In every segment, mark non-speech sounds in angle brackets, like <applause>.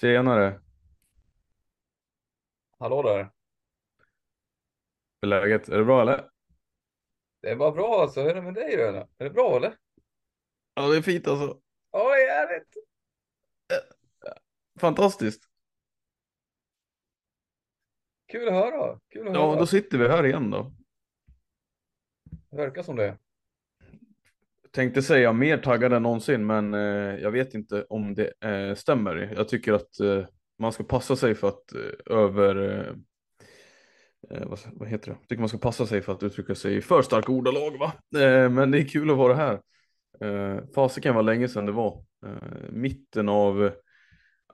Tjenare! Hallå där. Hur är läget? Är det bra eller? Det var bra alltså. Hur är det med dig då? Är det bra eller? Ja, det är fint alltså. Oj, härligt. Fantastiskt. Kul att höra. Kul att Ja, höra. då sitter vi här igen då. Det verkar som det. Tänkte säga mer taggad än någonsin, men eh, jag vet inte om det eh, stämmer. Jag tycker att eh, man ska passa sig för att eh, över... Eh, eh vad, vad heter det? Jag tycker man ska passa sig för att uttrycka sig i för starka ordalag, va? Eh, men det är kul att vara här. Eh, fasiken var länge sedan det var. Eh, mitten av...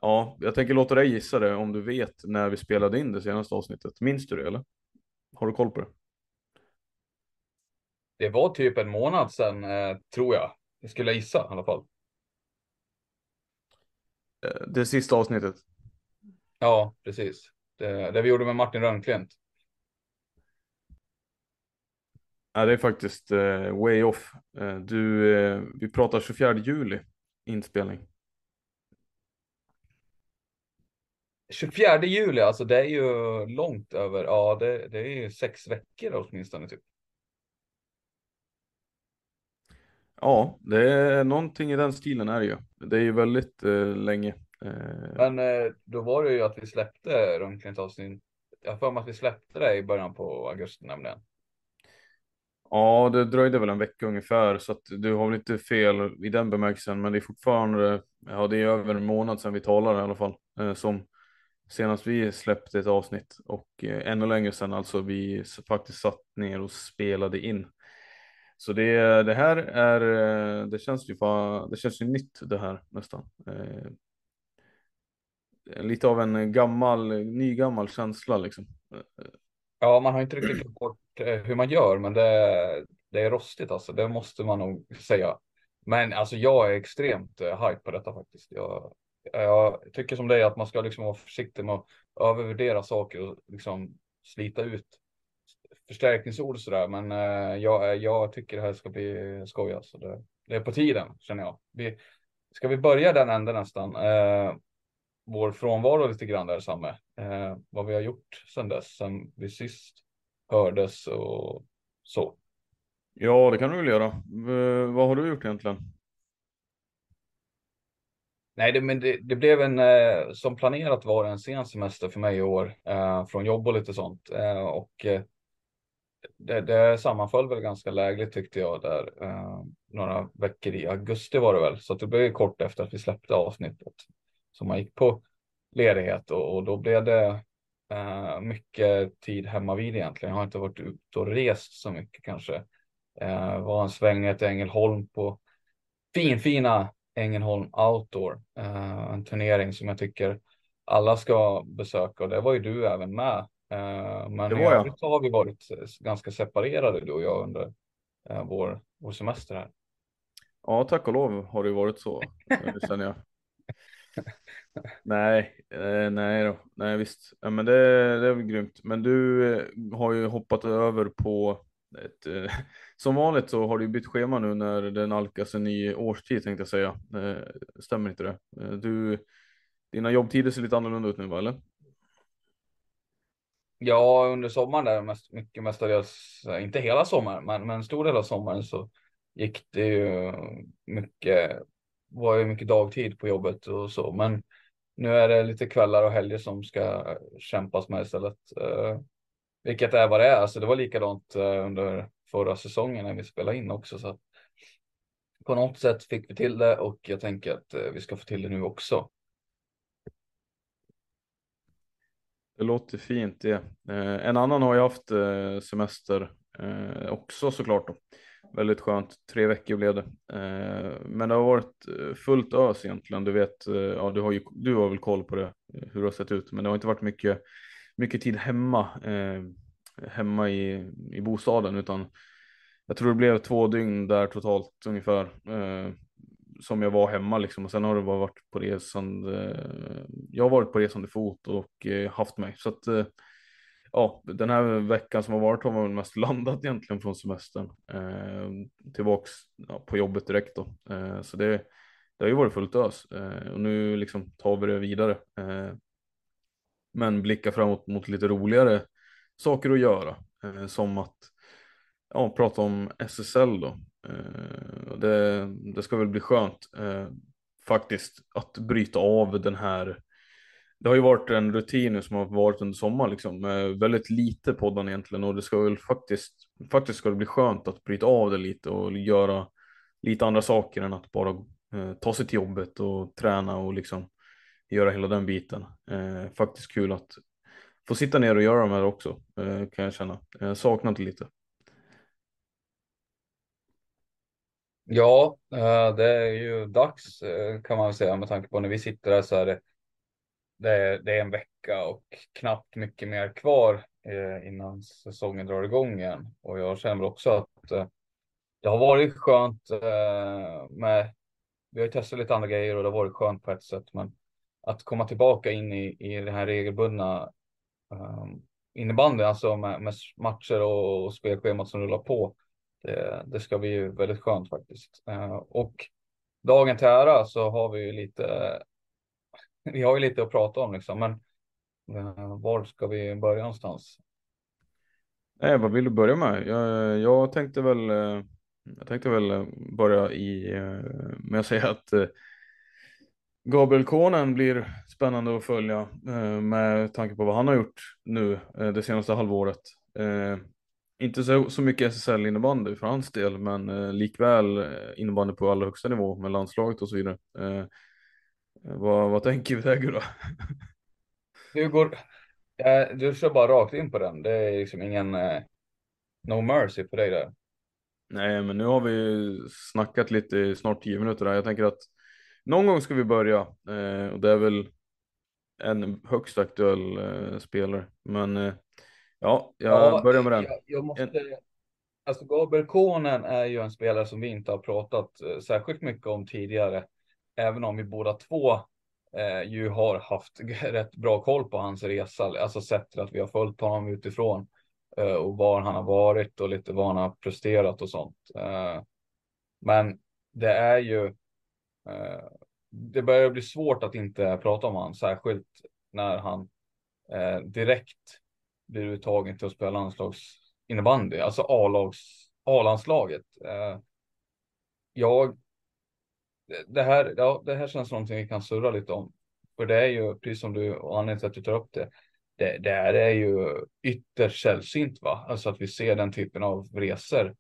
Ja, jag tänker låta dig gissa det om du vet när vi spelade in det senaste avsnittet. Minns du det eller? Har du koll på det? Det var typ en månad sedan, eh, tror jag. Det skulle jag gissa i alla fall. Eh, Det sista avsnittet. Ja, precis. Det, det vi gjorde med Martin Rönnklint. Ja, det är faktiskt eh, way off. Eh, du, eh, vi pratar 24 juli inspelning. 24 juli, alltså det är ju långt över, ja det, det är ju sex veckor åtminstone typ. Ja, det är någonting i den stilen är det ju. Det är ju väldigt eh, länge. Eh, Men eh, då var det ju att vi släppte Rönnklint avsnitt. Jag har för mig att vi släppte det i början på augusti nämligen. ja, det dröjde väl en vecka ungefär så att du har väl inte fel i den bemärkelsen. Men det är fortfarande, ja det är över en månad sedan vi talade i alla fall. Eh, som senast vi släppte ett avsnitt och eh, ännu längre sedan alltså vi faktiskt satt ner och spelade in. Så det, det här är, eh, det känns ju, fa- det känns ju nytt det här nästan. Eh, lite av en gammal, nygammal känsla liksom. Ja, man har inte riktigt glömt bort eh, hur man gör, men det, det är rostigt alltså. Det måste man nog säga. Men alltså jag är extremt eh, hype på detta faktiskt. Jag, jag tycker som dig att man ska liksom vara försiktig med att övervärdera saker och liksom slita ut förstärkningsord och sådär. Men eh, jag, jag tycker det här ska bli skoj alltså. Det, det är på tiden känner jag. Vi, ska vi börja den änden nästan? Eh, vår frånvaro lite grann där Samme. Eh, vad vi har gjort sedan dess, sen vi sist hördes och så. Ja, det kan du väl göra. Eh, vad har du gjort egentligen? Nej, det, men det, det blev en, eh, som planerat var en sen semester för mig i år, eh, från jobb och lite sånt. Eh, och eh, det, det sammanföll väl ganska lägligt tyckte jag där. Eh, några veckor i augusti var det väl, så det blev kort efter att vi släppte avsnittet. Så man gick på ledighet och, och då blev det eh, mycket tid hemma vid egentligen. Jag har inte varit ute och rest så mycket kanske. Eh, var en sväng till Ängelholm på finfina Ängelholm Outdoor. Eh, en turnering som jag tycker alla ska besöka och det var ju du även med. Eh, men Det var jag. har vi varit ganska separerade du och jag under eh, vår, vår semester här. Ja, tack och lov har det varit så. eh, Det känner jag. <laughs> Nej, eh, nej då. Nej visst. Ja, men det, det är väl grymt. Men du eh, har ju hoppat över på ett, eh, <laughs> som vanligt så har du bytt schema nu när det nalkas en ny årstid tänkte jag säga. Eh, stämmer inte det? Eh, du, dina jobbtider ser lite annorlunda ut nu va, eller? Ja, under sommaren där mest, mycket mestadels, inte hela sommaren, men, men en stor del av sommaren så gick det ju mycket, var ju mycket dagtid på jobbet och så. Men nu är det lite kvällar och helger som ska kämpas med istället. Eh, vilket är vad det är. Alltså det var likadant eh, under förra säsongen när vi spelade in också. Så att på något sätt fick vi till det och jag tänker att eh, vi ska få till det nu också. Det låter fint det. Eh, en annan har ju haft eh, semester eh, också såklart. Då. Väldigt skönt, tre veckor blev det. Eh, men det har varit eh, fullt ös egentligen. Du vet, eh, ja, du har ju du har väl koll på det, eh, hur det har sett ut. Men det har inte varit mycket, mycket tid hemma, eh, hemma i, i bostaden utan jag tror det blev två dygn där totalt ungefär som jag var hemma liksom och sen har det bara varit på resande. Eh, jag har varit på resande fot och eh, haft mig så att eh, ja, den här veckan som har varit har man väl mest <laughs> landat egentligen från semestern eh, tillbaks ja, på jobbet direkt då. Eh, så det, det har ju varit fullt ös eh, och nu liksom tar vi det vidare. Eh, men blicka framåt mot lite roligare saker att göra som att ja, prata om SSL då. Eh, det, det ska väl bli skönt eh, faktiskt att bryta av den här det har ju varit en rutin som har varit under sommaren liksom, väldigt lite poddan egentligen och det ska väl faktiskt, faktiskt ska det bli skönt att bryta av det lite och göra lite andra saker än att bara eh, ta sig till jobbet och träna och liksom göra hela den biten. Eh, faktiskt kul att få sitta ner och göra de här också eh, kan jag känna. Jag saknat det lite. Ja, eh, det är ju dags eh, kan man väl säga med tanke på när vi sitter här så är det, det är, det är en vecka och knappt mycket mer kvar eh, innan säsongen drar igång igen. Och jag känner också att det har varit skönt med, vi har testat lite andra grejer och det har varit skönt på ett sätt, men att komma tillbaka in i, i den här regelbundna um, innebandyn, alltså med, med matcher och, och spelschemat som rullar på det, det ska bli väldigt skönt faktiskt. Eh, och dagen till ära så har vi ju lite, vi har ju lite att prata om liksom, men eh, var ska vi börja någonstans? Nej, vad vill du börja med? Jag, jag tänkte väl, eh, jag tänkte väl eh, börja i, med att säga att Gabriel Konen blir spännande att följa med tanke på vad han har gjort nu det senaste halvåret inte så, så mycket SSL innebandy för hans del, men eh, likväl eh, innebandy på allra högsta nivå med landslaget och så vidare. Eh, vad, vad tänker vi där Gurra? <laughs> Du går, eh, du kör bara rakt in på den. Det är liksom ingen eh, no mercy på dig där. Nej, men nu har vi snackat lite i snart tio minuter där. Jag tänker att någon gång ska vi börja eh, och det är väl en högst aktuell eh, spelare. Men Ja, jag ja, börjar med den. Jag, jag måste, alltså Gabriel Konen är ju en spelare som vi inte har pratat eh, särskilt mycket om tidigare. Även om vi båda två eh, ju har haft <laughs> rätt bra koll på hans resa, alltså sett till att vi har följt honom utifrån eh, och var han har varit och lite vad han har presterat och sånt. Eh, men det är ju. Eh, det börjar bli svårt att inte prata om honom, särskilt när han eh, direkt blir uttagen till att spela landslagsinnebandy, alltså A-lags, A-landslaget. Eh, jag, det här, ja, det här känns som någonting vi kan surra lite om. För det är ju, precis som du och anledningen till att du tar upp det, det, det här är ju ytterst sällsynt va? Alltså att vi ser den typen av resor.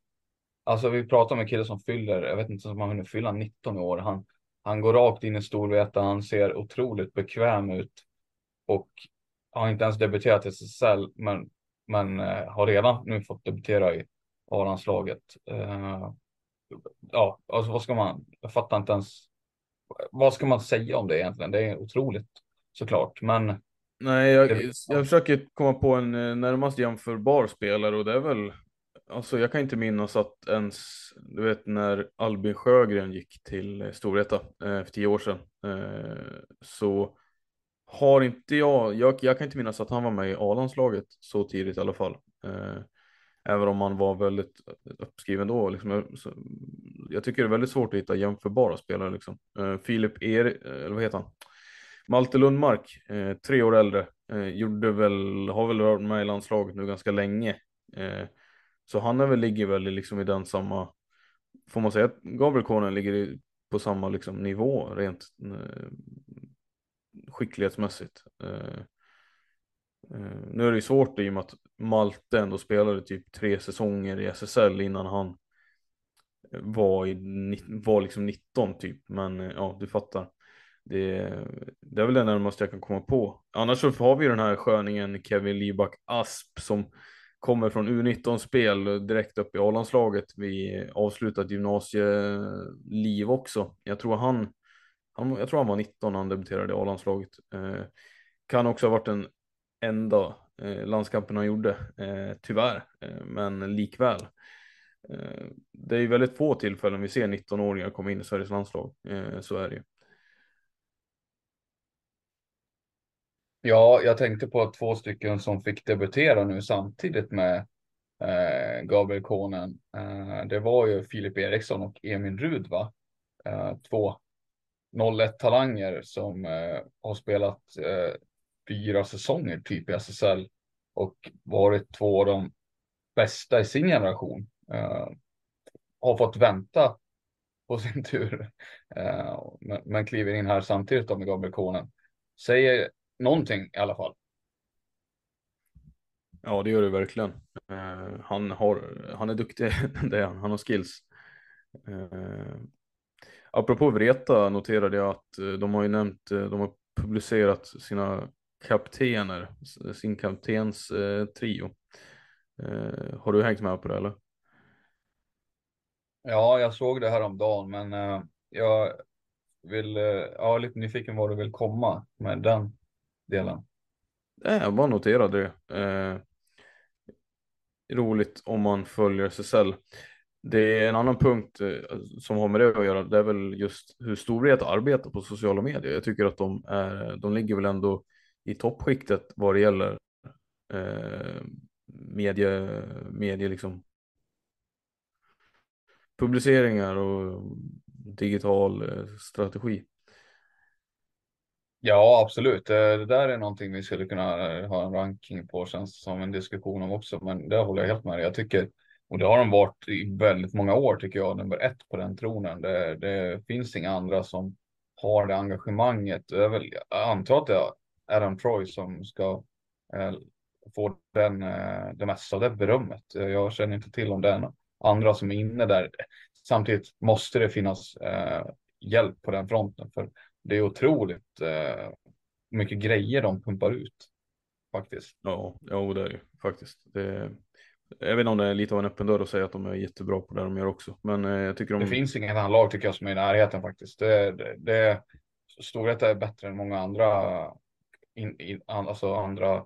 Alltså vi pratar om en kille som fyller, jag vet inte om han hunnit fylla 19 år. Han, han går rakt in i Storvreta, han ser otroligt bekväm ut. Och har inte ens debuterat i SSL, men, men eh, har redan nu fått debutera i A-landslaget. Eh, ja, alltså vad ska man, jag fattar inte ens, vad ska man säga om det egentligen? Det är otroligt såklart, men. Nej, jag, jag försöker komma på en eh, närmast jämförbar spelare och det är väl, alltså jag kan inte minnas att ens, du vet när Albin Sjögren gick till Storvreta eh, för tio år sedan, eh, så har inte jag, jag, jag kan inte minnas att han var med i A-landslaget så tidigt i alla fall. Eh, även om han var väldigt uppskriven då. Liksom, jag, så, jag tycker det är väldigt svårt att hitta jämförbara spelare. Liksom. Eh, Filip Er, eh, eller vad heter han? Malte Lundmark, eh, tre år äldre, eh, gjorde väl, har väl varit med i landslaget nu ganska länge. Eh, så han är väl, ligger väl liksom i den samma får man säga att Gabriel Konen ligger på samma liksom, nivå rent skicklighetsmässigt. Eh, eh, nu är det ju svårt i och med att Malte ändå spelade typ tre säsonger i SSL innan han var, i, var liksom 19 typ, men eh, ja, du fattar. Det, det är väl det närmaste jag kan komma på. Annars så har vi den här sköningen Kevin Liback Asp som kommer från U19-spel direkt upp i A-landslaget Vi avslutat gymnasieliv också. Jag tror han, han, jag tror han var 19 när han debuterade i A-landslaget. Eh, kan också ha varit den enda eh, landskampen han gjorde, eh, tyvärr, eh, men likväl. Eh, det är ju väldigt få tillfällen vi ser 19-åringar komma in i Sveriges landslag, eh, så är det ju. Ja, jag tänkte på två stycken som fick debutera nu samtidigt med eh, Gabriel Konen. Eh, det var ju Filip Eriksson och Emil Rud, va? Eh, två 01-talanger som eh, har spelat eh, fyra säsonger typ i SSL och varit två av de bästa i sin generation. Eh, har fått vänta på sin <laughs> tur, eh, men, men kliver in här samtidigt då med Gabriel Konen. Säger någonting i alla fall. Ja, det gör det verkligen. Eh, han, har, han är duktig, <laughs> det är han. Han har skills. Eh, Apropå Vreta noterade jag att uh, de har ju nämnt, uh, de har publicerat sina kaptener, sin kaptens uh, trio. har du hängt med på det eller? Ja, jag såg det här om dagen, men jag vill, ja, lite nyfiken var du vill komma med den delen. Nej, jag bara noterade det. Eh, roligt om man följer SSL. Det är en annan punkt eh, som har med det att göra. Det är väl just hur stor det arbetar på sociala medier. Jag tycker att de, är, de ligger väl ändå i toppskiktet vad det gäller eh, medie, medie liksom publiceringar och digital eh, strategi. Ja, absolut. Eh, det där är någonting vi skulle kunna eh, ha en ranking på, känns som en diskussion om också. Men det håller jag helt med dig. Jag tycker, och det har de varit i väldigt många år tycker jag, nummer ett på den tronen. Det, det finns inga andra som har det engagemanget. Jag, jag antar att det är Adam Troy som ska eh, få den, eh, det mesta av det berömmet. Jag känner inte till om det är andra som är inne där. Samtidigt måste det finnas eh, hjälp på den fronten. För det är otroligt eh, mycket grejer de pumpar ut. Faktiskt. Ja, ja det är det faktiskt. Det, jag vet inte om det är lite av en öppen dörr att säga att de är jättebra på det de gör också. Men eh, jag tycker de... Det finns inget annat lag tycker jag som är i närheten faktiskt. Det, det, det, Storvreta är bättre än många andra, in, in, alltså andra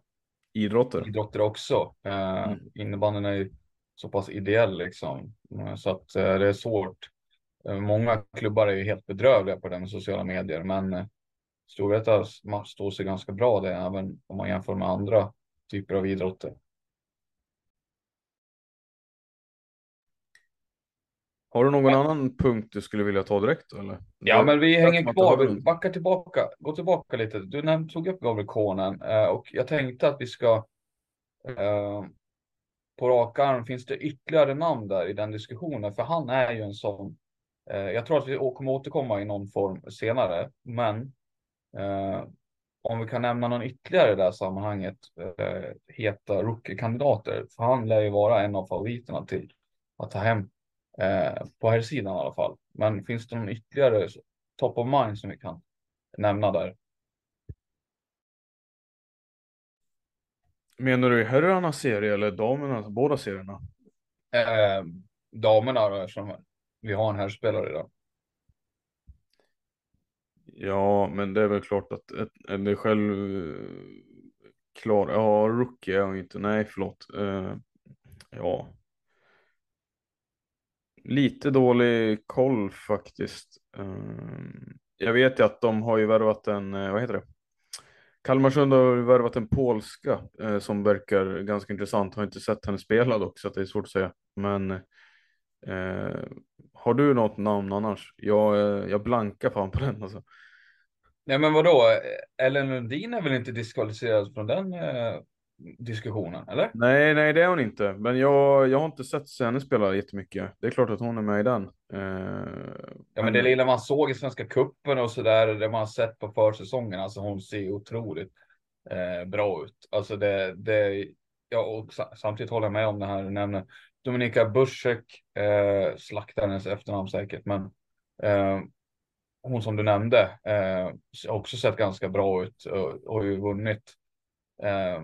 idrotter, idrotter också. Eh, mm. Innebandyn är ju så pass ideell liksom. Eh, så att det är svårt. Många klubbar är ju helt bedrövliga på det med sociala medier, men Storvreta står sig ganska bra det, även om man jämför med andra typer av idrotter. Har du någon annan punkt du skulle vilja ta direkt? Eller? Ja, men vi hänger kvar. Vi backar tillbaka. Gå tillbaka lite. Du nämnde, tog upp Gabriel Konen eh, och jag tänkte att vi ska eh, på rak arm. Finns det ytterligare namn där i den diskussionen? För han är ju en sån Eh, jag tror att vi kommer återkomma i någon form senare, men eh, om vi kan nämna någon ytterligare i det här sammanhanget, heta rookie-kandidater, för han lär ju vara en av favoriterna till att ta hem eh, på här sidan i alla fall. Men finns det någon ytterligare top of mind som vi kan nämna där? Menar du herrarnas serie eller damernas, båda serierna? Eh, damerna då, eftersom vi har en herrspelare idag. Ja, men det är väl klart att det är själv klar. Ja, rookie är hon inte. Nej, förlåt. Uh, ja. Lite dålig koll faktiskt. Ehm, jag vet ju att de har ju värvat en, eh, vad heter det? Kalmarsund har värvat en polska eh, som verkar ganska intressant. Har inte sett henne spela dock så det är svårt att säga. Men eh, har du något namn annars? Jag, eh, jag blankar fan på den alltså. Nej men vadå? Ellen Lundin är väl inte diskvalificerad från den? Eh, diskussionen, eller? Nej, nej det är hon inte. Men jag, jag har inte sett henne spela jättemycket. Det är klart att hon är med i den. Eh, Ja, men det lilla man såg i Svenska Cupen och så där, det man har sett på försäsongen, alltså hon ser otroligt eh, bra ut. Alltså det, det, ja, och samtidigt håller jag med om det här du nämner. Dominika Buschek, eh, slaktar hennes efternamn säkert, men eh, hon som du nämnde eh, också sett ganska bra ut och har ju vunnit eh,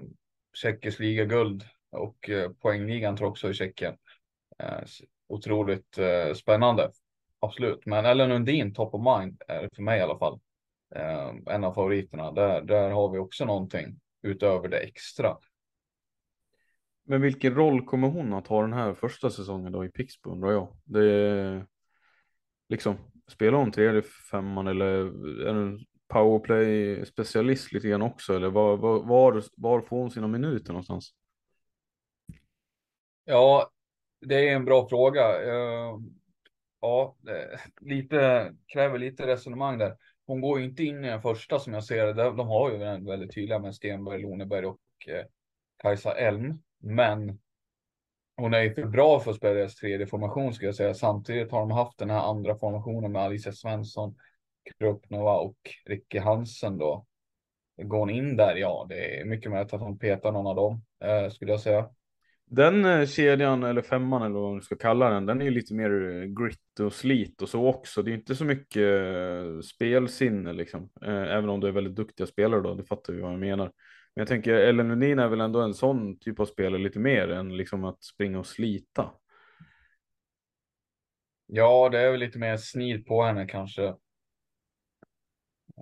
Tjeckisk liga-guld och eh, poängligan tror jag också i Tjeckien. Eh, otroligt eh, spännande. Absolut, men Ellen Lundin, top of mind, är för mig i alla fall. En av favoriterna. Där, där har vi också någonting utöver det extra. Men vilken roll kommer hon att ha den här första säsongen då i Pixbo undrar jag? Det är liksom, spelar hon tredje femman eller är det powerplay specialist lite grann också eller var, var, var, får hon sina minuter någonstans? Ja, det är en bra fråga. Ehm, ja, lite, kräver lite resonemang där. Hon går ju inte in i den första som jag ser det. De har ju den väldigt tydliga med Stenberg, Loneberg och eh, Kajsa Elm. Men hon är ju för bra för att spela deras tredje formation skulle jag säga. Samtidigt har de haft den här andra formationen med Alicia Svensson, Krupnova och Ricky Hansen då. Går hon in där? Ja, det är mycket möjligt att hon petar någon av dem eh, skulle jag säga. Den eh, kedjan eller femman eller vad man ska kalla den, den är ju lite mer eh, grit och slit och så också. Det är inte så mycket eh, spelsinne liksom, även om du är väldigt duktiga spelare då, det fattar vi vad jag menar. Men jag tänker Ellen Lundin är väl ändå en sån typ av spelare lite mer än liksom att springa och slita. Ja, det är väl lite mer snid på henne kanske.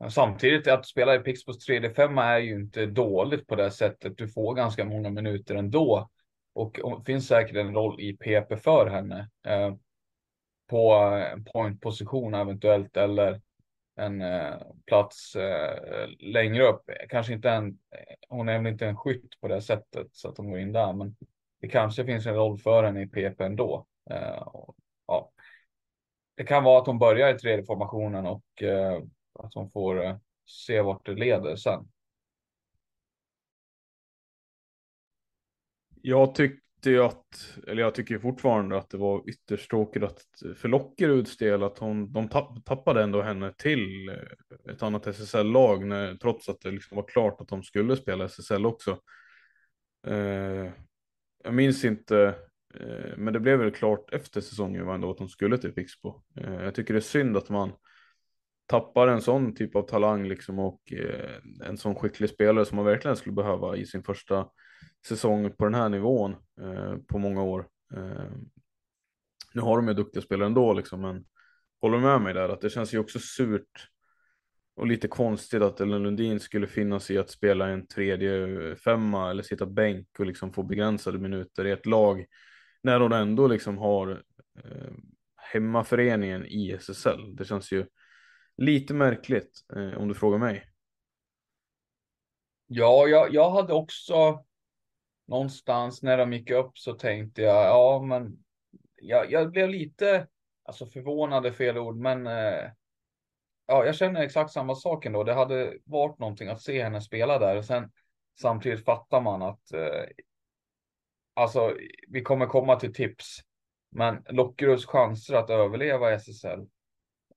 Samtidigt att spela i Pixbos 3D5 är ju inte dåligt på det sättet. Du får ganska många minuter ändå och, och finns säkert en roll i PP för henne. Eh, på en pointposition eventuellt eller en eh, plats eh, längre upp. Kanske inte en, eh, hon är väl inte en skytt på det sättet så att hon går in där, men det kanske finns en roll för henne i PP ändå. Eh, och, ja. Det kan vara att hon börjar i tredje formationen och eh, att hon får eh, se vart det leder sen. Jag tyckte ju att, eller jag tycker fortfarande att det var ytterst tråkigt att för Lockeruds del att hon, de tappade ändå henne till eh, ett annat SSL-lag när trots att det liksom var klart att de skulle spela SSL också. Eh, jag minns inte, eh, men det blev väl klart efter säsongen ändå att de skulle till Pixbo. Eh, jag tycker det är synd att man tappar en sån typ av talang liksom och eh, en sån skicklig spelare som man verkligen skulle behöva i sin första säsong på den här nivån eh, på många år. Eh, nu har de ju duktiga spelare ändå liksom, men håller med mig där att det känns ju också surt och lite konstigt att Ellen Lundin skulle finnas i att spela en tredje eh, femma eller sitta bänk och liksom få begränsade minuter i ett lag när hon ändå liksom har eh, hemmaföreningen i SSL. Det känns ju lite märkligt eh, om du frågar mig. Ja, jag, jag hade också någonstans när de gick upp så tänkte jag, ja men jag, jag blev lite, alltså förvånad är fel ord, men eh, ja, jag känner exakt samma sak ändå. Det hade varit någonting att se henne spela där och sen samtidigt fattar man att eh, alltså vi kommer komma till tips, men Lockeruds chanser att överleva i SSL.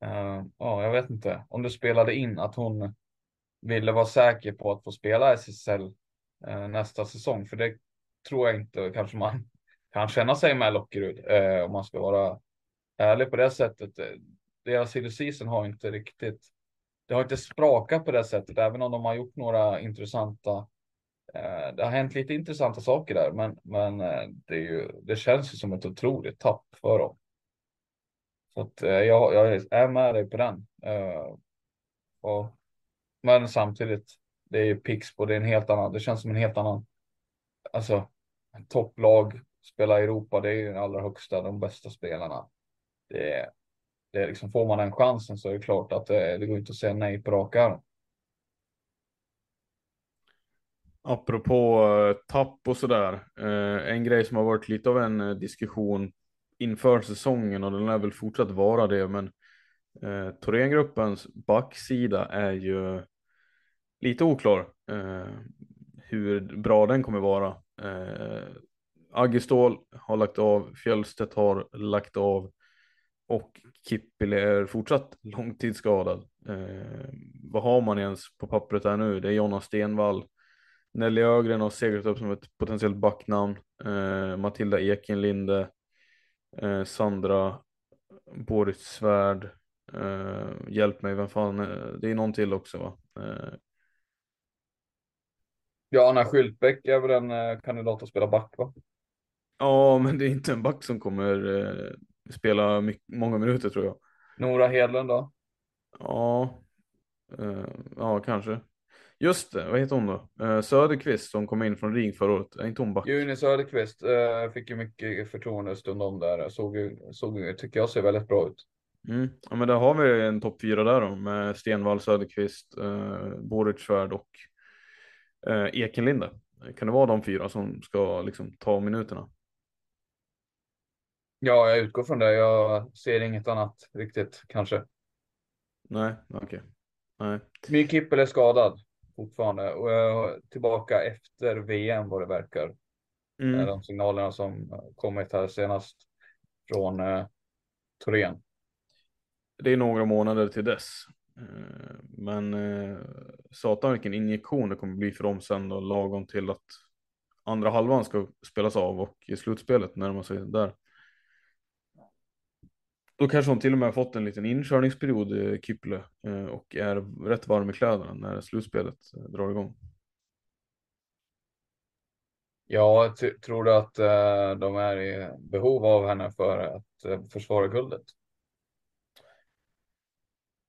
Uh, ja, jag vet inte om du spelade in att hon ville vara säker på att få spela SSL uh, eh, nästa säsong, för det tror jag inte kanske man <laughs> kan känna sig med Lockerud uh, om man ska vara ärlig på det sättet. Deras season har inte riktigt. Det har inte sprakat på det sättet, även om de har gjort några intressanta. Det har hänt lite intressanta saker där, men, men det, är ju, det känns ju som ett otroligt tapp för dem. Så att eh, jag, jag är med dig på den. Eh, och, men samtidigt, det är ju Pixbo, det är en helt annan, det känns som en helt annan, alltså topplag, spela i Europa, det är ju den allra högsta, de bästa spelarna. Det är, det är liksom, får man den chansen så är det klart att det, det går inte att säga nej på rak arm. Apropå eh, tapp och sådär, eh, en grej som har varit lite av en diskussion inför säsongen och den lär väl fortsatt vara det, men eh, Thorengruppens backsida är ju lite oklar eh, hur bra den kommer vara. Eh, Aggestål har lagt av, Fjällstedt har lagt av och Kippile är fortsatt långtidsskadad. Eh, vad har man ens på pappret här nu? Det är Jonna Stenvall. Nelly Ögren har seglat upp som ett potentiellt backnamn. Eh, Matilda Ekenlinde. Eh, Sandra Boris Svärd. Eh, hjälp mig, vem fan, det är någon till också va? Eh, Ja, Anna Skyltbäck är väl en eh, kandidat att spela back va? Ja, men det är inte en back som kommer eh, spela mycket, många minuter tror jag. Nora Hedlund då? Ja, eh, ja kanske. Just det, vad heter hon då? Eh, Söderqvist som kom in från Ring förra året. Är inte hon back? Juni Söderqvist eh, fick ju mycket förtroende stundom där. Såg såg, tycker jag ser väldigt bra ut. Mm. Ja, men där har vi en topp fyra där då med Stenvall, Söderqvist, eh, Boricsvärd och eh, Ekenlinde. Kan det vara de fyra som ska liksom ta minuterna? Ja, jag utgår från det. Jag ser inget annat riktigt kanske. Nej, okej. Okay. Nej. My Kippel är skadad fortfarande och tillbaka efter VM vad det verkar. Mm. De signalerna som kommit här senast från eh, Torén. Det är några månader till dess. Eh, men eh, satan vilken injektion det kommer bli för dem sen då, lagom till att andra halvan ska spelas av och i slutspelet närmar sig där. Då kanske hon till och med har fått en liten inkörningsperiod i Kiple eh, och är rätt varm i kläderna när slutspelet eh, drar igång. Ja, tror du att eh, de är i behov av henne för att försvara guldet?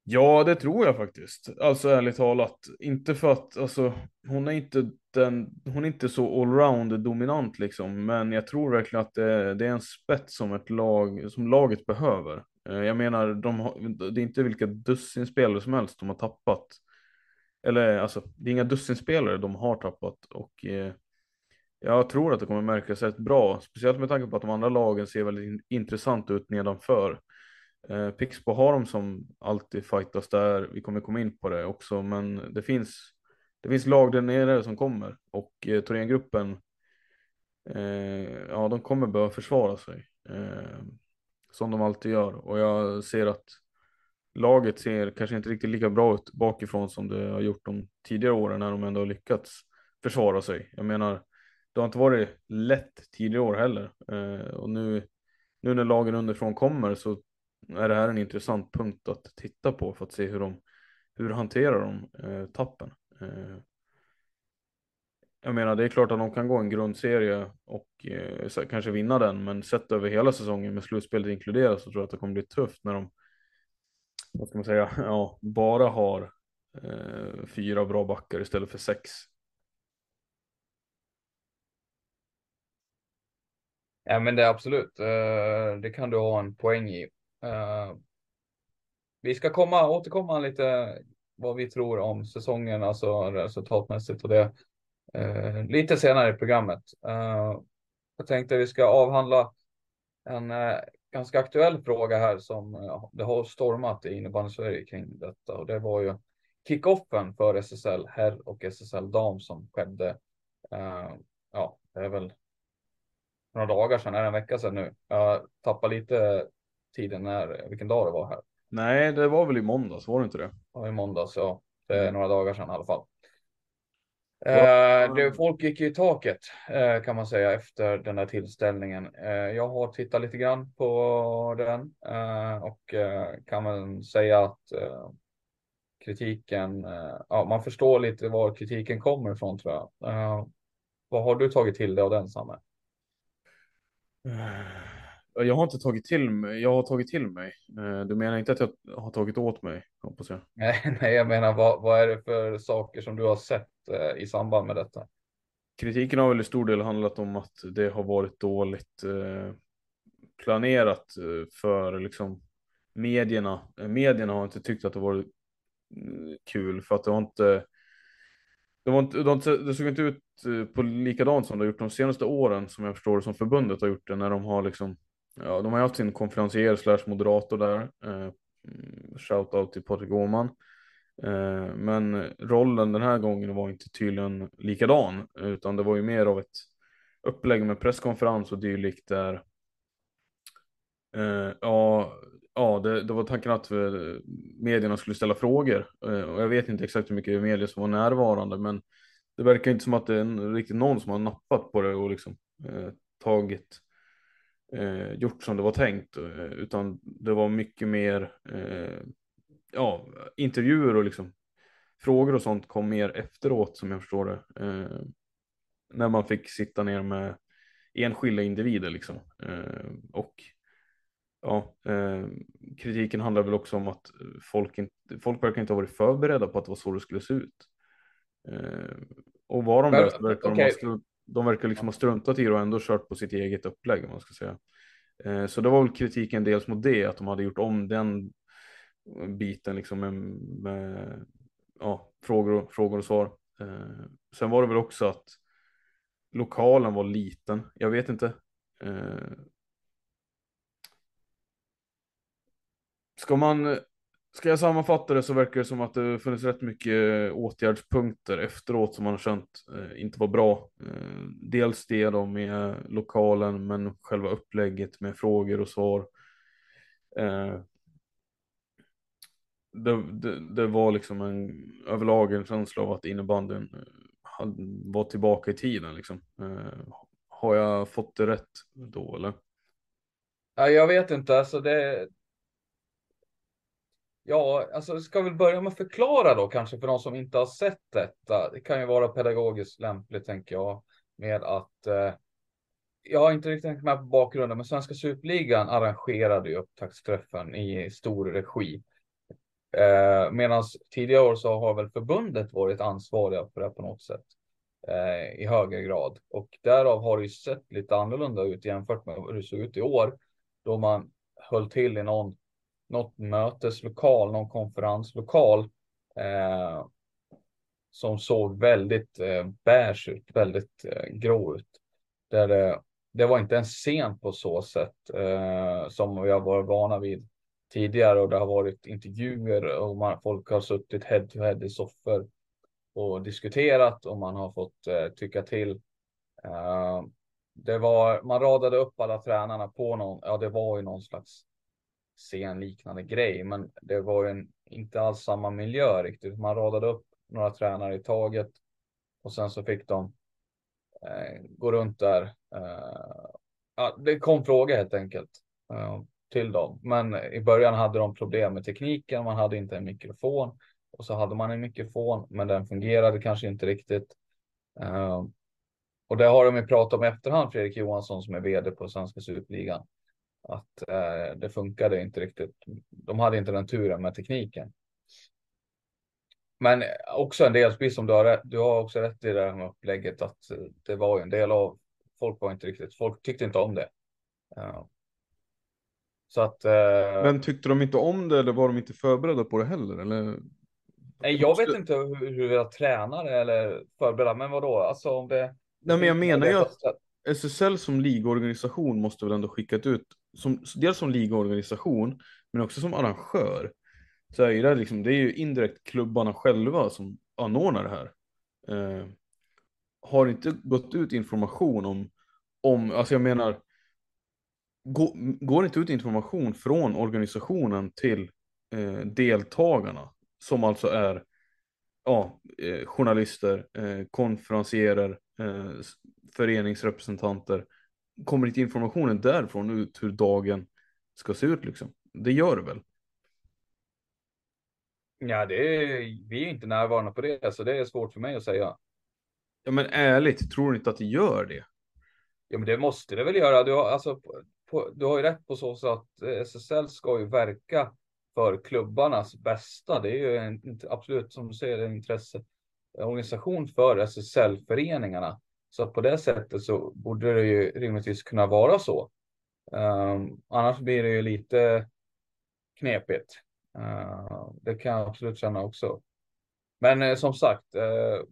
Ja, det tror jag faktiskt. Alltså ärligt talat. Inte för att, alltså, hon är inte den, hon är inte så allround dominant liksom. Men jag tror verkligen att det, det, är en spets som ett lag, som laget behöver. Eh, jag menar, de har, det är inte vilka dussinspelare som helst de har tappat. Eller alltså, det är inga dussinspelare de har tappat. Och eh, jag tror att det kommer märkas rätt bra. Speciellt med tanke på att de andra lagen ser väldigt intressant ut nedanför. Eh, Pixbo har de som alltid fightas där. Vi kommer komma in på det också, men det finns. Det finns lag där nere som kommer och eh, Thorengruppen. Eh, ja, de kommer behöva försvara sig eh, som de alltid gör och jag ser att laget ser kanske inte riktigt lika bra ut bakifrån som det har gjort de tidigare åren när de ändå har lyckats försvara sig. Jag menar, det har inte varit lätt tidigare år heller eh, och nu nu när lagen underifrån kommer så är det här en intressant punkt att titta på för att se hur de hur hanterar de eh, tappen. Eh, jag menar, det är klart att de kan gå en grundserie och eh, kanske vinna den, men sett över hela säsongen med slutspelet inkluderat så tror jag att det kommer bli tufft när de, vad ska man säga, <laughs> ja, bara har eh, fyra bra backar istället för sex. Ja, men det är absolut. Eh, det kan du ha en poäng i. Uh, vi ska komma, återkomma lite vad vi tror om säsongen, alltså resultatmässigt och det uh, lite senare i programmet. Uh, jag tänkte vi ska avhandla en ganska aktuell fråga här som det har stormat i innebandy-Sverige kring detta och det var ju kickoffen för SSL herr och SSL dam som skedde. ja, det är väl några dagar sedan, är det en vecka sedan nu. Jag tappar lite tiden när, vilken dag det var här. Nej, det var väl i måndags, var det inte det? Ja, i måndags, ja. Det är mm. några dagar sedan i alla fall. Eh, det, folk gick i taket eh, kan man säga efter den här tillställningen. Eh, jag har tittat lite grann på den eh, och eh, kan väl säga att eh, kritiken, ja, man förstår lite var kritiken kommer ifrån tror jag. vad har du tagit till dig av den Samme? Jag har inte tagit till mig. Jag har tagit till mig. Eh, du menar inte att jag har tagit åt mig? Hoppas jag. <laughs> Nej, nej jag menar vad, vad är det för saker som du har sett eh, i samband med detta? Kritiken har väl i stor del handlat om att det har varit dåligt eh, planerat för liksom medierna. Medierna har inte tyckt att det varit mm, kul för att det har inte det, var inte, det såg inte ut på likadant som det har gjort de senaste åren som jag förstår det som förbundet har gjort det när de har liksom Ja, de har haft sin konferencier slash moderator där. Eh, mm, Shoutout till Patrik Åhman. Eh, men rollen den här gången var inte tydligen likadan, utan det var ju mer av ett upplägg med presskonferens och dylikt där eh, ja, ja det, det, var tanken att eh, medierna skulle ställa frågor eh, och jag vet inte exakt hur mycket medier som var närvarande, men det verkar inte som att det är riktigt någon som har nappat på det och liksom eh, tagit eh, gjort som det var tänkt, eh, utan det var mycket mer eh, ja, intervjuer och liksom frågor och sånt kom mer efteråt som jag förstår det. Eh, när man fick sitta ner med enskilda individer liksom. Eh, och ja, eh, kritiken handlar väl också om att folk, inte, folk verkar inte ha varit förberedda på att det var så det skulle se ut. och var de där så verkar okay. de ha de verkar liksom ha struntat i det och ändå kört på sitt eget upplägg om man ska säga. Eh, så det var väl kritiken dels mot det, att de hade gjort om den biten liksom med, med ja, frågor, frågor och svar. Eh, sen var det väl också att lokalen var liten. Jag vet inte. Eh, ska man Ska jag sammanfatta det så verkar det som att det funnits rätt mycket åtgärdspunkter efteråt som man har känt eh, inte var bra. Eh, dels det då med lokalen men själva upplägget med frågor och svar. Eh, det, det, det, var liksom en överlag en känsla av att innebandyn eh, var tillbaka i tiden liksom. Eh, har jag fått det rätt då eller? Ja, jag vet inte, alltså det, Ja, alltså ska vi börja med att förklara då kanske för de som inte har sett detta. Det kan ju vara pedagogiskt lämpligt tänker jag med att eh, jag har inte riktigt tänkt med på bakgrunden, men Svenska Superligan arrangerade ju upptaktsträffen i stor regi. Eh, Medan tidigare år så har väl förbundet varit ansvariga för det på något sätt eh, i högre grad och därav har det ju sett lite annorlunda ut jämfört med hur det såg ut i år då man höll till i någon något möteslokal, någon konferenslokal eh, som såg väldigt eh, beige ut, väldigt eh, grå ut. Där det, det var inte en scen på så sätt eh, som vi har varit vana vid tidigare och det har varit intervjuer och man, folk har suttit head to head i soffor och diskuterat och man har fått eh, tycka till. Eh, det var, man radade upp alla tränarna på någon, ja det var ju någon slags se en liknande grej, men det var ju en, inte alls samma miljö riktigt. Man radade upp några tränare i taget och sen så fick de eh, gå runt där. Eh, ja, det kom frågor helt enkelt eh, till dem, men i början hade de problem med tekniken. Man hade inte en mikrofon och så hade man en mikrofon, men den fungerade kanske inte riktigt. Eh, och det har de ju pratat om i efterhand, Fredrik Johansson som är vd på Svenska Superligan att eh, det funkade inte riktigt. De hade inte den turen med tekniken. Men också en del, precis som du har rätt, du har också rätt i det här med upplägget att det var en del av folk var inte riktigt, folk tyckte inte om det. Ja. Så att. Eh, Men tyckte de inte om det eller var de inte förberedda på det heller? Eller? Nej, jag vet inte hur, hur jag tränar eller förberedda, men vadå? Alltså om det. Nej, men jag menar ju att SSL som ligorganisation måste väl ändå skickat ut som, dels som ligaorganisation, men också som arrangör, så är det, liksom, det är ju indirekt klubbarna själva som anordnar det här. Eh, har inte gått ut information om, om alltså jag menar, gå, går inte ut information från organisationen till eh, deltagarna, som alltså är ja, eh, journalister, eh, konferencierer, eh, föreningsrepresentanter, kommer inte informationen därifrån ut hur dagen ska se ut liksom? Det gör det väl? Ja, det är, vi är inte närvarande på det, så det är svårt för mig att säga. Ja, men ärligt, tror du inte att det gör det? Ja, men det måste det väl göra. Du har, alltså, på, du har ju rätt på så sätt att SSL ska ju verka för klubbarnas bästa. Det är ju en, absolut, som du säger, en intresseorganisation för SSL-föreningarna. Så på det sättet så borde det ju rimligtvis kunna vara så. Um, annars blir det ju lite knepigt. Uh, det kan jag absolut känna också. Men uh, som sagt, uh,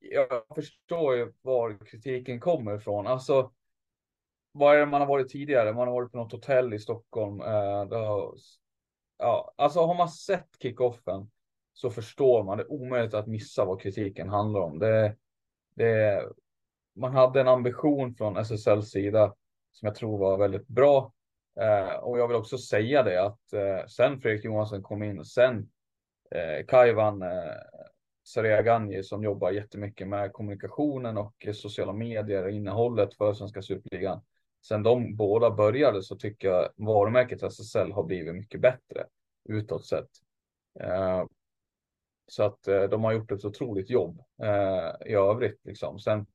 jag förstår ju var kritiken kommer ifrån. Alltså, vad är det man har varit tidigare? Man har varit på något hotell i Stockholm. Eh, har, ja, alltså har man sett kickoffen så förstår man det är omöjligt att missa vad kritiken handlar om. Det, det, man hade en ambition från SSLs sida som jag tror var väldigt bra. Eh, och jag vill också säga det att eh, sen Fredrik Johansson kom in, sen eh, Kaivan eh, Sareaganji som jobbar jättemycket med kommunikationen och sociala medier och innehållet för Svenska Superligan. Sen de båda började så tycker jag varumärket SSL har blivit mycket bättre utåt sett. Eh, så att eh, de har gjort ett otroligt jobb eh, i övrigt liksom. Sen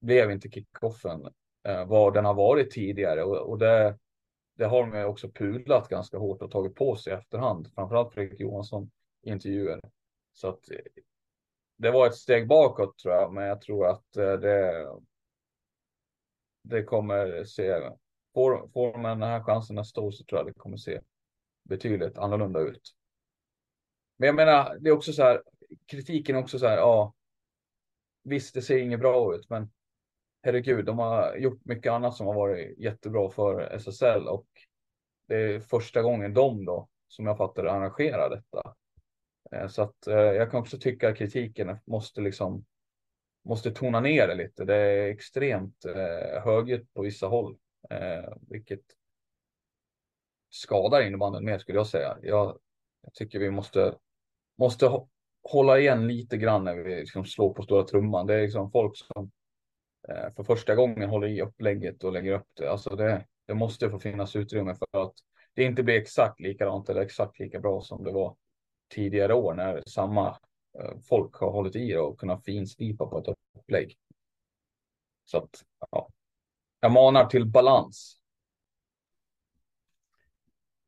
blev inte kickoffen eh, vad den har varit tidigare och, och det, det har de också pudlat ganska hårt och tagit på sig i efterhand. Framförallt Fredrik Johansson i intervjuer. Så att eh, det var ett steg bakåt tror jag, men jag tror att eh, det. Det kommer se. Får, får man den här chansen nästa år så tror jag det kommer se betydligt annorlunda ut. Men jag menar, det är också så här. Kritiken är också så här. Ja. Visst, det ser inget bra ut, men herregud, de har gjort mycket annat som har varit jättebra för SSL och det är första gången de då, som jag fattar arrangerar detta. Eh, så att eh, jag kan också tycka att kritiken måste liksom måste tona ner det lite. Det är extremt eh, högljutt på vissa håll, eh, vilket skadar innebandyn mer skulle jag säga. Jag, jag, tycker vi måste, måste hålla igen lite grann när vi liksom slår på stora trumman. Det är liksom folk som Eh, för första gången håller i upplägget och lägger upp det. Alltså det, det måste få finnas utrymme för att det inte blir exakt likadant eller exakt lika bra som det var tidigare år när samma eh, folk har hållit i det och kunnat finslipa på ett upplägg. Så att, ja. Jag manar till balans.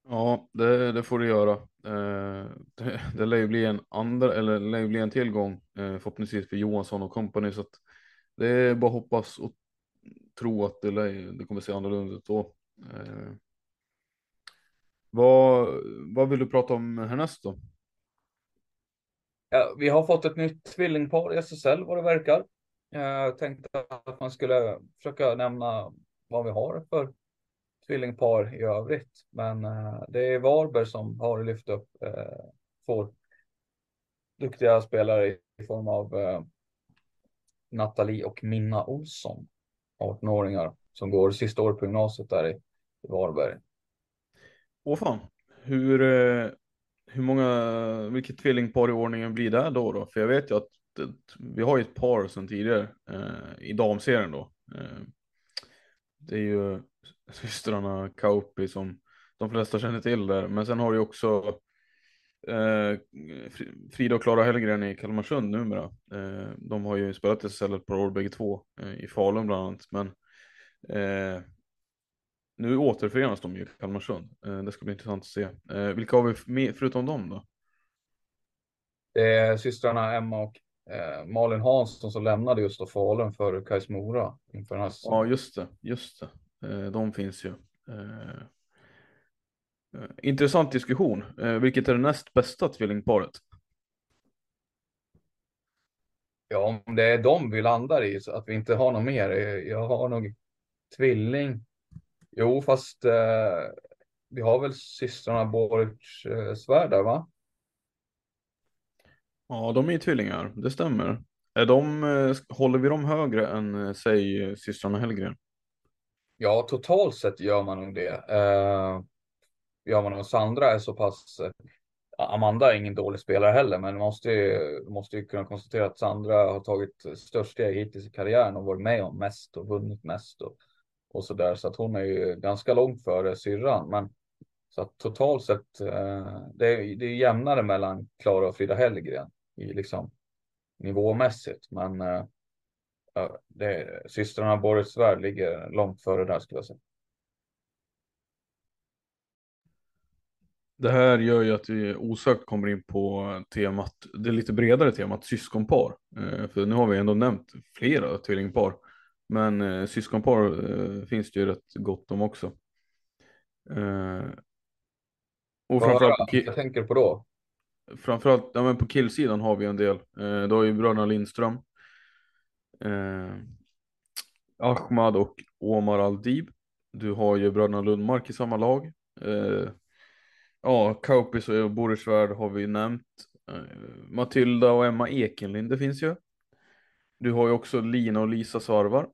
Ja, det, det får du göra. Eh, det, <laughs> det lär ju bli en andra, eller lär ju bli en tillgång eh, förhoppningsvis för Johansson och company. så att det är bara hoppas och tro att det, det kommer se annorlunda ut då. Eh, vad, vad vill du prata om härnäst då? Ja, vi har fått ett nytt tvillingpar i SSL vad det verkar. Jag tänkte att man skulle försöka nämna vad vi har för tvillingpar i övrigt. Men eh, det är Varberg som har lyft upp eh, två duktiga spelare i form av eh, Nathalie och Minna Olsson, 18-åringar som går sista året på gymnasiet där i Varberg. Åh fan, hur, eh, hur många, vilket tvillingpar i ordningen blir det då, då? För jag vet ju att det, vi har ju ett par sedan tidigare eh, i damserien då. Eh, det är ju systrarna Kauppi som de flesta känner till där, men sen har du också Eh, Frida och Klara Hellgren i Kalmarsund numera. Eh, de har ju spelat i SSL ett par år bägge två eh, i Falun bland annat. Men eh, nu återförenas de ju i Kalmarsund. Eh, det ska bli intressant att se. Eh, vilka har vi med, förutom dem då? Det är systrarna Emma och Malin Hansson som lämnade just då Falun för Kais Mora inför den här säsongen. Ja, just det. Just det. De finns ju. Eh, intressant diskussion. Eh, vilket är det näst bästa tvillingparet? Ja, om det är de vi landar i så att vi inte har något mer. Eh, jag har nog tvilling. Jo, fast eh, vi har väl systrarna Boric eh, Svärd där, va? Ja, de är ju tvillingar. Det stämmer. Är de, håller vi dem högre än, säg, systrarna Hellgren? Ja, totalt sett gör man nog det. Eh, gör man nog. Sandra är så pass eh, Amanda är ingen dålig spelare heller, men man måste ju, måste ju kunna konstatera att Sandra har tagit störst steg hittills i karriären och varit med om mest och vunnit mest och, och så där. Så att hon är ju ganska långt före syrran. Men så att totalt sett, eh, det, är, det är jämnare mellan Klara och Frida Hellgren i liksom nivåmässigt. Men eh, det, systrarna Boris Svärd ligger långt före där skulle jag säga. Det här gör ju att vi osökt kommer in på temat, det lite bredare temat syskonpar. Eh, för nu har vi ändå nämnt flera tvillingpar. Men eh, syskonpar eh, finns det ju rätt gott om också. Och framförallt jag tänker på då? Framförallt ja, men på killsidan har vi en del. Då har ju bröderna Lindström. Eh, Ahmad och Omar Aldib. Du har ju bröderna Lundmark i samma lag. Eh, ja, Kaupis och Borisvärd har vi nämnt. Eh, Matilda och Emma Ekenlinde finns ju. Du har ju också Lina och Lisa Svarvar.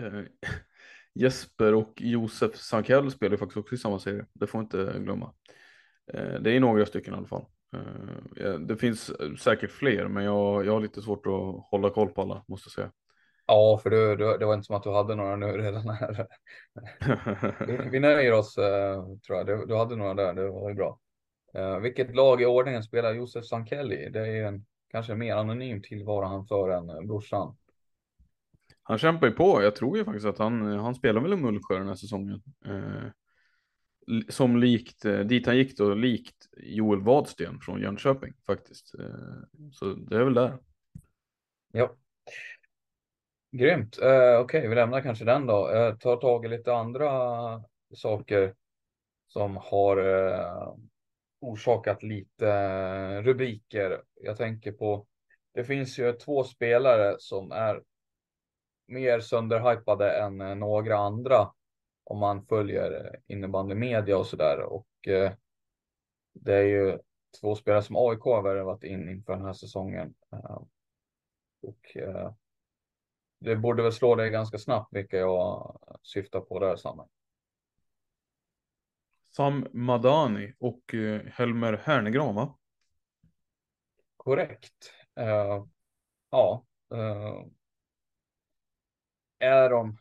Eh, <laughs> Jesper och Josef Sankell spelar ju faktiskt också i samma serie. Det får inte glömma. Eh, det är några stycken i alla fall. Eh, det finns säkert fler, men jag, jag har lite svårt att hålla koll på alla, måste jag säga. Ja, för du, du, det var inte som att du hade några nu redan här. <laughs> vi, vi nöjer oss, uh, tror jag. Du, du, hade några där, det var ju bra. Uh, vilket lag i ordningen spelar Josef Sankelli? Det är en kanske mer anonym tillvaro han för än brorsan. Han kämpar ju på. Jag tror ju faktiskt att han, han spelar väl i Mullsjö den här säsongen. Uh, som likt, eh, dit han gick då, likt Joel Wadsten från Jönköping faktiskt. Eh, så det är väl där. Ja. Grymt. Eh, Okej, okay, vi lämnar kanske den då. Eh, tar tag i lite andra saker som har eh, orsakat lite eh, rubriker. Jag tänker på, det finns ju två spelare som är mer sönderhypade än några andra om man följer innebandy media och sådär. Och eh, det är ju två spelare som AIK har värvat in inför den här säsongen. och det borde väl slå dig ganska snabbt vilka jag syftar på där Sam. Sam Madani och eh, Helmer Hernegran va? Korrekt. Ja. Är de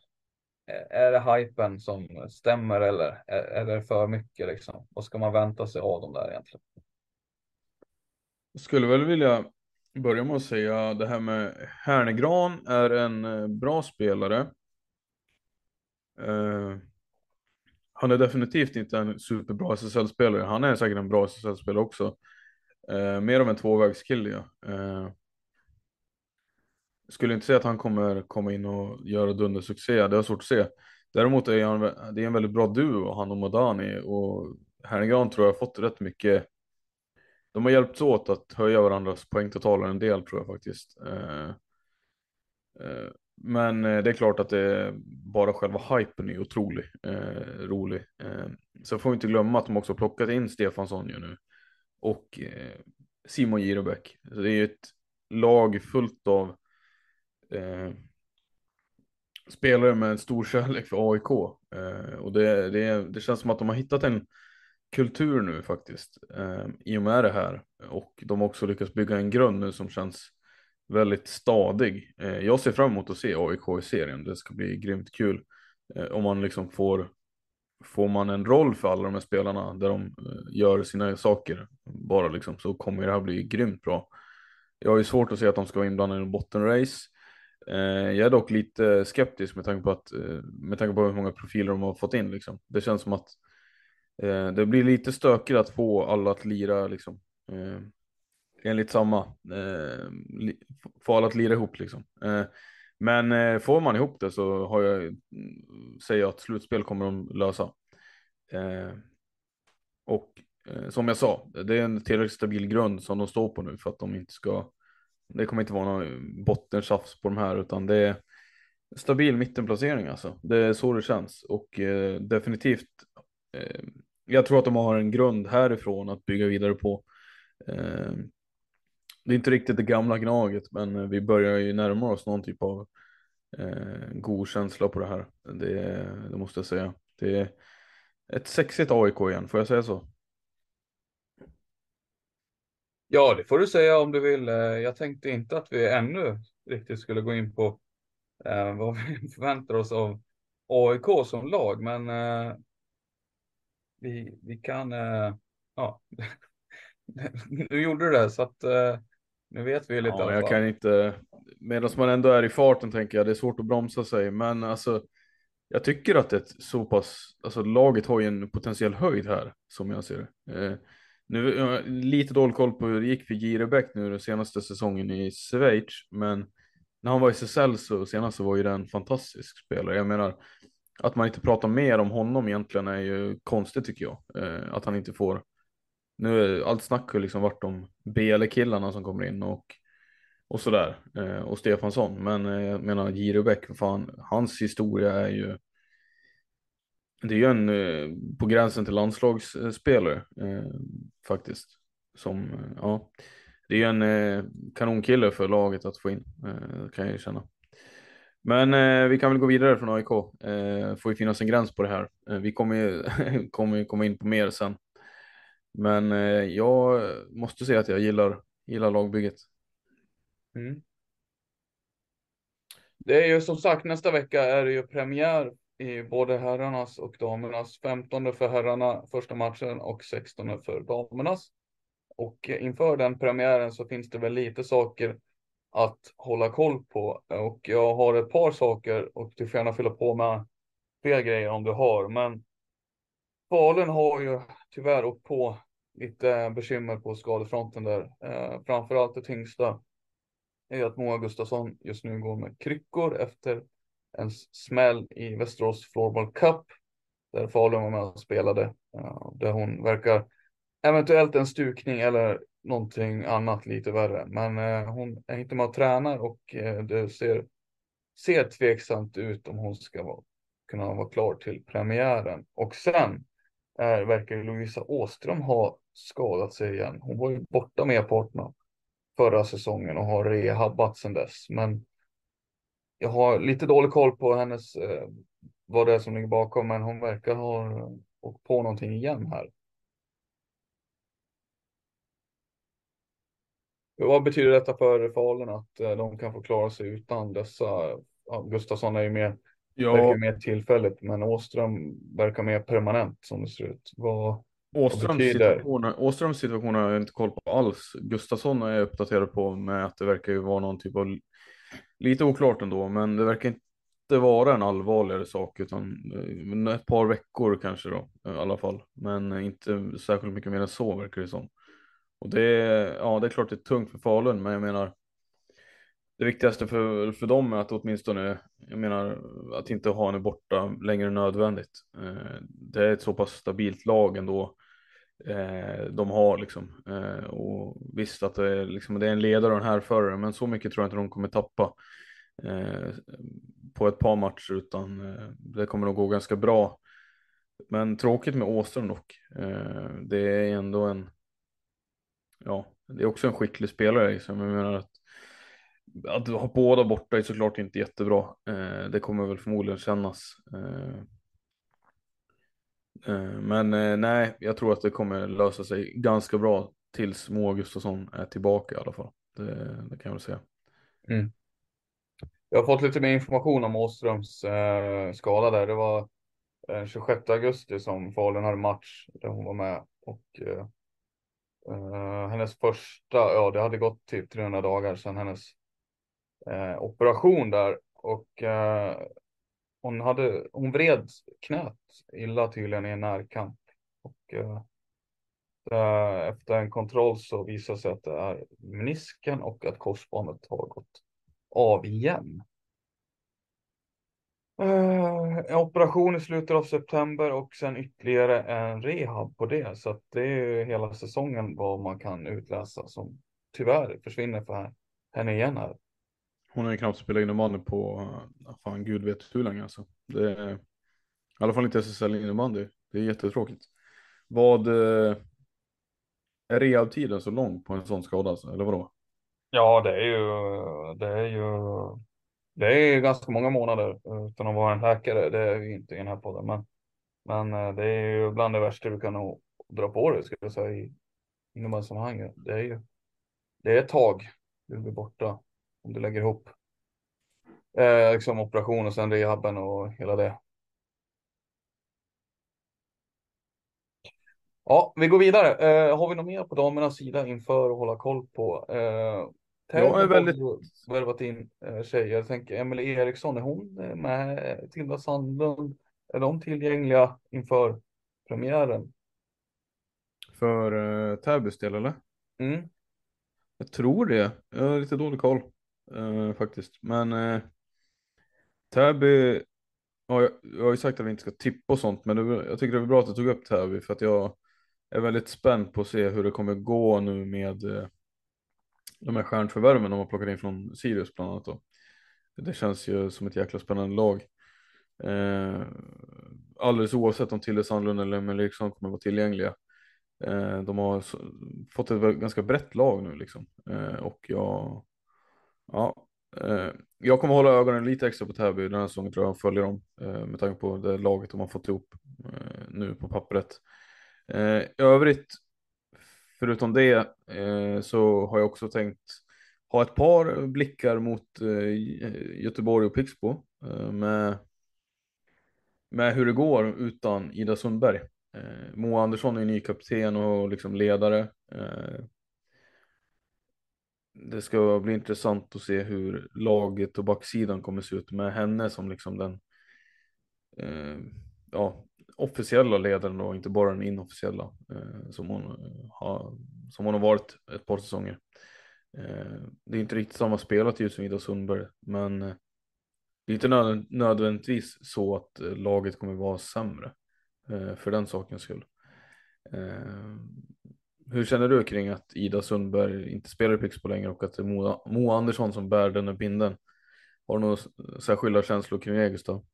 är det hypen som stämmer eller är, är det för mycket liksom? Vad ska man vänta sig av dem där egentligen? Jag skulle väl vilja börja med att säga det här med Hernegran är en bra spelare. Eh, han är definitivt inte en superbra SSL-spelare. Han är säkert en bra SSL-spelare också. Eh, mer av en tvåvägskille. Ja. Eh, skulle inte säga att han kommer komma in och göra dundersuccé. Det har svårt att se. Däremot är han, det är en väldigt bra duo, han och Modani. Och Herngran tror jag har fått rätt mycket de har hjälpts åt att höja varandras poängtotaler en del tror jag faktiskt. Eh, eh, men eh, det är klart att det är bara själva hypen är otrolig, eh, rolig. Eh, så får vi inte glömma att de också plockat in Stefansson ju nu. Och eh, Simon Girobäck. Så det är ju ett lag fullt av eh, spelare med en stor kärlek för AIK. Eh, och det, det, det känns som att de har hittat en kultur nu faktiskt eh, i och med det här och de har också lyckats bygga en grund nu som känns väldigt stadig. Eh, jag ser fram emot att se AIK i serien. Det ska bli grymt kul eh, om man liksom får får man en roll för alla de här spelarna där de eh, gör sina saker bara liksom så kommer det här bli grymt bra. Jag har ju svårt att se att de ska vara inblandade i en bottenrace. Eh, jag är dock lite skeptisk med tanke på att eh, med tanke på hur många profiler de har fått in liksom. Det känns som att Eh, det blir lite stökigt att få alla att lira liksom. Eh, enligt samma. Eh, få alla att lira ihop liksom. Eh, men eh, får man ihop det så har jag, mm, säger jag att slutspel kommer de lösa. Eh, och eh, som jag sa, det är en tillräckligt stabil grund som de står på nu för att de inte ska, det kommer inte vara någon bottentjafs på de här utan det är stabil mittenplacering alltså. Det är så det känns och eh, definitivt eh, jag tror att de har en grund härifrån att bygga vidare på. Eh, det är inte riktigt det gamla Gnaget, men vi börjar ju närma oss någon typ av eh, god känsla på det här. Det, det måste jag säga. Det är ett sexigt AIK igen, får jag säga så? Ja, det får du säga om du vill. Eh, jag tänkte inte att vi ännu riktigt skulle gå in på eh, <laughs> vad vi förväntar oss av AIK som lag, men eh, vi, vi kan, uh, ja, <laughs> nu gjorde du det så att uh, nu vet vi lite. Ja, jag kan inte, medan man ändå är i farten tänker jag, det är svårt att bromsa sig, men alltså jag tycker att det så pass, alltså laget har ju en potentiell höjd här som jag ser det. Nu jag lite dålig koll på hur det gick för Girebäck nu den senaste säsongen i Schweiz, men när han var i SSL så senast så var ju det en fantastisk spelare. Jag menar, att man inte pratar mer om honom egentligen är ju konstigt tycker jag. Eh, att han inte får. Nu är allt snack har liksom varit om BL-killarna som kommer in och och sådär eh, och Stefansson. Men eh, jag menar Girebäck, fan, hans historia är ju det är ju en eh, på gränsen till landslagsspelare eh, faktiskt. Som, eh, ja, det är ju en eh, kanonkille för laget att få in, eh, kan jag ju känna. Men eh, vi kan väl gå vidare från AIK. Eh, får ju finnas en gräns på det här. Eh, vi kommer ju <laughs> kommer komma in på mer sen. Men eh, jag måste säga att jag gillar, gillar lagbygget. Mm. Det är ju som sagt nästa vecka är det ju premiär i både herrarnas och damernas. 15 för herrarna första matchen och 16 för damernas. Och inför den premiären så finns det väl lite saker att hålla koll på. Och jag har ett par saker och du får gärna fylla på med fler grejer om du har. Men Falun har ju tyvärr åkt på lite bekymmer på skadefronten där. Eh, framförallt det tyngsta är att Moa Gustafsson just nu går med kryckor efter en smäll i Västerås Floorball Cup där Falun var med och spelade. Där hon verkar eventuellt en stukning eller någonting annat lite värre. Men eh, hon är inte med och tränar och eh, det ser, ser tveksamt ut om hon ska vara, kunna vara klar till premiären. Och sen är, verkar Lovisa Åström ha skadat sig igen. Hon var ju borta med parterna förra säsongen och har rehabbat sedan dess. Men jag har lite dålig koll på hennes, eh, vad det är som ligger bakom, men hon verkar ha åkt på någonting igen här. Vad betyder detta för Falun att eh, de kan få klara sig utan dessa? Gustafsson är ju mer, Ja. mer tillfälligt, men Åström verkar mer permanent som det ser ut. Vad, Åströms situation, Åströms situation har jag inte koll på alls. Gustafsson är jag uppdaterad på med att det verkar ju vara någon typ av lite oklart ändå, men det verkar inte vara en allvarligare sak utan eh, ett par veckor kanske då i alla fall. Men inte särskilt mycket mer än så verkar det som. Och det är, ja, det är klart det är tungt för Falun, men jag menar det viktigaste för, för dem är att åtminstone, jag menar, att inte ha henne borta längre än nödvändigt. Eh, det är ett så pass stabilt lag ändå eh, de har liksom. Eh, och visst att det är, liksom, det är en ledare och en härförare, men så mycket tror jag inte de kommer tappa eh, på ett par matcher, utan eh, det kommer nog gå ganska bra. Men tråkigt med Åström dock. Eh, det är ändå en, ja, det är också en skicklig spelare. Liksom. Jag menar att att ha båda borta är såklart inte jättebra. Eh, det kommer väl förmodligen kännas. Eh, eh, Eh, men eh, nej, jag tror att det kommer lösa sig ganska bra tills Moa Gustafsson är tillbaka i alla fall. Det, det kan jag väl säga. Mm. Jag har fått lite mer information om Åströms eh, skada där. Det var eh, den 26 augusti som Falun hade match där hon var med och eh, eh, hennes första, ja det hade gått typ 300 dagar sedan hennes eh, operation där och eh, hon hade, hon vred knät illa tydligen i en närkamp och eh, eh efter en kontroll så visade sig att det är menisken och att korsbandet har gått av igen. Eh, en operation i slutet av september och sen ytterligare en rehab på det. Så att det är ju hela säsongen vad man kan utläsa som tyvärr försvinner för henne igen här. Hon har ju knappt spelat innebandy på, fan gud vet hur länge alltså. Det är, I alla fall inte SSL innebandy. Det är jättetråkigt. Vad eh, är rehabtiden så lång på en sån skada alltså, eller vadå? Ja, det är ju, det är ju, det är ju ganska många månader utan att vara en läkare. Det är ju inte i den här podden, men, men eh, det är ju bland det värsta du kan nog dra på dig, skulle jag säga, i innebandysammanhang. Det är ju, det är ett tag du blir borta om du lägger ihop eh, liksom operation och sen rehaben och hela det. Ja, vi går vidare. Eh, har vi något mer på damernas sida inför att hålla koll på? Eh, Jag är väldigt- värvat in eh, tjejer. Jag tänker Emelie Eriksson, är hon eh, med? Tilda Sandlund, är de tillgängliga inför premiären? För eh, Täbys del eller? Mm. Jag tror det. Jag har lite dålig koll eh, faktiskt. Men eh, Täby, ja, jag, jag har ju sagt att vi inte ska tippa och sånt, men det, jag tycker det är bra att du tog upp Täby för att jag är väldigt spänd på att se hur det kommer gå nu med eh, de här stjärnförvärven de har plockat in från Sirius bland annat. Då. Det känns ju som ett jäkla spännande lag. Eh, alldeles oavsett om Tille Sandlund eller Emil Eriksson kommer vara tillgängliga. Eh, de har fått ett ganska brett lag nu liksom. Eh, och jag, ja, eh, jag kommer hålla ögonen lite extra på Täby den här säsongen tror jag, följer dem eh, med tanke på det laget de har fått ihop eh, nu på pappret. Eh, I övrigt, förutom det, så har jag också tänkt ha ett par blickar mot Göteborg och Pixbo med, med hur det går utan Ida Sundberg. Eh, Moa Andersson är ny kapten och liksom ledare. Det ska bli intressant att se hur laget och backsidan kommer se ut med henne som liksom den eh, ja, officiella ledaren och inte bara den inofficiella eh, som, hon eh, har, som hon har varit ett par säsonger. Eh, det är inte riktigt samma spelartid som Ida Sundberg men eh, det är inte nödvändigtvis så att eh, laget kommer vara sämre. Eh, för den sakens skull. Hur känner du kring att Ida Sundberg inte spelar i Pixbo längre och att det är Moa, Moa Andersson som bär den här binden? Har du några särskilda känslor kring det Gustav?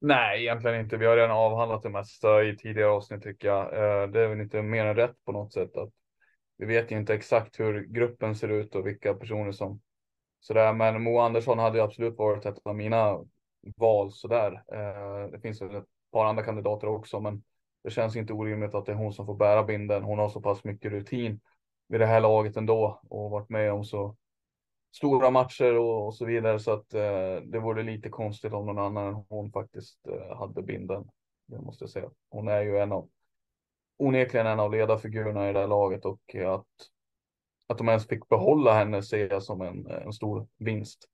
Nej, egentligen inte. Vi har redan avhandlat det mesta i tidigare avsnitt tycker jag. Eh, det är väl inte mer än rätt på något sätt att vi vet ju inte exakt hur gruppen ser ut och vilka personer som sådär. Men Moa Andersson hade ju absolut varit ett av mina val sådär. Eh, det finns väl ett par andra kandidater också, men det känns inte orimligt att det är hon som får bära binden. Hon har så pass mycket rutin vid det här laget ändå och varit med om så stora matcher och, och så vidare så att eh, det vore lite konstigt om någon annan än hon faktiskt eh, hade binden. Jag måste säga. Hon är ju en av onekligen en av ledarfigurerna i det här laget och att att de ens fick behålla henne ser jag som en, en stor vinst.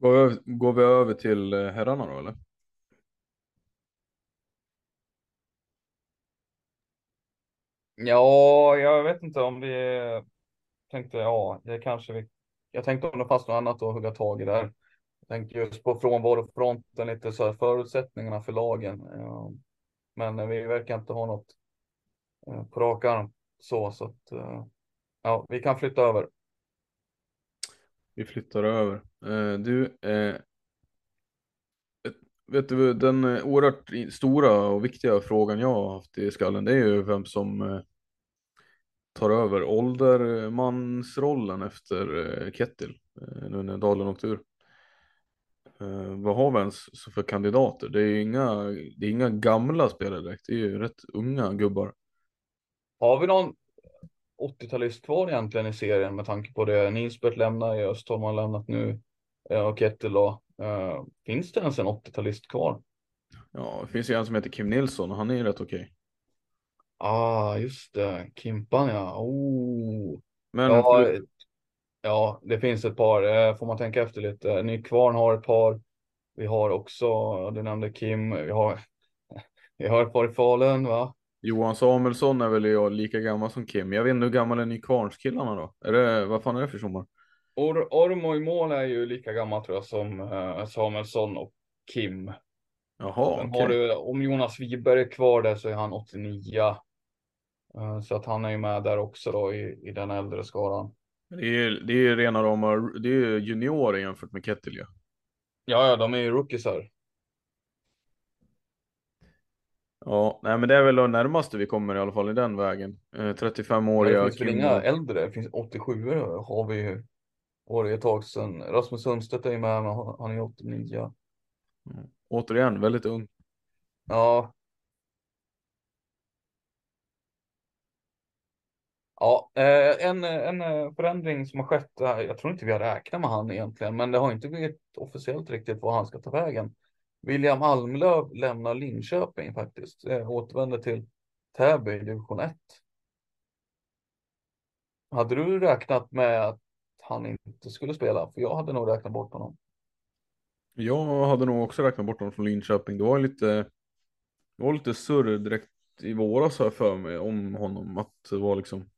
Går vi, går vi över till eh, herrarna då eller? Ja, jag vet inte om vi tänkte, ja, det kanske vi. Jag tänkte om det fanns något annat att hugga tag i där. Jag tänkte just på frånvarofronten, lite så här förutsättningarna för lagen. Men vi verkar inte ha något eh, på rak arm så, så att eh, ja, vi kan flytta över. Vi flyttar över. Eh, du, eh, vet du, den eh, oerhört stora och viktiga frågan jag har haft i skallen det är ju vem som eh, tar över åldermansrollen efter eh, Kettil eh, nu när Dalen åkte ur. vad har vi ens för kandidater? Det är inga, det är inga gamla spelare direkt, det är ju rätt unga gubbar. Har vi någon 80-talist kvar egentligen i serien med tanke på det. Nisbet lämnar Östholm har lämnat nu eh, och Kettel då. Uh, finns det ens en 80-talist kvar? Ja, det finns ju en som heter Kim Nilsson och han är ju rätt okej. Ah, just det. Kimpan ja. Oh. Men ja, ja, det finns ett par. Eh, får man tänka efter lite. Nykvarn har ett par. Vi har också, du nämnde Kim. Vi har, <laughs> vi har ett par i Falun va? Johan Samuelsson är väl lika gammal som Kim. Jag vet inte hur gammal är Nykvarnskillarna då? Är det, vad fan är det för sommar? Or Ormo i mål är ju lika gammal tror jag som uh, Samuelsson och Kim. Jaha, Sen okay. du, om Jonas Wiberg är kvar där så är han 89. Uh, eh, så att han är ju med där också då i, i den äldre skaran. Det är, det är rena rama, det är juniorer jämfört med Kettil ja. Ja, ja, de är ju rookiesar. Ja, nej men det är väl det närmaste vi kommer i alla fall i den vägen. Eh, 35-åriga. Det finns väl inga äldre, det finns 87 har vi ju. Var det ett tag sedan. Rasmus Sundstedt är ju med, han är 89. Mm. Återigen, väldigt ung. Ja. Ja, eh, en, en förändring som har skett. Jag tror inte vi har räknat med han egentligen, men det har inte blivit officiellt riktigt vad han ska ta vägen. William Almlöv lämnar Linköping faktiskt. Eh, återvänder till Täby i division 1. Hade du räknat med att han inte skulle spela? För jag hade nog räknat bort honom. Jag hade nog också räknat bort honom från Linköping. Det var lite, det var lite surr direkt i våras här för mig om honom. Att det var liksom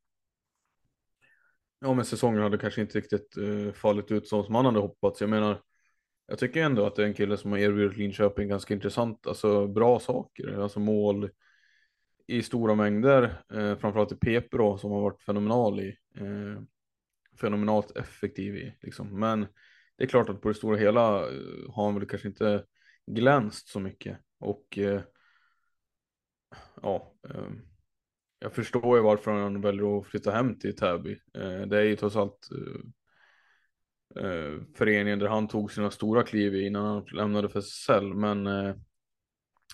Ja men säsongen hade kanske inte riktigt uh, fallit ut som han hade hoppats. Jag menar jag tycker ändå att det är en kille som har erbjudit Linköping ganska intressant, alltså bra saker, alltså mål i stora mängder, eh, framförallt i PP då som har varit fenomenal i, eh, fenomenalt effektiv i liksom. Men det är klart att på det stora hela eh, har han väl kanske inte glänst så mycket och eh, ja, eh, jag förstår ju varför han väljer att flytta hem till Täby. Eh, det är ju trots allt eh, eh, föreningen där han tog sina stora kliv innan han lämnade för SSL, men eh,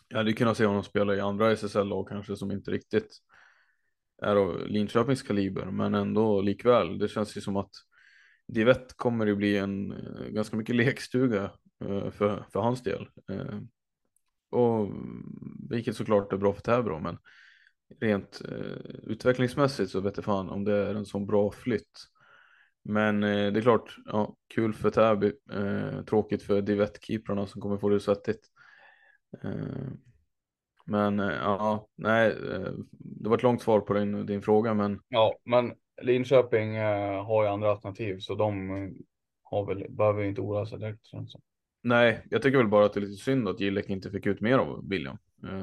jag hade kunnat se honom spela i andra SSL-lag kanske som inte riktigt är av Linköpings kaliber, men ändå likväl. Det känns ju som att Divett kommer ju bli en eh, ganska mycket lekstuga eh, för, för hans del. Och mm, vilket såklart är bra för Täby men rent eh, utvecklingsmässigt så vet jag fan om det är en sån bra flytt. Men eh, det är klart, ja, kul för Täby, eh, tråkigt för Divett-keeprarna som kommer få det svettigt. Eh, men eh, ja, nej, eh, det var ett långt svar på din, din fråga, men. Ja, men Linköping har ju andra alternativ, så de har väl, behöver inte oroa sig direkt. Så. Nej, jag tycker väl bara att det är lite synd att Gillek inte fick ut mer av William.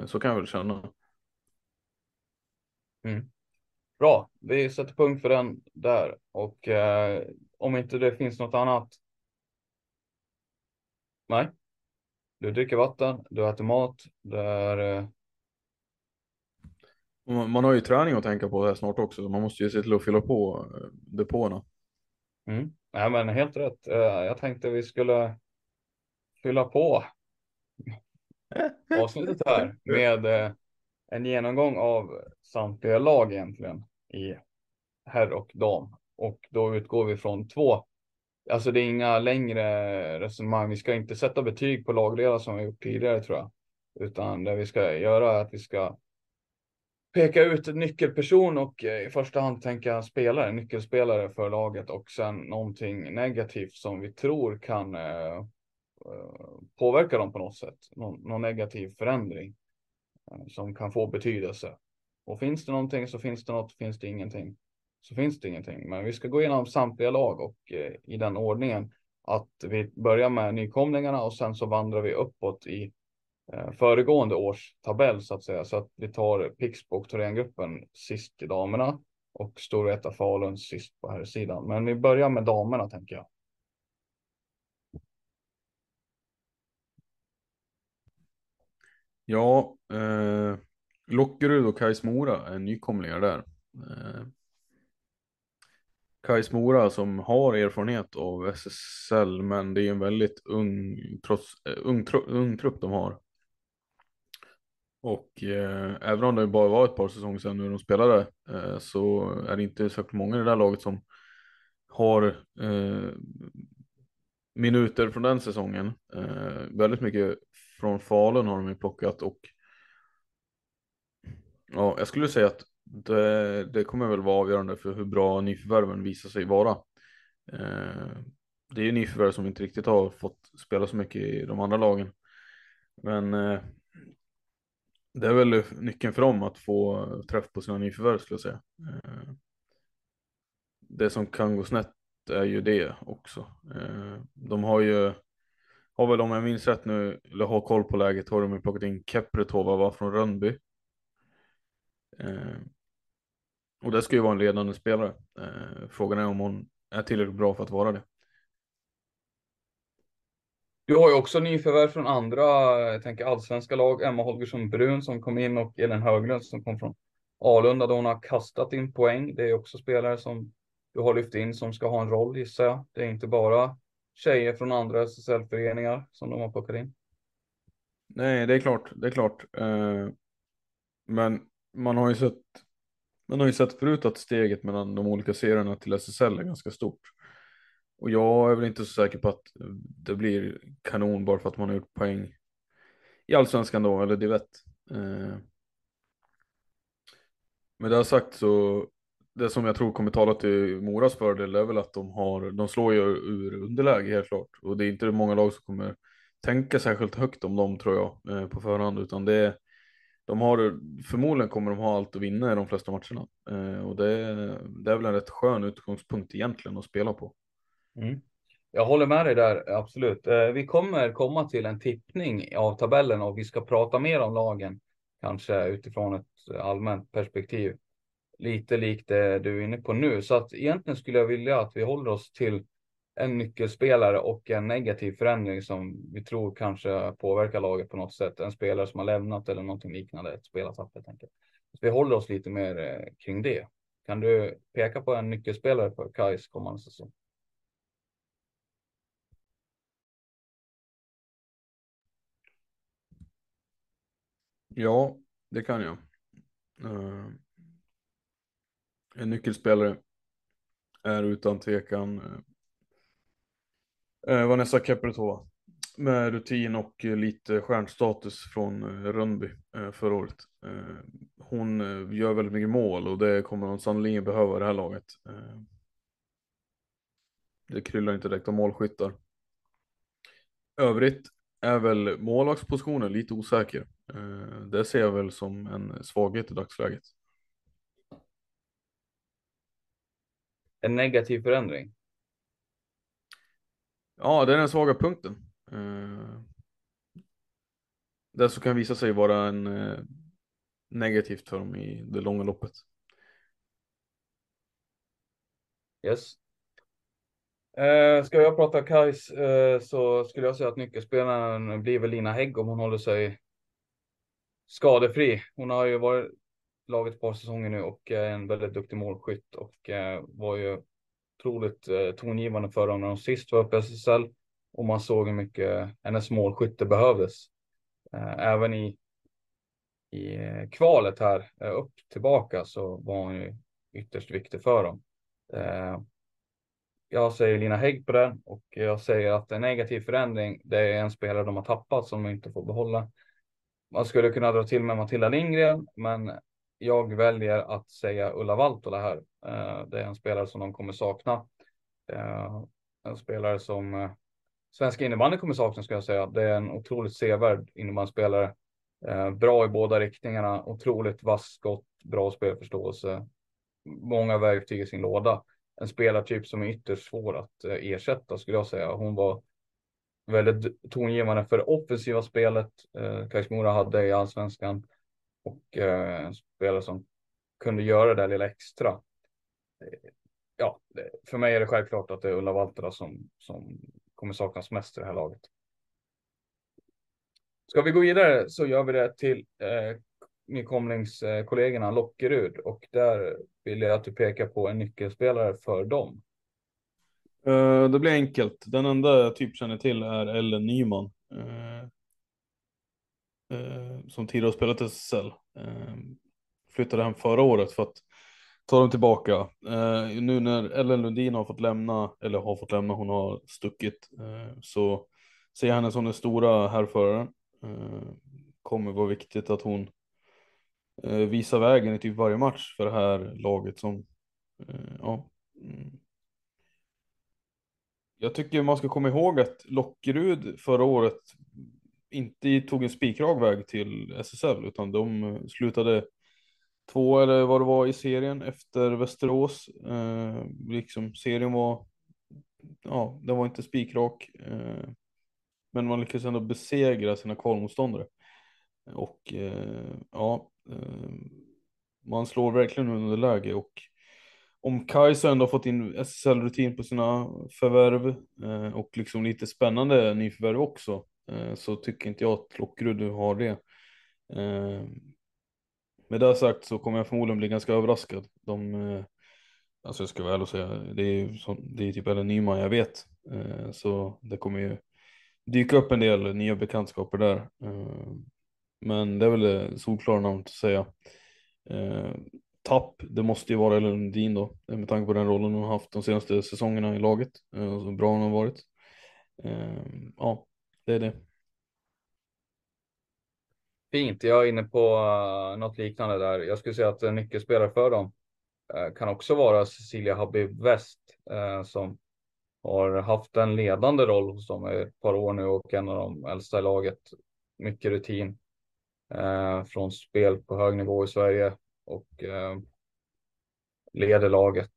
Så kan jag väl känna. Mm. Bra, vi sätter punkt för den där och eh, om inte det finns något annat. Nej, du dricker vatten, du äter mat, det är. Eh... Man har ju träning att tänka på här snart också, så man måste ju se till att fylla på eh, depåerna. Mm. Nej, men helt rätt. Eh, jag tänkte vi skulle fylla på <laughs> avsnittet här med eh, en genomgång av samtliga lag egentligen i herr och dam. Och då utgår vi från två. Alltså det är inga längre resonemang. Vi ska inte sätta betyg på lagdelar som vi gjort tidigare tror jag. Utan det vi ska göra är att vi ska peka ut en nyckelperson och eh, i första hand tänka spelare, nyckelspelare för laget och sen någonting negativt som vi tror kan eh, eh påverka dem på något sätt. Någon, någon negativ förändring. Eh, som kan få betydelse. Och finns det någonting så finns det något, finns det ingenting så finns det ingenting. Men vi ska gå igenom samtliga lag och eh, i den ordningen att vi börjar med nykomlingarna och sen så vandrar vi uppåt i eh, föregående års tabell så att säga. Så att vi tar Pixbo och Thorengruppen sist i damerna och Storvreta Falun sist på här sidan. Men vi börjar med damerna tänker jag. Ja, eh, Lockerud och Kais Mora är nykomlingar där. Eh, Kais Mora som har erfarenhet av SSL men det är en väldigt ung, trots, eh, ung, ung trupp de har. Och eh, även om det bara var ett par säsonger sedan nu de spelade eh, så är det inte särskilt många i det där laget som har eh, minuter från den säsongen. Eh, väldigt mycket från Falun har de ju plockat och ja, jag skulle säga att det, det kommer väl vara avgörande för hur bra nyförvärven visar sig vara. Eh, det är ju nyförvärv som inte riktigt har fått spela så mycket i de andra lagen. Men eh, det är väl nyckeln för dem att få träff på sina nyförvärv skulle jag säga. Eh, det som kan gå snett är ju det också. Eh, de har ju har väl om jag minns rätt nu, eller har koll på läget, har de ju plockat in Kepretova från Rönnby. Eh, och det ska ju vara en ledande spelare. Eh, frågan är om hon är tillräckligt bra för att vara det. Du har ju också nyförvärv från andra, jag tänker allsvenska lag, Emma Holgersson Brun som kom in och Elin Höglund som kom från Alunda där hon har kastat in poäng. Det är också spelare som du har lyft in som ska ha en roll gissar jag. Det är inte bara tjejer från andra SSL-föreningar som de har plockat in. Nej, det är klart, det är klart. Eh, men man har ju sett, man har ju sett förut att steget mellan de olika serierna till SSL är ganska stort. Och jag är väl inte så säker på att det blir kanon bara för att man har gjort poäng i allsvenskan då, eller divett. Eh, med det sagt så det som jag tror kommer tala till Moras fördel är väl att de har, de slår ju ur underläge helt klart. Och det är inte många lag som kommer tänka särskilt högt om dem tror jag eh, på förhand, utan det är, de har, förmodligen kommer de ha allt att vinna i de flesta matcherna. Eh, och det, det är väl en rätt skön utgångspunkt egentligen att spela på. Mm. Jag håller med dig där, absolut. Eh, vi kommer komma till en tippning av tabellen och vi ska prata mer om lagen, kanske utifrån ett allmänt perspektiv lite likt det du är inne på nu. Så att egentligen skulle jag vilja att vi håller oss till en nyckelspelare och en negativ förändring som vi tror kanske påverkar laget på något sätt. En spelare som har lämnat eller någonting liknande, ett spelartapp helt enkelt. Så vi håller oss lite mer eh, kring det. Kan du peka på en nyckelspelare för Kais kommande säsong? Ja, det kan jag. Uh, en nyckelspelare är utan tvekan eh, eh, Vanessa Kepretova med rutin och eh, lite stjärnstatus från eh, Rönnby eh, förra året. hon gör väldigt mycket mål och det kommer hon sannolikt behöva i det här laget. det kryllar inte direkt av målskyttar. Övrigt är väl målvaktspositionen lite osäker. Det ser jag väl som en svaghet i dagsläget. En negativ förändring? Ja, det är den svaga punkten. Eh, det som kan visa sig vara en eh, negativt för dem i det långa loppet. Yes. Eh, ska jag prata Kajs eh, så skulle jag säga att nyckelspelaren blir väl Lina Hägg om hon håller sig skadefri. Hon har ju varit laget ett par säsonger nu och är en väldigt duktig målskytt och eh, var ju otroligt eh, tongivande dem när de sist var uppe i SSL och man såg hur mycket hennes målskytte behövdes. Eh, även i, i eh, kvalet här eh, upp tillbaka så var hon ju ytterst viktig för dem. Eh, jag säger Lina Hägg på den och jag säger att en negativ förändring, det är en spelare de har tappat som de inte får behålla. Man skulle kunna dra till med Matilda Lindgren, men jag väljer att säga Ulla Valtola här. Eh, det är en spelare som de kommer sakna. Eh, en spelare som eh, svenska innebandy kommer sakna ska jag säga. Det är en otroligt sevärd innebandyspelare. Bra i båda riktningarna, otroligt vass skott, bra spelförståelse. Många verktyg i sin låda. En spelartyp som är ytterst svår att ersätta skulle jag säga. Hon var väldigt tongivande för det offensiva spelet eh, Mora hade i allsvenskan och eh, en spelare som kunde göra det där lilla extra. Eh, ja, för mig är det självklart att det är Ulla Valtera som, som kommer saknas mest i det här laget. Ska vi gå vidare så gör vi det till eh, nykomlingskollegorna eh, Lockerud och där vill jag att du pekar på en nyckelspelare för dem. Uh, det blir enkelt. Den enda jag typ känner till är Ellen Nyman. Eh, som tidigare spelat i SSL. Eh, flyttade hem förra året för att ta dem tillbaka. Eh, nu när Ellen Lundin har fått lämna, eller har fått lämna, hon har stuckit. så ser jag henne som den stora härföraren. kommer vara viktigt att hon visar vägen i typ varje match för det här laget som ja, mm. jag tycker man ska komma ihåg att Lockerud förra året inte tog en spikrak väg till SSL utan de slutade två eller vad det var i serien efter Västerås. Eh, liksom serien var, ja, den var inte spikrak. Eh, men man lyckades ändå besegra sina kvalmotståndare. Och eh, ja, eh, man slår verkligen under läge och om Kajsa ändå har fått in SSL-rutin på sina förvärv eh, och liksom lite spännande nyförvärv också Eh, så tycker inte jag att Lockerud nu har det. Eh, med det sagt så kommer jag förmodligen bli ganska överraskad. De, eh, alltså jag ska vara ärlig och säga, det är, som, det är typ en Nyman jag vet. Eh, så det kommer ju dyka upp en del nya bekantskaper där. Eh, men det är väl det solklara namnet att säga eh, tapp, det måste ju vara Ellen Lundin då, eh, med tanke på den rollen hon har haft de senaste säsongerna i laget, eh, så bra hon har varit. Ja, det är det. Fint, jag är inne på eh, något liknande där. Jag skulle säga att en nyckelspelare för dem eh, kan också vara Cecilia Habib West eh, som har haft en ledande roll hos dem i ett par år nu och en av de äldsta i laget. Mycket rutin från spel på hög nivå i Sverige och leder laget.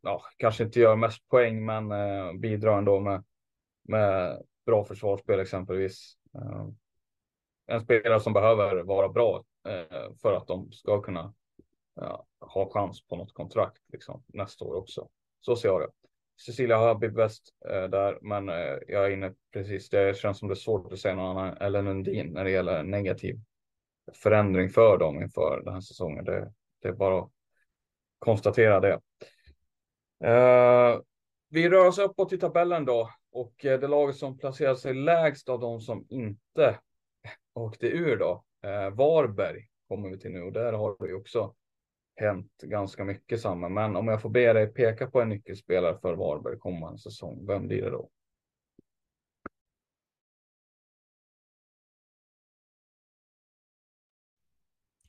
Ja, kanske inte gör mest poäng, men bidrar ändå med, med bra försvarsspel exempelvis. Eh, en spelare som behöver vara bra eh, för att de ska kunna ha chans på något kontrakt liksom, nästa år också. Så ser jag det. Cecilia Habib bäst eh, där, men eh, jag är inne precis. Det känns som det är svårt att säga någon annan eller Lundin när det gäller negativ förändring för dem inför den här säsongen. Det, det är bara att konstatera det. Eh, vi rör oss uppåt i tabellen då och eh, det laget som placerar sig lägst av de som inte åkte ur då. eh, Varberg kommer vi till nu och där har det ju också hänt ganska mycket samma. Men om jag får be dig peka på en nyckelspelare för Varberg kommande säsong, vem blir det då?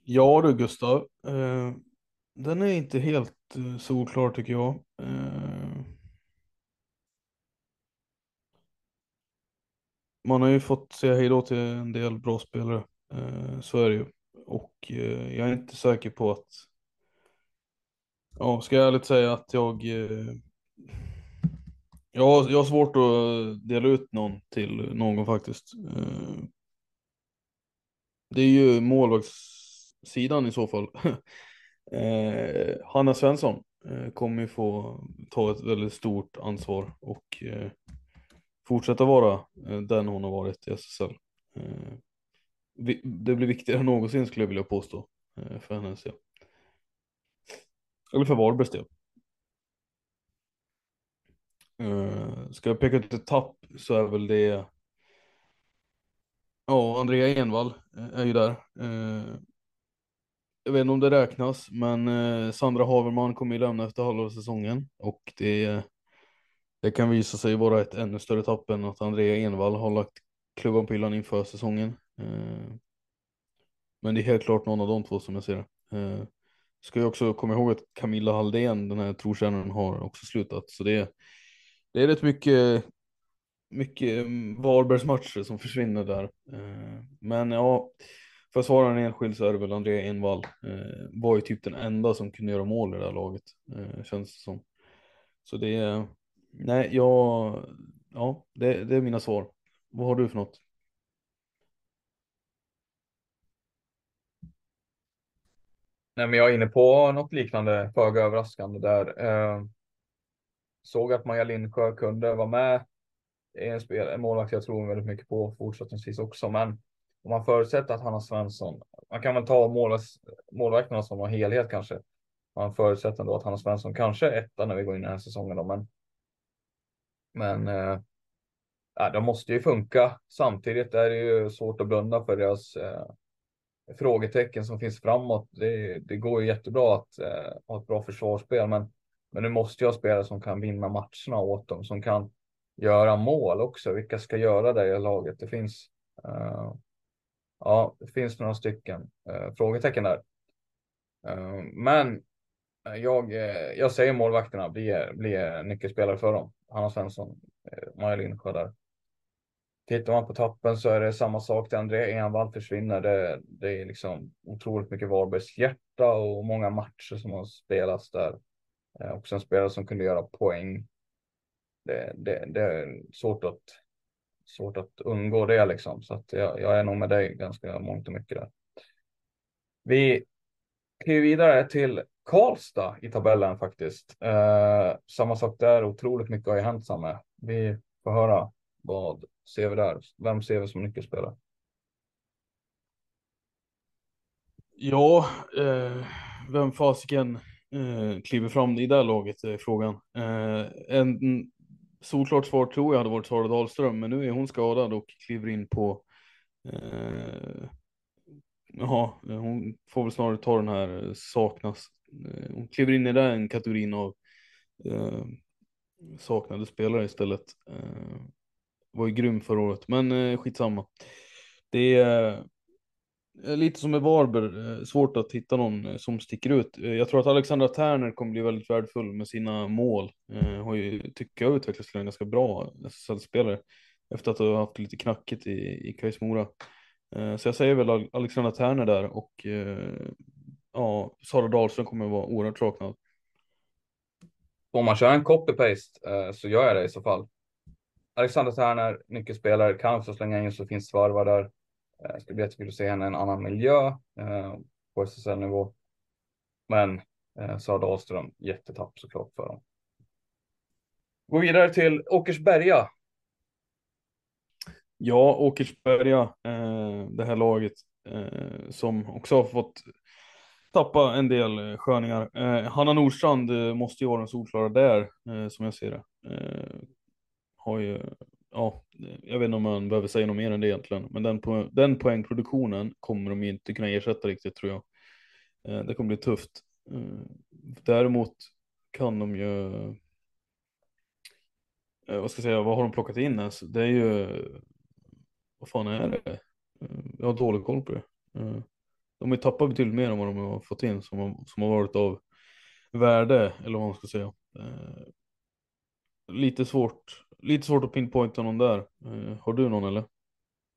Ja du Gustav, eh, den är inte helt eh, solklar tycker jag. Eh, man har ju fått säga hej då till en del bra spelare, eh, så är det ju. Och eh, jag är inte säker på att Ja, ska jag ärligt säga att jag... Eh, jag, har, jag har svårt att dela ut någon till någon faktiskt. Eh, det är ju målvaktssidan i så fall. <laughs> eh, Hanna Svensson eh, kommer ju få ta ett väldigt stort ansvar och eh, fortsätta vara eh, den hon har varit i SSL. Eh, det blir viktigare än någonsin skulle jag vilja påstå eh, för hennes del. Eller för Varbergs del. Ska jag peka ut ett tapp så är väl det Ja, Andrea Envall är ju där. Jag vet inte om det räknas, men Sandra Haverman kommer ju lämna efter halva säsongen och det, det kan visa sig vara ett ännu större tapp än att Andrea Envall har lagt klubban på hyllan inför säsongen. Eh, men det är helt klart någon av de två som jag ser det. Eh, ska jag också komma ihåg att Camilla Halldén, den här trotjänaren, har också slutat. Så det är, det är rätt mycket, mycket mm, Varbergsmatcher som försvinner där. Eh, men ja, för att svara en enskild så är det väl Andrea Envall. Var ju typ den enda som kunde göra mål i det här laget, känns det som. Så det är, nej, jag, ja, det, det är mina svar. Vad har du för något? Nej, men jag är inne på något liknande, föga överraskande där. Eh, såg att Maja Lindsjö kunde vara med. Det är en, spel, en målvakt jag tror väldigt mycket på fortsättningsvis också, men om man förutsätter att Hanna Svensson, man kan väl ta målvakterna som en helhet kanske. Man förutsätter då att Hanna Svensson kanske är etta när vi går in i den här säsongen då, men. Men. Eh, de måste ju funka. Samtidigt är det ju svårt att blunda för deras eh, frågetecken som finns framåt. Det, det går ju jättebra att eh, ha ett bra försvarsspel, men, men nu måste jag spela som kan vinna matcherna åt dem, som kan göra mål också. Vilka ska göra det i laget? Det finns. eh, ja, det finns några stycken eh, frågetecken där. Eh, men jag, eh, jag säger målvakterna blir, blir eh, nyckelspelare för dem. Hanna Svensson, eh, Maja Lindsjö där. Tittar man på toppen så är det samma sak. till André Envall försvinner. Det, det är liksom otroligt mycket Varbergs hjärta och många matcher som har spelats där. Också en spelare som kunde göra poäng. Det, det, det är svårt att, svårt att undgå det liksom. Så att jag, jag är nog med dig ganska mångt och mycket där. Vi kliver vidare till Karlstad i tabellen faktiskt. Eh, samma sak där, otroligt mycket har ju hänt samma. Vi får höra vad ser vi där? Vem ser vi som nyckelspelare? Ja, eh, vem fasiken eh, kliver fram i det laget är frågan. Eh, en solklart svar tror jag hade varit Sara Dahlström, men nu är hon skadad och kliver in på eh, Ja, hon får väl snarare ta den här saknas. Eh, hon kliver in i den kategorin av eh, saknade spelare istället. Eh, var ju grym förra året, men eh, skitsamma. Det är eh, lite som med Varberg, eh, svårt att hitta någon eh, som sticker ut. Eh, jag tror att Alexandra Terner kommer bli väldigt värdefull med sina mål. Eh, har ju, tycker jag, utvecklats till en ganska bra SSL-spelare efter att ha haft lite knackigt i, i Kais Mora. Eh, så jag säger väl Alexandra Terner där och eh, ja, Sara Dahlström kommer att vara oerhört saknad. Om man kör en copy-paste så gör jag det i så fall. Alexander Tärner, nyckelspelare, kan också slänga in så finns svarvar där. Eh, ska bli jättekul att se henne i en annan miljö eh, på SSL-nivå. Men eh, Sara Dahlström, jättetapp såklart för dem. Gå vidare till Åkersberga. Ja, Åkersberga, eh, det här laget eh, som också har fått tappa en del eh, sköningar. Eh, Hanna Nordstrand eh, måste ju vara den solklara där, eh, som jag ser det. Eh, har ju, ja, jag vet inte om man behöver säga något mer än det egentligen, men den, po den poängproduktionen kommer de inte kunna ersätta riktigt tror jag. Eh, det kommer bli tufft. Eh, däremot kan de ju, eh, vad ska jag säga, vad har de plockat in ens? Det är ju, vad fan är det? Eh, jag har dålig koll på det. Eh, de har ju tappat betydligt mer än vad de har fått in som har, som har varit av värde, eller vad man ska säga. Eh, lite svårt, lite svårt att pinpointa någon där. Eh, har du någon eller?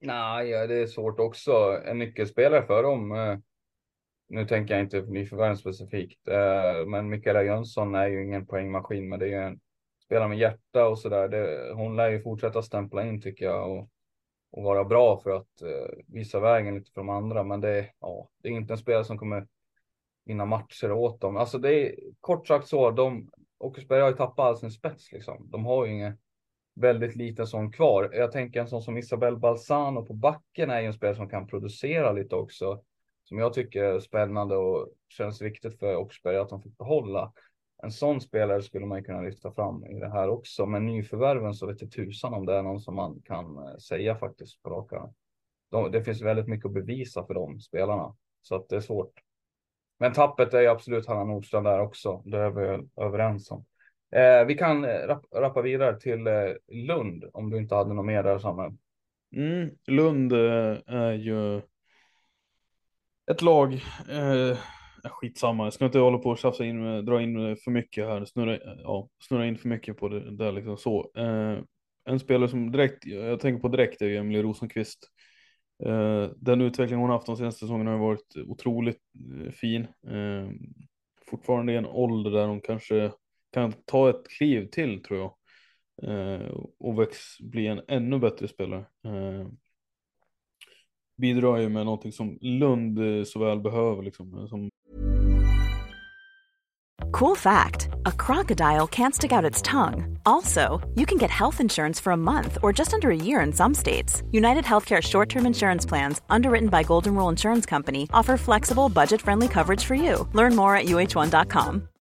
Nej, ja, det är svårt också. En nyckelspelare för dem eh, nu tänker jag inte nyförvärv specifikt, men Mikaela Jönsson är ju ingen poängmaskin, men det är ju en spelare med hjärta och så där. Hon lär ju fortsätta stämpla in tycker jag och, och vara bra för att eh, visa vägen lite för de andra. Men det, ja, det är inte en spelare som kommer vinna matcher åt dem. Alltså det är kort sagt så, de, Åkersberg har ju tappat all sin spets liksom. De har ju ingen väldigt liten sån kvar. Jag tänker en sån som Isabel Balsano på backen är ju en spelare som kan producera lite också som jag tycker är spännande och känns viktigt för Oxberg att de fick behålla. En sån spelare skulle man kunna lyfta fram i det här också, men nyförvärven så vet jag tusan om det är någon som man kan eh, säga faktiskt på raka. De, det finns väldigt mycket att bevisa för de spelarna så att det är svårt. Men tappet är absolut Hanna Nordstrand där också. Det är vi överens om. Eh, vi kan eh, rapp, rappa vidare till eh, Lund om du inte hade något mer där Samuel. Mm, Lund eh, är ju ett lag, eh, Eh, skitsamma, jag ska inte hålla på och tjafsa in, eh, dra in eh, för mycket här, snurra, ja, snurra in för mycket på det där liksom så. Eh, en spelare som direkt, jag tänker på direkt är Emelie Rosenqvist. Eh, den utveckling hon haft de senaste säsongerna har varit otroligt fin. Eh, fortfarande i en ålder där hon kanske kan ta ett kliv till tror jag. Eh, och väx, bli en ännu bättre spelare. Bidrar ju med någonting som Lund eh, så väl behöver. Liksom, eh, som... Cool fact a crocodile can't stick out its tongue. Also, you can get health insurance for a month or just under a year in some states. United Healthcare short term insurance plans, underwritten by Golden Rule Insurance Company, offer flexible, budget friendly coverage for you. Learn more at uh1.com.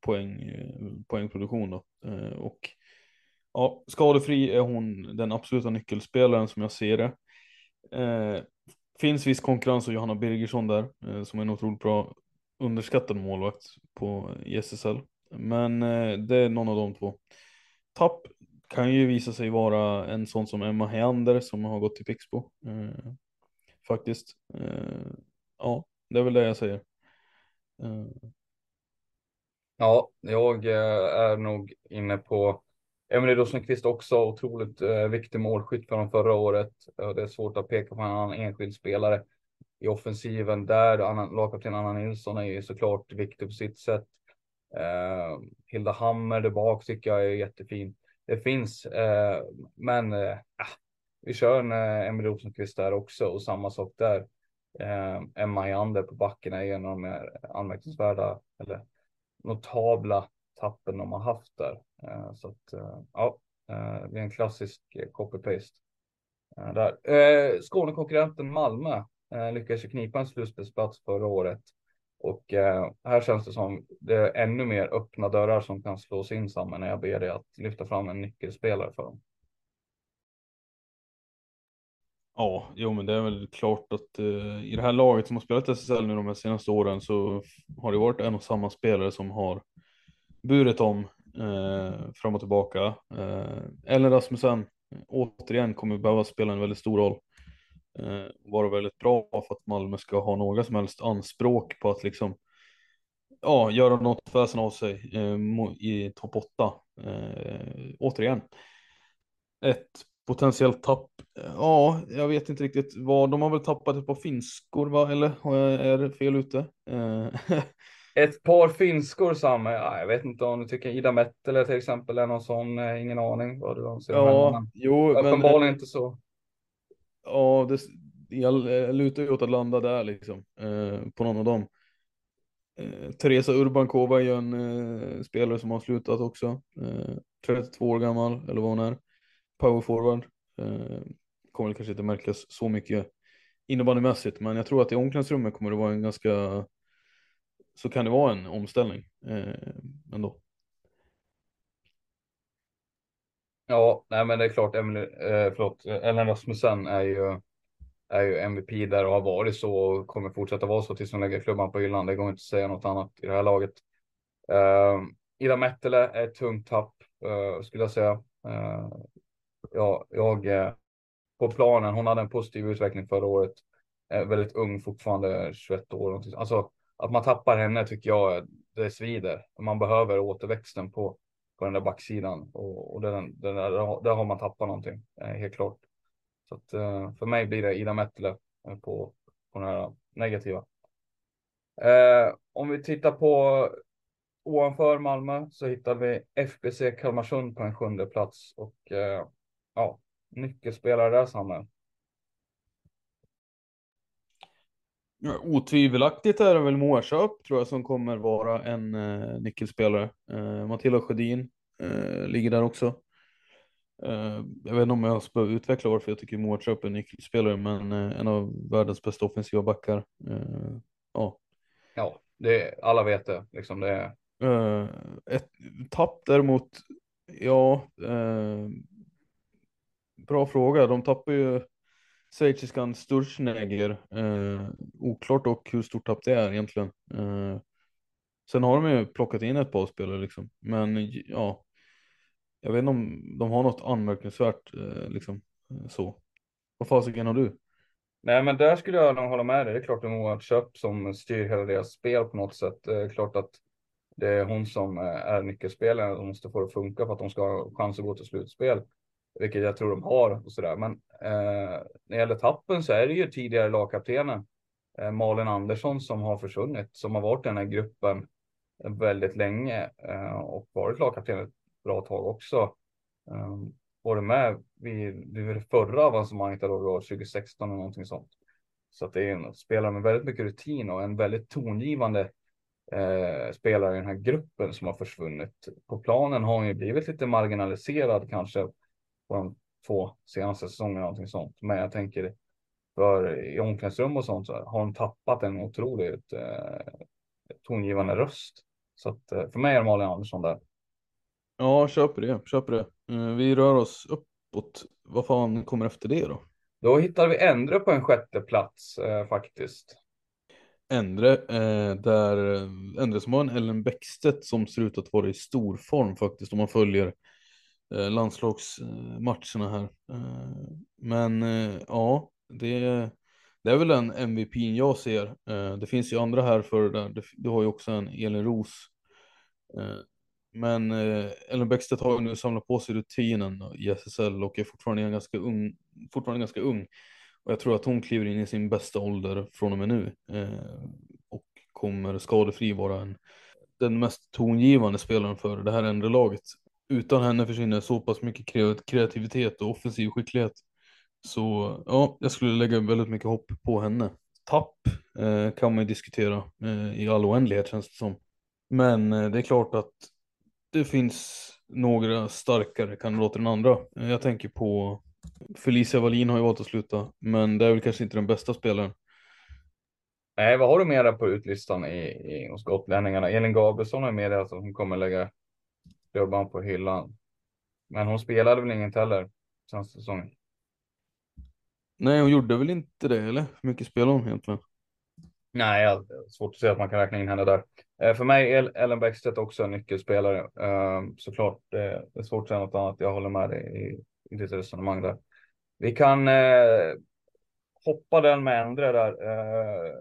Poäng, eh, poängproduktion då. Eh, och ja, skadefri är hon den absoluta nyckelspelaren som jag ser det. Eh, finns viss konkurrens av Johanna Birgersson där, eh, som är en otroligt bra underskattad målvakt på SSL. Men eh, det är någon av de två. Tapp kan ju visa sig vara en sån som Emma Heander som har gått till Pixbo. Eh, faktiskt. Eh, ja, det är väl det jag säger. Ja, jag eh, är nog inne på Emelie Rosenqvist också, otroligt eh, viktig målskytt för dem förra året. Det är svårt att peka på en annan enskild spelare i offensiven där. Lagkapten Anna Nilsson är ju såklart viktig på sitt sätt. Eh, Hilda Hammer där bak tycker jag är jättefin. Det finns, eh, men eh, ah, vi kör en eh, Emelie Rosenqvist där också och samma sak där. Eh, Emma Jander på backen är en av de mer anmärkningsvärda, eller notabla tappen de har haft där. Eh, så att eh, ja, eh, det är en klassisk copy-paste. Där. Skånekonkurrenten Malmö lyckades ju knipa en slutspelsplats förra året. Och här känns det som det är ännu mer öppna dörrar som kan slås in samman när jag ber dig att lyfta fram en nyckelspelare för dem. Ja, jo men det är väl klart att uh, i det här laget som har spelat SSL nu de här senaste åren så har det varit en och samma spelare som har burit om uh, fram och tillbaka. Uh, Ellen Rasmussen återigen kommer behöva spela en väldigt stor roll. Uh, vara väldigt bra för att Malmö ska ha några som helst anspråk på att liksom ja, göra något väsen av sig eh, i topp 8. Eh, återigen. Ett potentiellt tapp. Ja, jag vet inte riktigt vad. De har väl tappat ett par finskor, va? Eller är det fel ute? Eh, <laughs> ett par finskor samma. Ja, jag vet inte om du tycker Ida Mettele till exempel är någon sån. Ingen aning vad du anser. Ja, men, jo, uppenbarligen men, inte så. Ja, det, jag lutar ju åt att landa där liksom. Eh, på någon av dem. Eh, Teresa Urbankova är ju en eh, spelare som har slutat också. 32 eh, år gammal, eller vad hon är. Power forward. Eh, kommer kanske inte märkas så mycket innebandymässigt, men jag tror att i omklädningsrummet kommer det vara en ganska så kan det vara en omställning eh, ändå. Ja, nej men det är klart, Emily, eh, förlåt, Ellen Rasmussen är ju, är ju MVP där och har varit så och kommer fortsätta vara så tills hon lägger klubban på hyllan. Det går inte att säga något annat i det här laget. Eh, Ida Mettele är ett tungt tapp, eh, skulle jag säga. Eh, ja, jag, eh, på planen, hon hade en positiv utveckling förra året. Är väldigt ung fortfarande, 21 år. Alltså, att man tappar henne tycker jag det svider. Man behöver återväxten på, på den där backsidan och, och den, den där, där har man tappat någonting, eh, helt klart. Så att, eh, för mig blir det Ida Mettele eh, på, på den här negativa. Eh, om vi tittar på ovanför Malmö så hittar vi FBC Kalmarsund på en sjunde plats och eh, ja, nyckelspelare där. Ja, otvivelaktigt är det väl Mårköp tror jag som kommer vara en eh, nyckelspelare. Eh, Matilda Sjödin eh, ligger där också. Eh, jag vet inte om jag ska utveckla varför jag tycker Mårköp är en nyckelspelare, men eh, en av världens bästa offensiva backar. Eh, ja, ja det, alla vet det. Liksom det är... Ett tapp däremot, ja, bra fråga. De tappar ju schweiziskan Sturzenegger. Eh, oklart dock hur stort tapp det är egentligen. Eh, sen har de ju plockat in ett par spelare liksom. Men ja, jag vet inte om de har något anmärkningsvärt eh, liksom eh, så. Vad fasiken har du? Nej, men där skulle jag nog hålla med dig. Det är klart det är Moa Köp som styr hela deras spel på något sätt. Det är klart att det är hon som eh, är nyckelspelaren. och måste få det att funka för att de ska ha chans att gå till slutspel vilket jag tror de har och sådär. Men eh, när det gäller tappen så är det ju tidigare lagkaptenen eh, Malin Andersson som har försvunnit, som har varit i den här gruppen väldigt länge eh, och varit lagkapten ett bra tag också. Eh, varit med vid, vid det förra avancemanget då, då 2016 eller någonting sånt. Så att det är en spelare med väldigt mycket rutin och en väldigt tongivande eh, spelare i den här gruppen som har försvunnit. På planen har hon ju blivit lite marginaliserad kanske på de två senaste säsongerna. Någonting sånt. Men jag tänker för i omklädningsrum och sånt så har de tappat en otroligt eh, tongivande röst. Så att eh, för mig är det Malin Andersson där. Ja, köper det, köper det. Eh, vi rör oss uppåt. Vad fan kommer efter det då? Då hittar vi Endre på en sjätte plats eh, faktiskt. Endre, eh, där eh, Endre som har en Ellen Bäckstedt som ser ut att vara i stor form faktiskt om man följer Eh, landslagsmatcherna här. Eh, men eh, ja, det, det är väl den MVP jag ser. Det finns ju andra här för där. Du har ju också en Elin Ros. Men Ellen Bäckstedt har ju nu samlat på sig rutinen i SSL och är fortfarande ganska ung. Fortfarande ganska ung. Och jag tror att hon kliver in i sin bästa ålder från och med nu. Och kommer skadefri vara en, den mest tongivande spelaren för det här äldre laget utan henne försvinner så pass mycket kreativitet och offensiv skicklighet. Så ja, jag skulle lägga väldigt mycket hopp på henne. Tapp eh, kan man ju diskutera eh, i all oändlighet känns det som. Men eh, det är klart att det finns några starkare kandidater än andra. Eh, jag tänker på Felicia Wallin har ju valt att sluta, men det är väl kanske inte den bästa spelaren. Nej, vad har du mera på utlistan i, i, hos gotlänningarna? Elin Gabrielsson har meddelat att hon kommer lägga klubban på hyllan. Men hon spelade väl inget heller senaste säsongen. Nej, hon gjorde väl inte det, eller? Hur mycket spelade hon egentligen? Nej, svårt att säga att man kan räkna in henne där. Eh, för mig är Ellen Bäckstedt också en nyckelspelare. Eh, såklart, det, det är svårt att säga något annat. Jag håller med dig i, i ditt resonemang där. Vi kan eh, hoppa den med Endre där. Eh,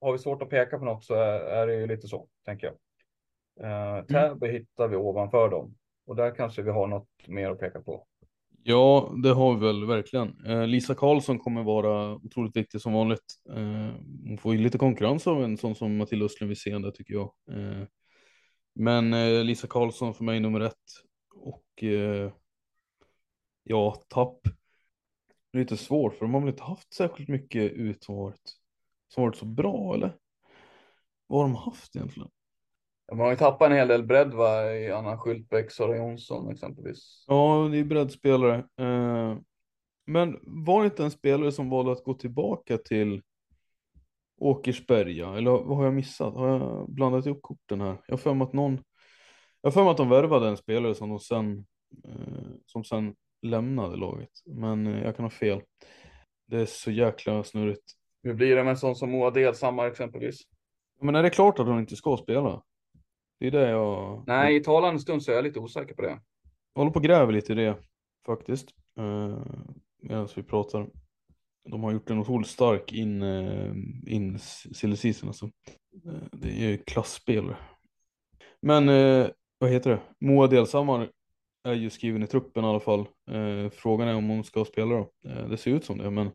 har vi svårt att peka på något så är, är det ju lite så, tänker jag. Eh, Täby hittar vi ovanför dem och där kanske vi har något mer att peka på. Ja, det har vi väl verkligen. Eh, Lisa Karlsson kommer vara otroligt viktig som vanligt. Eh, hon får ju lite konkurrens av en sån som Matilda Östlund Wisén tycker jag. Eh, men eh, Lisa Karlsson för mig nummer ett. Och eh, ja, tapp. Lite svårt för de har väl inte haft särskilt mycket ut som varit, som varit så bra eller? Vad har de haft egentligen? De har ju tappat en hel del bredd va, i Anna Schultbäck, Sara Jonsson exempelvis. Ja, det är breddspelare. Eh, men var det inte en spelare som valde att gå tillbaka till Åkersberga? Eller vad har jag missat? Har jag blandat ihop korten här? Jag har för mig att någon... Jag för mig att de värvade en spelare som de sen, eh, som sen lämnade laget. Men eh, jag kan ha fel. Det är så jäkla snurrigt. Hur blir det med en sån som Moa Delsammar exempelvis? Men är det klart att hon inte ska spela? Det är det jag... Nej, i talande stund så är jag lite osäker på det. Jag håller på och gräver lite i det faktiskt. Eh, Medan vi pratar. De har gjort en otroligt stark in, eh, in silly season alltså. Eh, det är ju klassspelare. Men eh, vad heter det? Moa Delsammar är ju skriven i truppen i alla fall. Eh, frågan är om hon ska spela då. Eh, det ser ut som det men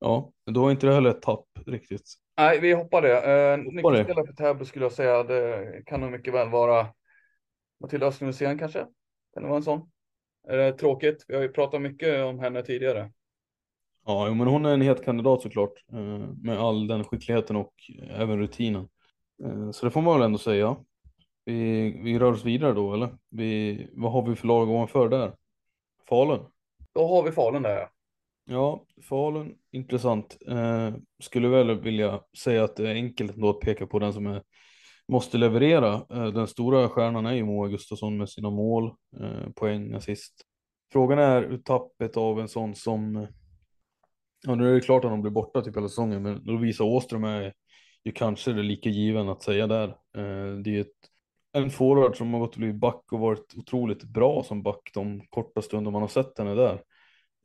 ja, då är inte det heller ett tapp riktigt. Nej, vi hoppar det. Eh. Nyckelspelare för Täby skulle jag säga. Det kan nog mycket väl vara Matilda Östlund kanske. Kan det vara en sån? Är det tråkigt? Vi har ju pratat mycket om henne tidigare. Ja, men hon är en het kandidat såklart. Eh, med all den skickligheten och även rutinen. Eh, så det får man väl ändå säga. Vi, vi rör oss vidare då, eller? Vi, vad har vi för lag ovanför där? Falun? Då har vi Falun där. ja. Ja, Falun, intressant. Eh, skulle väl vilja säga att det är enkelt ändå att peka på den som är, måste leverera. Eh, den stora stjärnan är ju Moa Gustafsson med sina mål, eh, poäng, assist. Frågan är hur tappet av en sån som, ja nu är det klart att de blir borta typ hela säsongen, men Lovisa Åström är ju kanske det lika given att säga där. Eh, det är ju ett, en forward som har gått och blivit back och varit otroligt bra som back de korta stunder man har sett henne där.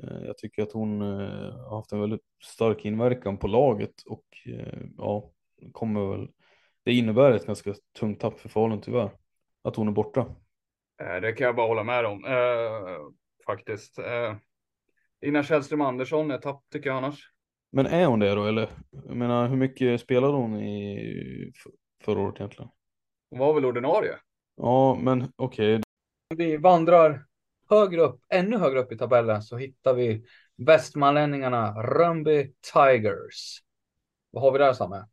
Eh, Jag tycker att hon eh, har haft en väldigt stark inverkan på laget och eh, ja, kommer väl. Det innebär ett ganska tungt tapp för Falun tyvärr. Att hon är borta. Det kan jag bara hålla med om. Eh, faktiskt. Eh, Ina Källström Andersson är tapp tycker jag annars. Men är hon det då eller? Jag menar hur mycket spelade hon i förra året egentligen? Hon var väl ordinarie. Ja, men okej. Vi vandrar högre upp, ännu högre upp i tabellen så hittar vi västmanlänningarna Rönnby Tigers. Vad har vi där Samme?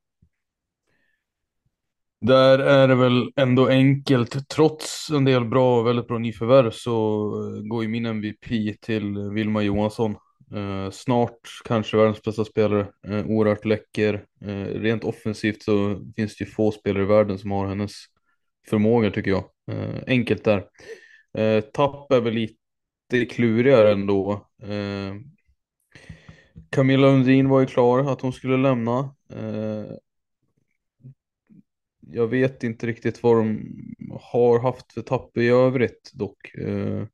Där är det väl ändå enkelt. Trots en del bra, väldigt bra nyförvärv så eh, går ju min MVP till Vilma Johansson. Eh, snart kanske världens bästa spelare. Eh, oerhört läcker. Eh, rent offensivt så finns det ju få spelare i världen som har hennes förmåga, tycker jag. Eh, enkelt där. Eh, tapp är väl lite klurigare ändå. Eh, Camilla Undin var ju klar att hon skulle lämna. Eh, jag vet inte riktigt vad de har haft för tapp i övrigt dock. Eh,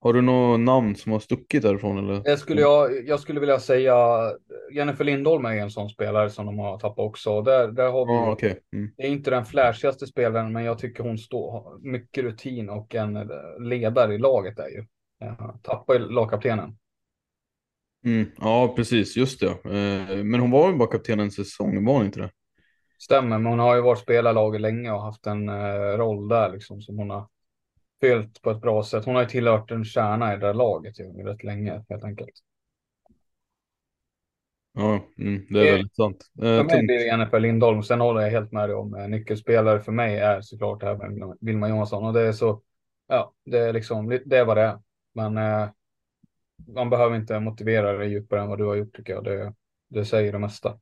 har du något namn som har stuckit därifrån eller? Det skulle jag, jag skulle vilja säga Jennifer Lindholm är en sån spelare som de har tappat också. Där, där har vi, Ja, okej. Mm. det är inte den flashigaste spelaren, men jag tycker hon står, mycket rutin och en ledare i laget är ju. Tappar lagkaptenen. Mm. Ja, precis, just det. Eh, men hon var ju bara kapten en säsong, var hon inte det? Stämmer, men hon har ju varit spelarlaget länge och haft en eh, roll där liksom som hon har fyllt på ett bra sätt. Hon har ju tillhört en kärna i det där laget ju, rätt länge helt enkelt. Ja, mm, det är Det- väldigt sant. Eh, För mig tungt. blir det Jennifer Lindholm. Sen håller jag helt med dig om eh, nyckelspelare för mig är såklart även Vilma Johansson och det är så. Ja, det är liksom det är vad det är. Men eh, man behöver inte motivera det djupare än vad du har gjort tycker jag. Det, det säger det mesta.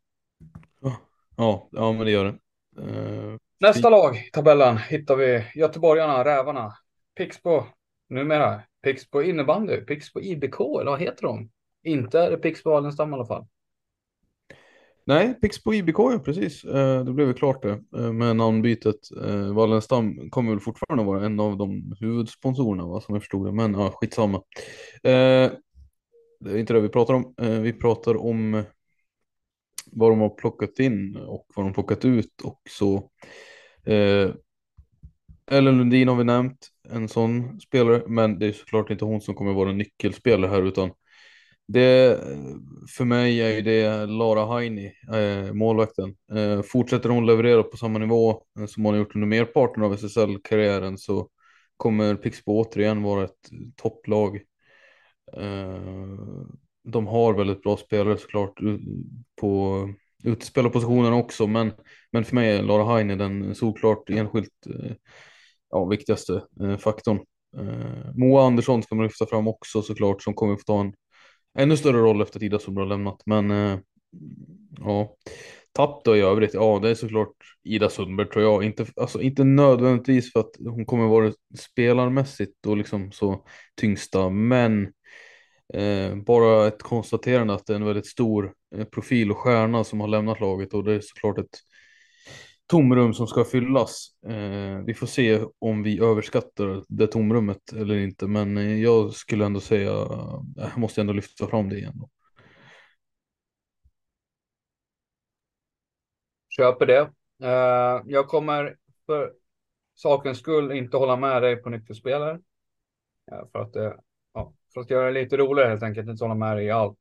Ja, ja, men det gör det. Eh, Nästa lag i tabellen hittar vi Göteborgarna, Rävarna, Pixbo, numera Pixbo innebandy, Pixbo IBK eller vad heter de? Inte är det Pixbo Wallenstam i alla fall. Nej, Pixbo IBK ja, precis. Eh, det blev ju klart det eh, med namnbytet. Eh, Wallenstam kommer väl fortfarande vara en av de huvudsponsorerna va, som jag förstod det, men ja, skitsamma. Det är inte det vi pratar om. Vi pratar om vad de har plockat in och vad de har plockat ut och så. Ellen Lundin har vi nämnt, en sån spelare, men det är såklart inte hon som kommer vara en nyckelspelare här utan det för mig är ju det Lara Heini, eh, målvakten. Eh, fortsätter hon leverera på samma nivå eh, som hon har gjort under merparten av SSL-karriären så kommer Pixbo återigen vara ett topplag. Eh, de har väldigt bra spelare såklart på utespelarpositionen också, men, men för mig är Lara Haini den solklart enskilt eh, ja, viktigaste eh, faktorn. Eh, Moa Andersson ska man lyfta fram också såklart, som kommer få ta en ännu större roll efter att Ida Sundberg har lämnat. Men eh, ja, tapp då i övrigt, ja det är såklart Ida Sundberg tror jag. Inte, alltså, inte nödvändigtvis för att hon kommer vara spelarmässigt och liksom så tyngsta, men Eh, bara ett konstaterande att det är en väldigt stor eh, profil och stjärna som har lämnat laget och det är såklart ett tomrum som ska fyllas. Eh, vi får se om vi överskattar det tomrummet eller inte, men jag skulle ändå säga, eh, jag måste ändå lyfta fram det igen. Då. Köper det. Eh, jag kommer för sakens skull inte hålla med dig på nyckelspelare. Eh, för att eh, ja, för att göra det lite roligare helt enkelt, inte hålla med dig i allt.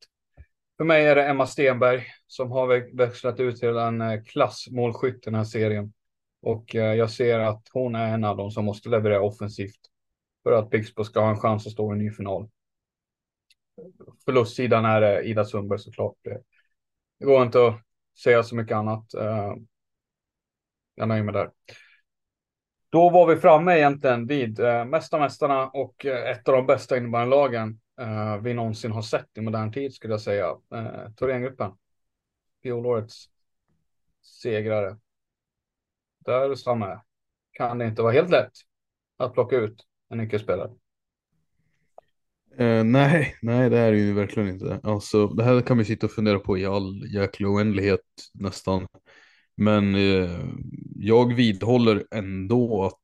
För mig är det Emma Stenberg som har växlat ut till en eh, klassmålskytt klassmålskytt den här serien. Och eh, jag ser att hon är en av dem som måste leverera offensivt för att Pixbo ska ha en chans att stå i en ny final. Förlustsidan är det Ida Sundberg såklart. Det går inte att säga så mycket annat. Jag nöjer mig där. Då var vi framme egentligen vid Mästarmästarna mästarna och ett av de bästa innebandylagen eh, vi någonsin har sett i modern tid skulle jag säga. Eh, Thorengruppen. Fjolårets segrare. Där framme kan det inte vara helt lätt att plocka ut en nyckelspelare. Eh, nej, nej det är det ju verkligen inte. Alltså, det här kan vi sitta och fundera på i all jäkla oändlighet nästan. Men eh, jag vidhåller ändå att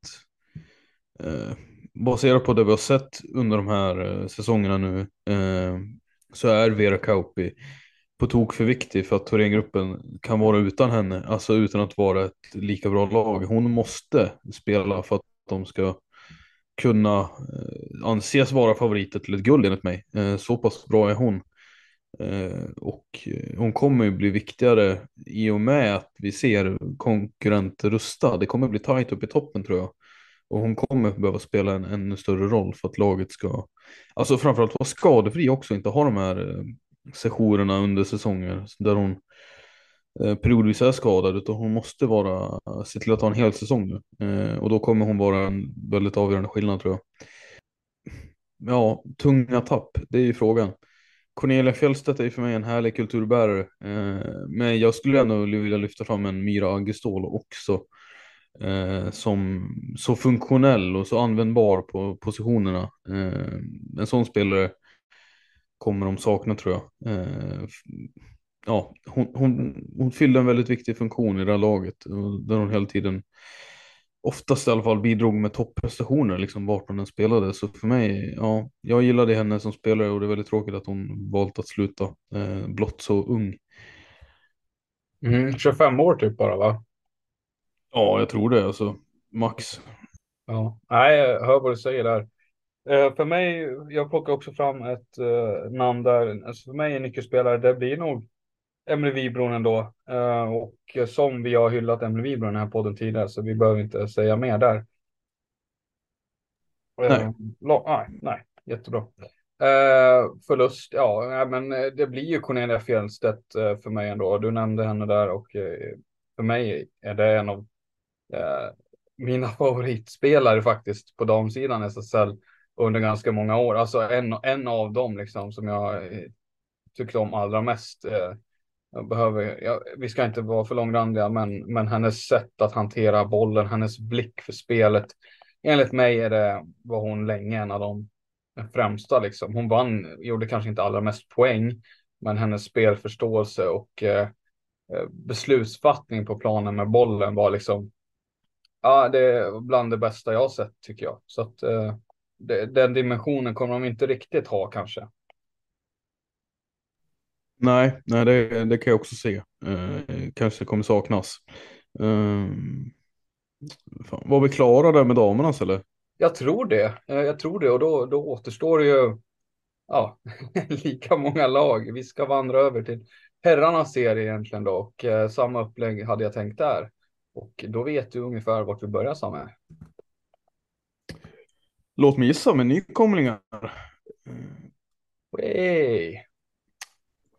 eh, baserat på det vi har sett under de här eh, säsongerna nu eh, så är Vera Kauppi på tok för viktig för att Thorengruppen kan vara utan henne, alltså utan att vara ett lika bra lag. Hon måste spela för att de ska kunna eh, anses vara favoriter till ett guld enligt mig. Eh, så pass bra är hon. Eh, och eh, hon kommer ju bli viktigare i och med att vi ser konkurrenter rusta. Det kommer bli tajt upp i toppen tror jag. Och hon kommer behöva spela en ännu större roll för att laget ska, alltså framförallt vara skadefri också, inte ha de här eh, sessionerna under säsonger där hon eh, periodvis är skadad utan hon måste vara, se till att ha en hel säsong nu. Eh, och då kommer hon vara en väldigt avgörande skillnad tror jag. Ja, tunga tapp, det är ju frågan. Cornelia Fjellstedt är för mig en härlig kulturbärare. Eh, men jag skulle ändå vilja lyfta fram en Myra Aggestål också. Eh, som så funktionell och så användbar på positionerna. Eh, en sån spelare kommer de sakna tror jag. Eh, ja, hon, hon, hon fyllde en väldigt viktig funktion i det här laget. Där hon hela tiden oftast i alla fall bidrog med topprestationer liksom vart hon än spelade. Så för mig, ja, jag gillade henne som spelare och det är väldigt tråkigt att hon valt att sluta eh, blott så ung. Mm, 25 år typ bara va? Ja, jag tror det alltså. Max. Ja, nej, jag hör vad du säger där. Eh, för mig, jag plockar också fram ett eh, namn där. Alltså för mig en nyckelspelare, det blir nog Emily Wibron ändå. Uh, och som vi har hyllat Emily Wibron i den här podden tidigare så vi behöver inte säga mer där. Nej. nej, nej, jättebra. Förlust, ja, men det blir ju Cornelia Fjellstedt för mig ändå. Du nämnde henne där och för mig är det en av Eh, mina <laughs> favoritspelare faktiskt på damsidan SSL under ganska många år. Alltså en, en av dem liksom som jag eh, tyckte om allra mest. Eh, jag behöver, jag, vi ska inte vara för långrandiga, men, men hennes sätt att hantera bollen, hennes blick för spelet. Enligt mig är det, var hon länge en av de främsta. Liksom. Hon vann, gjorde kanske inte allra mest poäng, men hennes spelförståelse och eh, beslutsfattning på planen med bollen var liksom, ja, det är bland det bästa jag har sett tycker jag. Så att eh, det, den dimensionen kommer de inte riktigt ha kanske. Nej, nej det, det kan jag också se. Eh, kanske kommer saknas. Eh, fan, var vi klara där med damernas eller? Jag tror det. Eh, Jag tror det och då, då återstår det ju ja, <laughs> lika många lag. Vi ska vandra över till herrarnas serie egentligen då och eh, samma upplägg hade jag tänkt där. Och då vet du ungefär vart vi börjar Samme. Låt mig gissa med nykomlingar. Hey.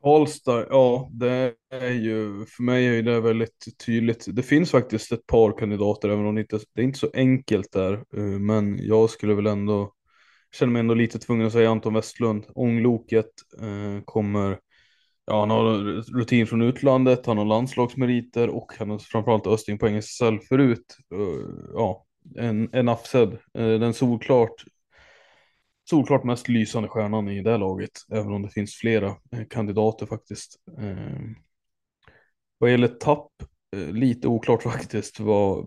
Karlstad, ja det är ju, för mig är det väldigt tydligt. Det finns faktiskt ett par kandidater, även om det inte det är inte så enkelt där. eh, Men jag skulle väl ändå, känner mig ändå lite tvungen att säga Anton Westlund. Ångloket eh, kommer, ja han har rutin från utlandet, han har landslagsmeriter och han har framförallt Östing på SSL förut. Eh, Ja, en, en Afsed, eh, den solklart solklart mest lysande stjärnan i det laget, även om det finns flera eh, kandidater faktiskt. Eh, vad gäller tapp, lite oklart <laughs> faktiskt vad,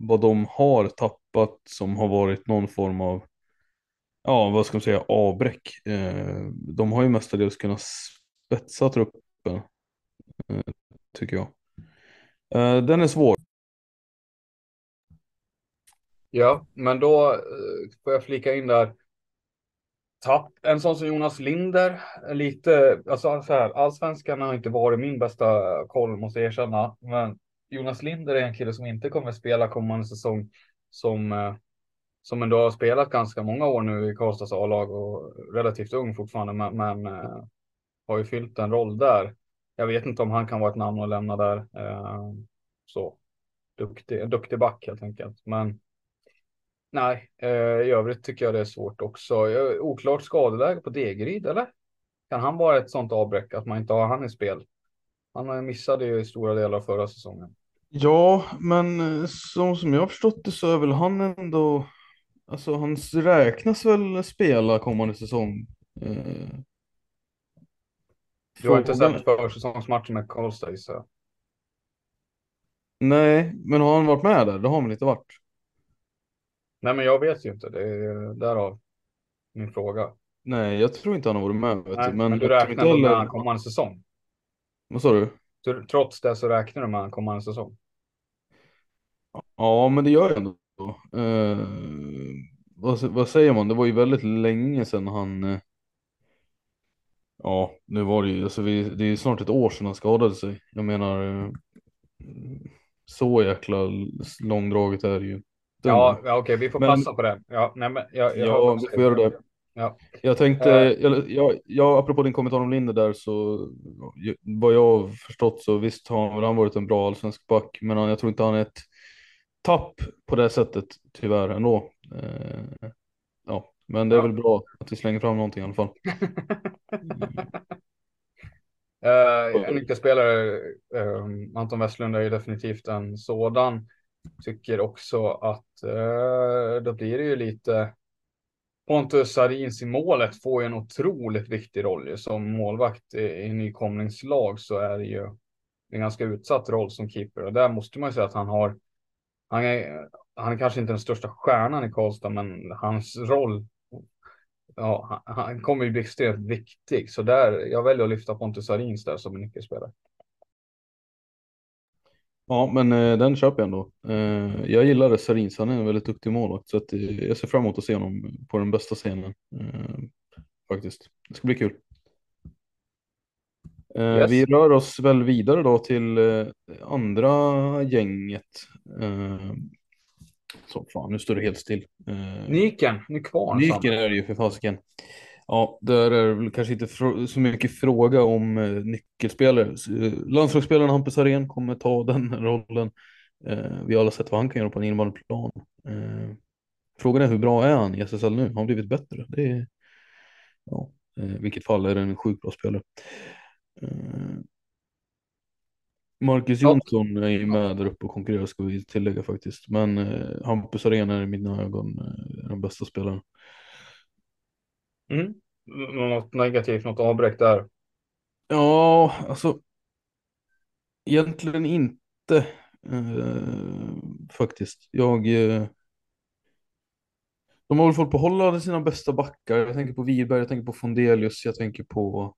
vad de har tappat som har varit någon form av, ja vad ska man säga, avbräck. De har ju mestadels kunnat spetsa truppen, eh, tycker jag. Eh, den är svår. Ja, men då eh, får jag flika in där. Tapp. En sån som Jonas Linder, är lite, alltså så här, allsvenskan har inte varit min bästa koll måste jag erkänna. Men Jonas Linder är en kille som inte kommer spela kommande säsong som, som ändå har spelat ganska många år nu i Karlstads A-lag och relativt ung fortfarande, men, men har ju fyllt en roll där. Jag vet inte om han kan vara ett namn att lämna där. Eh, så duktig, duktig back helt enkelt. Men Nej, eh, i övrigt tycker jag det är svårt också. Eh, oklart skadeläge på Degeryd, eller? Kan han vara ett sånt avbräck att man inte har han i spel? Han eh, missade ju stora delar av förra säsongen. Ja, men eh, som, så som jag har förstått det så är väl han ändå, alltså han räknas väl spela kommande säsong. Eh, du har inte sett försäsongsmatchen med Karlstad gissar jag. Nej, men har han varit med där? Det har han väl inte varit? Nej, men jag vet ju inte. Det är därav min fråga. Nej, jag tror inte han har varit med. Vet Nej, du. men, Men, du räknar med heller- han kommande säsong. Vad sa du? Så, trots det så räknar du med han kommande säsong. Ja, men det gör jag ändå. Eh, vad, vad säger man? Det var ju väldigt länge sedan han... ja, nu var det ju, alltså vi, det är ju snart ett år sedan han skadade sig. Jag menar, eh, så jäkla långdraget är det ju. Ja, ja okej, vi får Men- passa på det. Ja, nej, men jag, jag Ja, vi får göra det. Ja. Jag tänkte, Eh. jag, jag, jag, apropå din kommentar om Linder där så, vad jag har förstått så visst har han, han varit en bra allsvensk back, men han, jag tror inte han är ett tapp på det sättet tyvärr ändå. Eh, men det är Ja. väl bra att vi slänger fram någonting i alla fall. <laughs> Eh, en nyckelspelare, eh, Anton Westlund är ju definitivt en sådan. Tycker också att eh, då blir det ju lite Pontus Sarins i målet får ju en otroligt viktig roll ju. Som målvakt i, i nykomlingslag så är det ju en ganska utsatt roll som keeper och där måste man ju säga att han har han är, han är kanske inte den största stjärnan i Karlstad men hans roll ja, han, kommer ju bli extremt viktig. Så där, jag väljer att lyfta Pontus Sarins där som en nyckelspelare. Ja, men eh, den köper jag ändå. Eh, jag gillar Sarins, han är en väldigt duktig målvakt så att, eh, jag ser fram emot att se honom på den bästa scenen. Eh, faktiskt, det ska bli kul. Eh, Yes. Vi rör oss väl vidare då till eh, andra gänget. Så fan, nu står det helt still. Eh, Nyken, nu kvar. Nyken är det ju för fasiken. Ja, där är det väl kanske inte så mycket fråga om eh, nyckelspelare. Eh, Landslagsspelaren Hampus Arén kommer ta den <laughs> rollen. Eh, vi har alla sett vad han kan göra på en innebandyplan. Eh, frågan är hur bra är han i SSL nu? Har han blivit bättre? Det är, ja, eh, vilket fall är det en sjukt bra spelare. Eh, Marcus. Jonsson är ju med där uppe och konkurrerar ska vi tillägga faktiskt. Men eh, Hampus Arén är i mina ögon eh, den bästa spelaren. Mm. Något negativt, något avbräck där. Ja, alltså egentligen inte eh, faktiskt. Jag eh, de har väl fått behålla sina bästa backar. Jag tänker på Wiberg, jag tänker på Fondelius, jag tänker på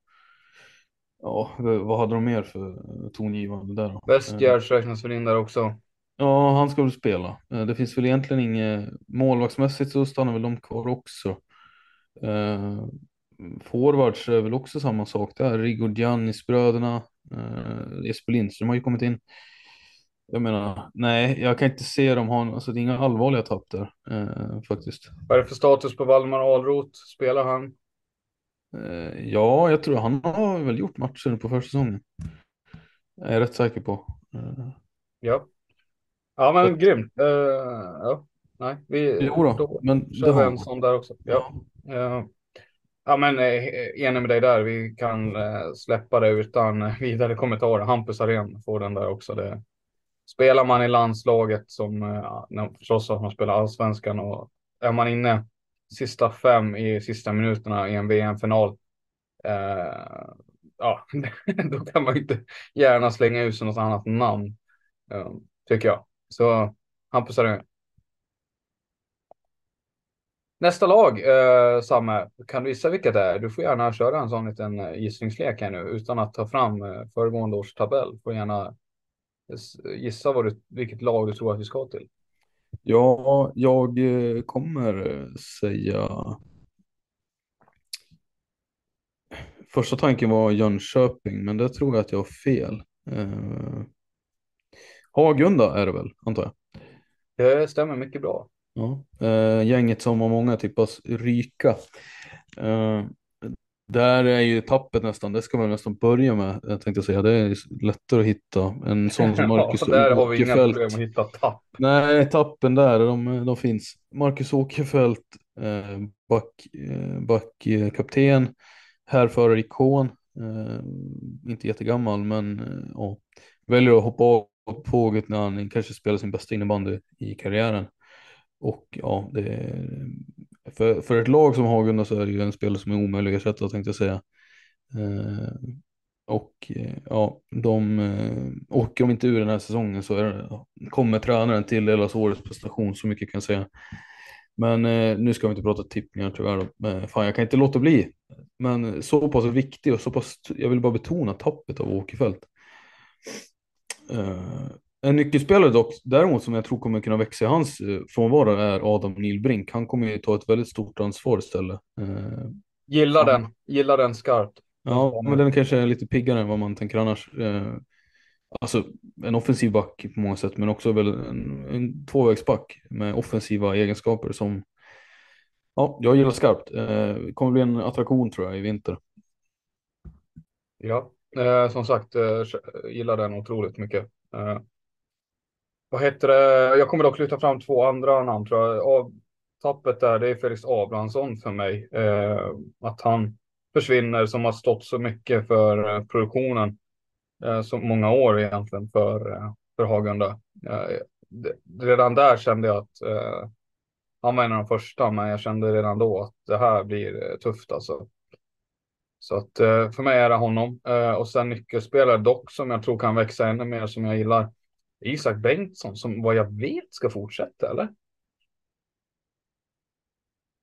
Ja, vad hade de mer för tongivande där då? Westgärds räknas väl in där också. Ja, han ska väl spela. Det finns väl egentligen inget målvaktsmässigt så stannar väl de kvar också. Eh, forwards är väl också samma sak där. Rigordianis bröderna. Eh, Jesper Lindström har ju kommit in. Jag menar, nej, jag kan inte se dem ha, alltså det är inga allvarliga tapp där eh, faktiskt. Vad är det för status på Valdemar Ahlroth? Spelar han? Eh, ja, jag tror han har väl gjort matcher på försäsongen. Jag är rätt säker på. Eh, Ja. Ja, men Så- grymt. Uh, ja, nej, vi jo då, men det kör vi en sån där också. Ja. Ja, ja men enig med dig där. Vi kan släppa det utan vidare kommentarer. Hampus Arén får den där också. Det, spelar man i landslaget som förstås att man spelar allsvenskan och är man inne sista fem i sista minuterna i en VM-final. Eh, ja, <laughs> då kan man ju inte gärna slänga ut sig något annat namn. eh, tycker jag. Så Hampus Arén. Nästa lag, eh, Samme, kan du gissa vilket det är? Du får gärna köra en sån liten eh, gissningslek här nu utan att ta fram eh, föregående års tabell. Får gärna eh, gissa vad du, vilket lag du tror att vi ska till. Ja, jag eh, kommer eh, säga. Första tanken var Jönköping, men det tror jag att jag har fel. Eh, Hagunda är det väl, antar jag. Det stämmer mycket bra. Ja. Eh, gänget som har många tippas ryka. Eh, där är ju tappet nästan, det ska man nästan börja med, jag tänkte säga. Det är lättare att hitta en sån som <laughs> Marcus ja, där har vi inga Åkerfeldt. problem att hitta tapp. Nej, tappen där, de, de finns. Marcus Åkerfeldt, eh, back, eh, backkapten, härförarikon, eh, inte jättegammal men eh, ja, väljer att hoppa av tåget när han kanske spelar sin bästa innebandy i karriären. Och ja, det är, för, för ett lag som Hagunda så är det ju en spelare som är omöjlig att ersätta tänkte jag säga. Eh, och eh, ja, de eh, åker de inte ur den här säsongen så är det, kommer tränaren tilldelas årets prestation, så mycket kan jag säga. Men eh, nu ska vi inte prata tippningar tyvärr. Då. Eh, fan, jag kan inte låta bli. Men så pass viktig och så pass, jag vill bara betona tappet av Åkerfeldt. Eh, en nyckelspelare dock, däremot som jag tror kommer kunna växa i hans eh, frånvaro är Adam Nilbrink. Han kommer ju ta ett väldigt stort ansvar istället. Eh, Gillar Ja. den, gillar den skarpt. Ja, men den kanske är lite piggare än vad man tänker annars. Eh, alltså en offensiv back på många sätt, men också väl en, en tvåvägsback med offensiva egenskaper som ja, jag gillar skarpt. Kommer bli en attraktion tror jag i vinter. Ja, som sagt, gillar den otroligt mycket. Vad heter det? Jag kommer dock lyfta fram två andra namn tror jag. Av, tappet där, det är Felix Abrahamsson för mig. Eh, att han försvinner som har stått så mycket för eh, produktionen. Eh, så många år egentligen för, eh, för Hagunda. Eh, redan där kände jag att eh, han var en av de första, men jag kände redan då att det här blir eh, tufft alltså. Så att eh, för mig är det honom. Eh, och sen nyckelspelare dock som jag tror kan växa ännu mer som jag gillar. Isak Bengtsson som vad jag vet ska fortsätta eller?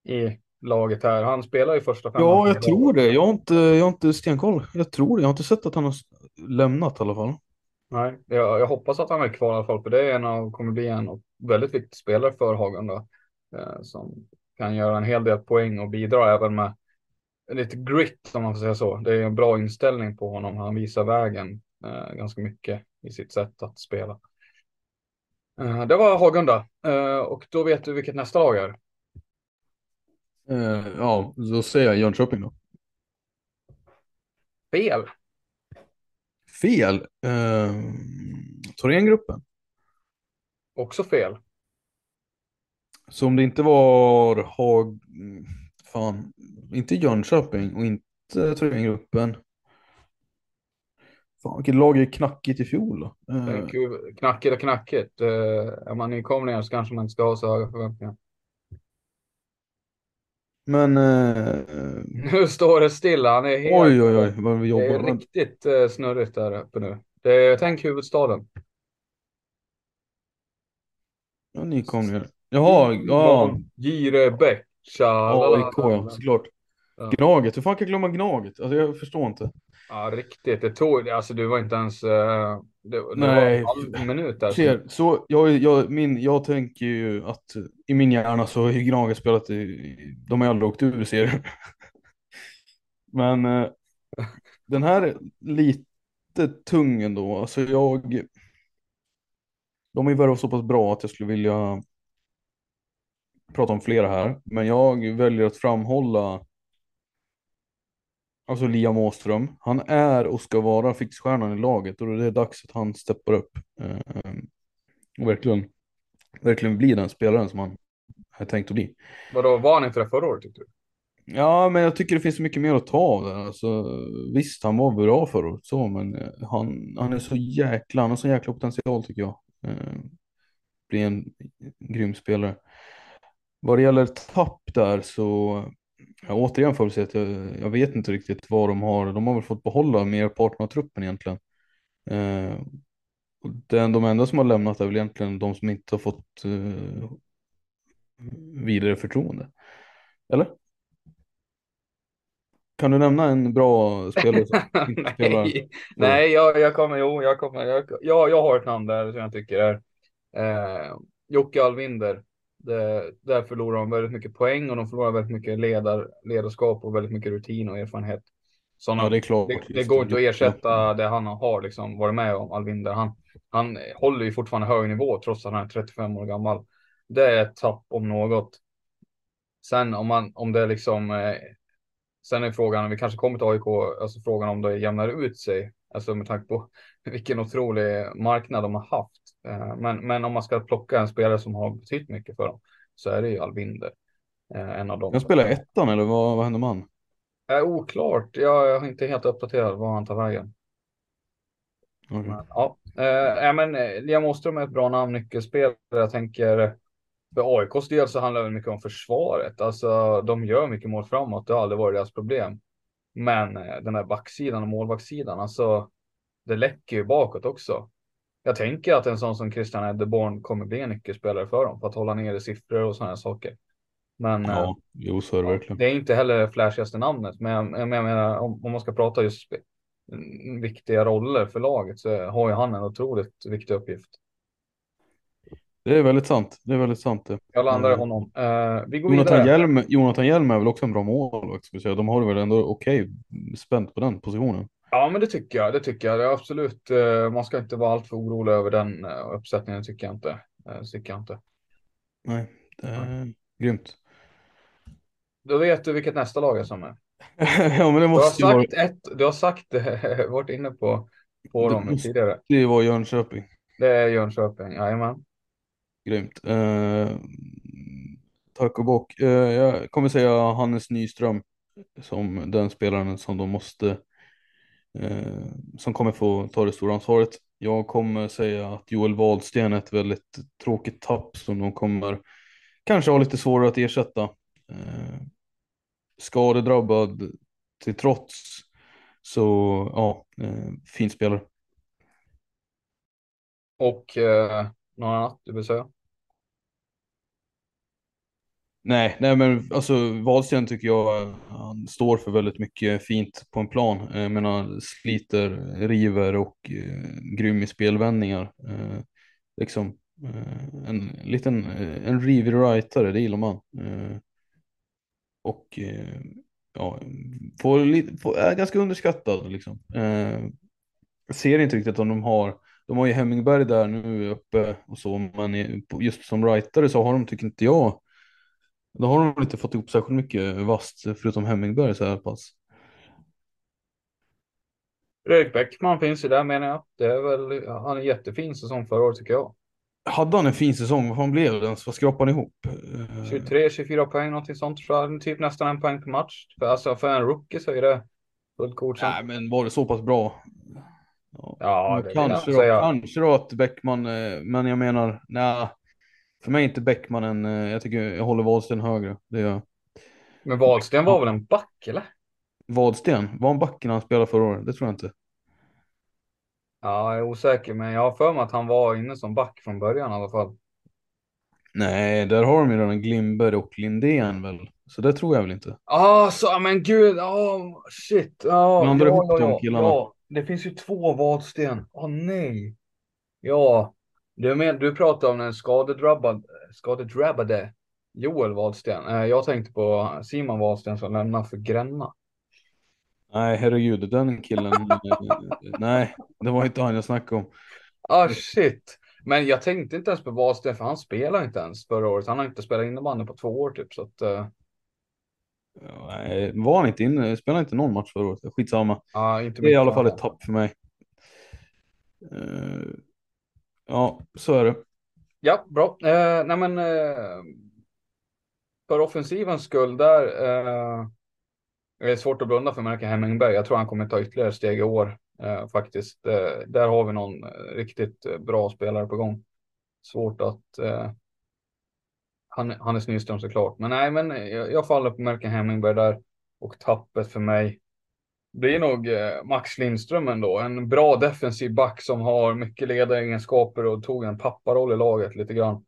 I laget här. Han spelar i första femman. Ja, jag tror det. Jag har inte, jag har inte stenkoll. Jag tror det. Jag har inte sett att han har lämnat i alla fall. Nej, jag, jag hoppas att han är kvar i alla fall. För det är en av, kommer bli en väldigt viktig spelare för Hagunda. Eh, som kan göra en hel del poäng och bidra även med lite grit om man får säga så. Det är en bra inställning på honom. Han visar vägen eh, ganska mycket i sitt sätt att spela. Eh, det var Hagunda eh, och då vet du vilket nästa lag är. Eh, ja, då säger jag Jönköping då. Fel. Fel. Eh, Thorengruppen. Också fel. Så om det inte var Hag... Fan, inte Jönköping och inte Thorengruppen. Fan, vilket lag är knackigt i fjol då? Eh. Knackigt och knackigt. Eh, är man nykomling så kanske man inte ska ha så höga förväntningar. men... Eh, <laughs> Nu står det stilla. Han är helt... oj, oj, oj, vad vi Det är jobbar. riktigt eh, snurrigt där uppe nu. Det är, tänk huvudstaden. Ja, nykomlingar. Jaha, ja. Girebäck. AIK ja, såklart. Ja. Gnaget, hur fan kan jag glömma Gnaget? Alltså jag förstår inte. Ja, riktigt. Det tog, alltså du var inte ens, uh, det, det Nej, var en minut där. ser, så jag, jag, min, jag tänker ju att i min hjärna så har ju Gnaget spelat i, de har aldrig åkt ur serien. <laughs> Men eh, den här är lite tung ändå. Alltså jag, de är ju värvat så pass bra att jag skulle vilja prata om flera här. Men jag väljer att framhålla Alltså Liam Åström, han är och ska vara fixstjärnan i laget och det är dags att han steppar upp. Eh, och verkligen, verkligen blir den spelaren som han är tänkt att bli. Vadå, var han inte det förra året tyckte du? Ja, men jag tycker det finns mycket mer att ta av där. Alltså, visst, han var bra förra året så, men eh, han, han är så jäkla, han har så jäkla potential tycker jag. Eh, bli en grym spelare. Vad det gäller tapp där så Ja, återigen får vi att jag, jag, vet inte riktigt vad de har. De har väl fått behålla merparten av truppen egentligen. Eh, den, de enda som har lämnat är väl egentligen de som inte har fått eh, vidare förtroende. Eller? Kan du nämna en bra spelare som <laughs> inte spelar? Nej, Nej jag, jag kommer, jo, jag kommer, jag, jag, jag har ett namn där som jag tycker är eh, Jocke Alvinder. Det, där förlorar de väldigt mycket poäng och de förlorar väldigt mycket ledar, ledarskap och väldigt mycket rutin och erfarenhet. Såna, ja, det, är klart, det, det går inte att ersätta det han har liksom varit med om, Alvinder. Han, han håller ju fortfarande hög nivå trots att han är 35 år gammal. Det är ett tapp om något. Sen om, man, om det liksom, eh, sen är frågan, vi kanske kommer till AIK, alltså frågan om det jämnar ut sig, alltså med tanke på <laughs> vilken otrolig marknad de har haft. Eh, men, men om man ska plocka en spelare som har betytt mycket för dem så är det ju Alvinder. Eh, en av dem. Han spelar ettan eller vad, vad händer med han? Är oklart. Jag, jag är inte helt uppdaterad var han tar vägen. Okay. Men, ja, äh, men Liam Åström är ett bra namn, nyckelspelare. Jag tänker för AIKs del så handlar det mycket om försvaret. Alltså, de gör mycket mål framåt. Det har aldrig varit deras problem. Men den här backsidan och målvaktssidan, alltså det läcker ju bakåt också. Jag tänker att en sån som Christian Edderborn kommer bli en nyckelspelare för dem för att hålla nere siffror och sådana saker. Men ja, eh, jo, så är det verkligen. Det är inte heller flashigaste namnet, men jag, jag menar om, om man ska prata just viktiga roller för laget så har ju han en otroligt viktig uppgift. Det är väldigt sant. Det är väldigt sant. Det. Jag landar i honom. Uh, vi går Jonathan vidare. Hjelm, Jonathan Hjelm är väl också en bra målvakt. De har det väl ändå okej okay, spänt på den positionen. Ja, men det tycker jag. Det tycker jag. Det är absolut. Uh, man ska inte vara alltför orolig över den uh, uppsättningen. Tycker jag inte. Uh, tycker jag inte. Nej, det är ja. grymt. Då vet du vilket nästa lag är som är. <laughs> ja, men det måste du har sagt vara... ett. Du har sagt det. <laughs> varit inne på på det dem måste, tidigare. Det var Jönköping. Det är Jönköping. Jajamän. Grymt. Eh, tack och bock. Eh, jag kommer säga Hannes Nyström som den spelaren som de måste eh, som kommer få ta det stora ansvaret. Jag kommer säga att Joel Wahlsten är ett väldigt tråkigt tapp som de kommer kanske ha lite svårare att ersätta. Eh, skadedrabbad till trots så ja, eh, fin spelare. Och eh, något annat du vill säga? Nej, nej men alltså Wahlsten tycker jag han står för väldigt mycket fint på en plan. Eh, jag menar sliter, river och eh, grym i spelvändningar. Eh, liksom eh, en liten eh, en rivig rightare, det gillar man. Eh, och eh, ja, får, får, är ganska underskattad liksom. Eh, ser inte riktigt om de har de har ju Hemmingberg där nu uppe och så, men just som rightare så har de, tycker inte jag, då har de inte fått ihop särskilt mycket vast förutom Hemmingberg så här pass. Fredrik Bäckman finns ju där menar jag. Det är väl, han är jättefin säsong förra året tycker jag. Hade han en fin säsong? Vad fan blev det ens? Vad skrapade han ihop? 23-24 poäng, någonting sånt tror jag. Typ nästan en poäng per match. För, alltså för en rookie så är det fullt godkänt. Nej, men var det så pass bra? Ja, ja kanske, då, kanske då att Bäckman, eh, men jag menar, nej. För mig är inte Bäckman en, eh, jag tycker jag håller Wadsten högre. Det gör Men Wadsten var väl en back eller? Wadsten, var han back när han spelade förra året? Det tror jag inte. Ja, jag är osäker, men jag har för mig att han var inne som back från början i alla fall. Nej, där har de ju redan Glimberg och Lindén väl. Så det tror jag väl inte. Ah, så, men gud, oh, shit. Ah, Blandar ja, ihop ja, de ja, killarna. ja. Det finns ju två Vadsten. Åh nej. Ja, du, men, du pratar om den skadedrabbade, skadedrabbade Joel Wadsten. Eh, Jag tänkte på Simon Wadsten som lämnar för Gränna. Nej, herregud, den killen. eh, nej, det var inte han jag snackade om. Ah shit. Men jag tänkte inte ens på Wadsten för han spelar inte ens förra året. Han har inte spelat innebandy på två år typ. Så att, Ja, nej, var han inte inne? Spelade inte någon match förra året? Skitsamma. ah, inte Det är i alla fall ett tapp för mig. Eh, ja, så är det. Ja, bra. Eh, nej men eh, för offensivens skull där. Eh, det är svårt att blunda för Melker Hemmingberg. Jag tror han kommer ta ytterligare steg i år eh, faktiskt. Eh, där har vi någon eh, riktigt eh, bra spelare på gång. Svårt att. Eh, han, han är Nyström såklart, men nej, men jag, jag faller på Melker Hemmingberg där och tappet för mig blir nog eh, Max Lindström ändå. En bra defensiv back som har mycket ledaregenskaper och tog en papparoll i laget lite grann.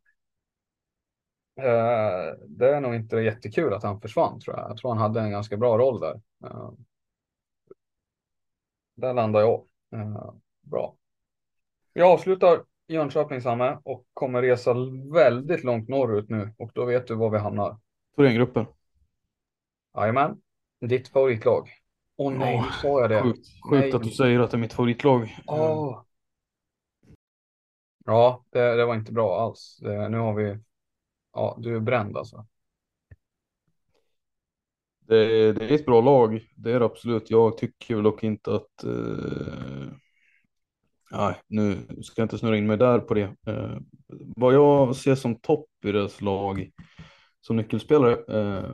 Eh, det är nog inte jättekul att han försvann tror jag. Jag tror han hade en ganska bra roll där. Eh, där landar jag. Bra. Jag avslutar Jönköping Samme och kommer resa väldigt långt norrut nu och då vet du var vi hamnar. Thorengruppen. Jajamän, ditt favoritlag. Åh nej, nu sa jag det. Sjukt, sjukt att du säger att det är mitt favoritlag. Åh. Ja, det, det var inte bra alls. Det, nu har vi. Ja, du är bränd alltså. Det, är- det är ett bra lag, det är det absolut. Jag tycker dock inte att... Eh, nej, nu ska jag inte snurra in mig där på det. Eh, vad jag ser som topp i deras lag som nyckelspelare. Eh,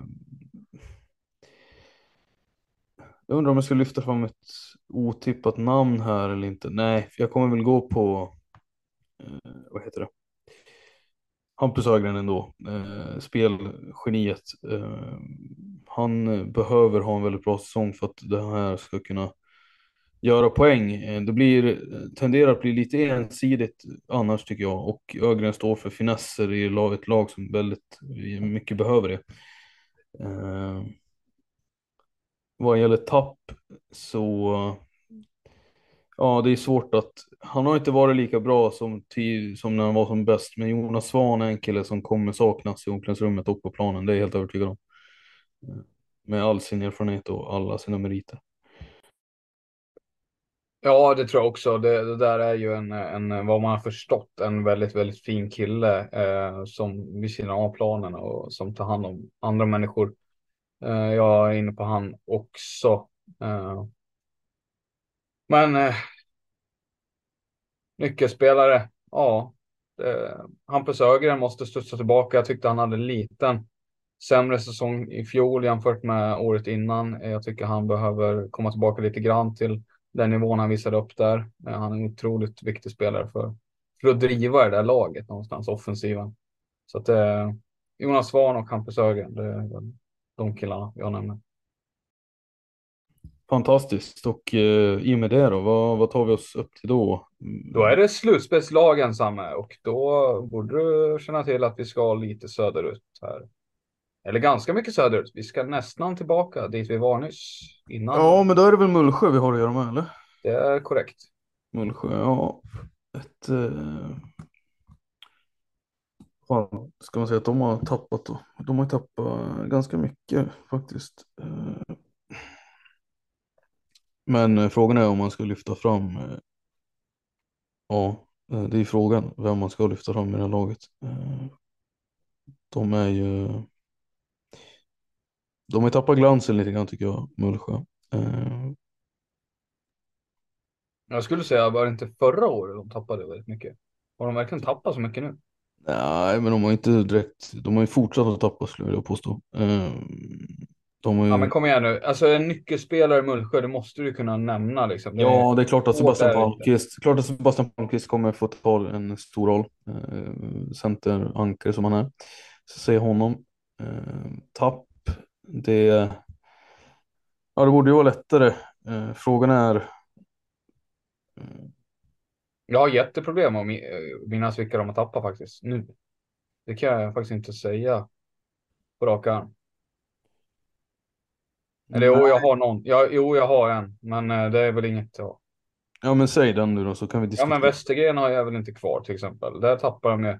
jag undrar om jag ska lyfta fram ett otippat namn här eller inte. Nej, för jag kommer väl gå på... Eh, vad heter det? Hampus Ögren ändå, eh, spelgeniet. Eh, han behöver ha en väldigt bra säsong för att det här ska kunna göra poäng. Eh, det blir, eh, tenderar att bli lite ensidigt annars tycker jag och Ögren står för finesser i ett lag som väldigt eh, mycket behöver det. Eh, vad gäller tapp så Ja, det är svårt att... Han har inte varit lika bra som, till, som när han var som bäst, men Jonas Svahn är en kille som kommer saknas i omklädningsrummet och på planen, det är jag helt övertygad om. Med all sin erfarenhet och alla sina meriter. Ja, det tror jag också. Det, det där är ju en, en, vad man har förstått, en väldigt, väldigt fin kille eh, som vid sidan av planen och som tar hand om andra människor. Eh, jag är inne på han också. Eh, men eh, nyckelspelare, ja. Eh, Hampus Ögren måste studsa tillbaka. Jag tyckte han hade en liten sämre säsong i fjol jämfört med året innan. Eh, jag tycker han behöver komma tillbaka lite grann till den nivån han visade upp där. Han är en otroligt viktig spelare för, för att driva det där laget någonstans, offensiven. Så att eh, Jonas Svahn och Hampus Ögren, det är väl de killarna jag nämner. Fantastiskt, och eh, i och med det då, vad, vad tar vi oss upp till då? Då är det slutspelslagen Samme och då borde du känna till att vi ska lite söderut här. Eller ganska mycket söderut. Vi ska nästan tillbaka dit vi var nyss innan. Ja, men då är det väl Mullsjö vi har att göra med, eller? Det är korrekt. Mullsjö, ja. Ett... Eh... Fan, ska man säga att de har tappat då? De har tappat ganska mycket faktiskt. Eh, men eh, frågan är om man ska lyfta fram, eh, ja, det är frågan vem man ska lyfta fram i det här laget. De är ju, de har tappat glansen lite grann tycker jag, Mullsjö. Jag skulle säga, var det inte förra året de tappade väldigt mycket? Har de verkligen tappat så mycket nu? Nej, men de har inte direkt, de har ju fortsatt att tappa skulle jag vilja påstå. Eh, De har ju, Ja, men kom igen nu. Alltså en nyckelspelare i Mullsjö, det måste du kunna nämna liksom. Det Ja, det är klart att Sebastian. Palmqvist, klart att Sebastian Palmqvist kommer få ta en stor roll. Eh, centerankare som han är. Så säger honom. Eh, tapp, det, ja, det borde ju vara lättare. Eh, frågan är, eh, Jag har jätteproblem att mi- eh, minnas vilka de har tappat faktiskt nu. Det kan jag faktiskt inte säga på rak arm. Eller jo, jag har någon. Ja, jo, jag har en, men eh, det är väl inget. Ja, Ja men säg den nu då så kan vi ja diskutera. men Westergren har jag väl inte kvar till exempel. Där tappar de ju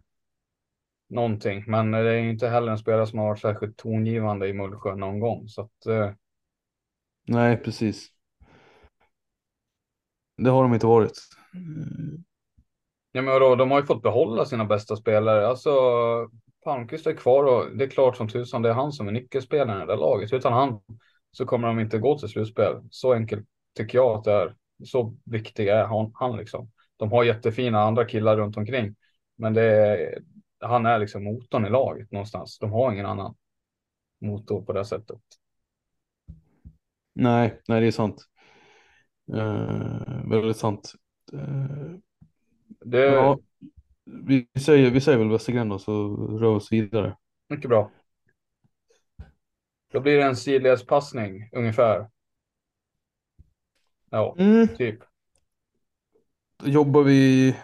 någonting, men det är inte heller en spelare som har varit särskilt tongivande i Mullsjö någon gång. Så att, eh, Nej precis. Det har de inte varit. Mm. Ja, men då, de har ju fått behålla sina bästa spelare. Alltså, Palmqvist är kvar och det är klart som tusan det är han som är nyckelspelaren i det där laget. Utan han så kommer de inte gå till slutspel. Så enkelt tycker jag att det är. Så viktig är han, han liksom. De har jättefina andra killar runt omkring. Men det är, han är liksom motorn i laget någonstans. De har ingen annan motor på det sättet. Nej, nej det är sant. Eh, väldigt sant. Eh, Det ja, vi säger, vi säger väl Westergren då så rör vi oss vidare. mycket bra. Då blir det en sidledspassning ungefär. Ja, Mm. typ. Jobbar vi,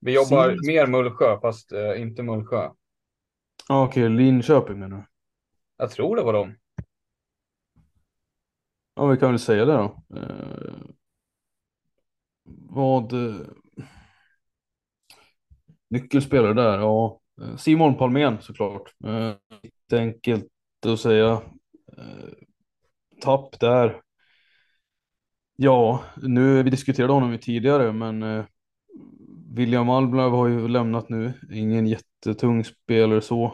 Vi jobbar Sidleds- mer Mullsjö, fast eh, inte Mullsjö. okej, Linköping menar du? Jag tror det var dem. Ja vi kan väl säga det då. Eh, vad eh, Nyckelspelare där, ja. Eh, Simon Palmén såklart. Eh, Lite enkelt att säga. Tapp där. Ja, nu vi diskuterade honom ju tidigare men William Alblöv har ju lämnat nu. Ingen jättetung spelare så.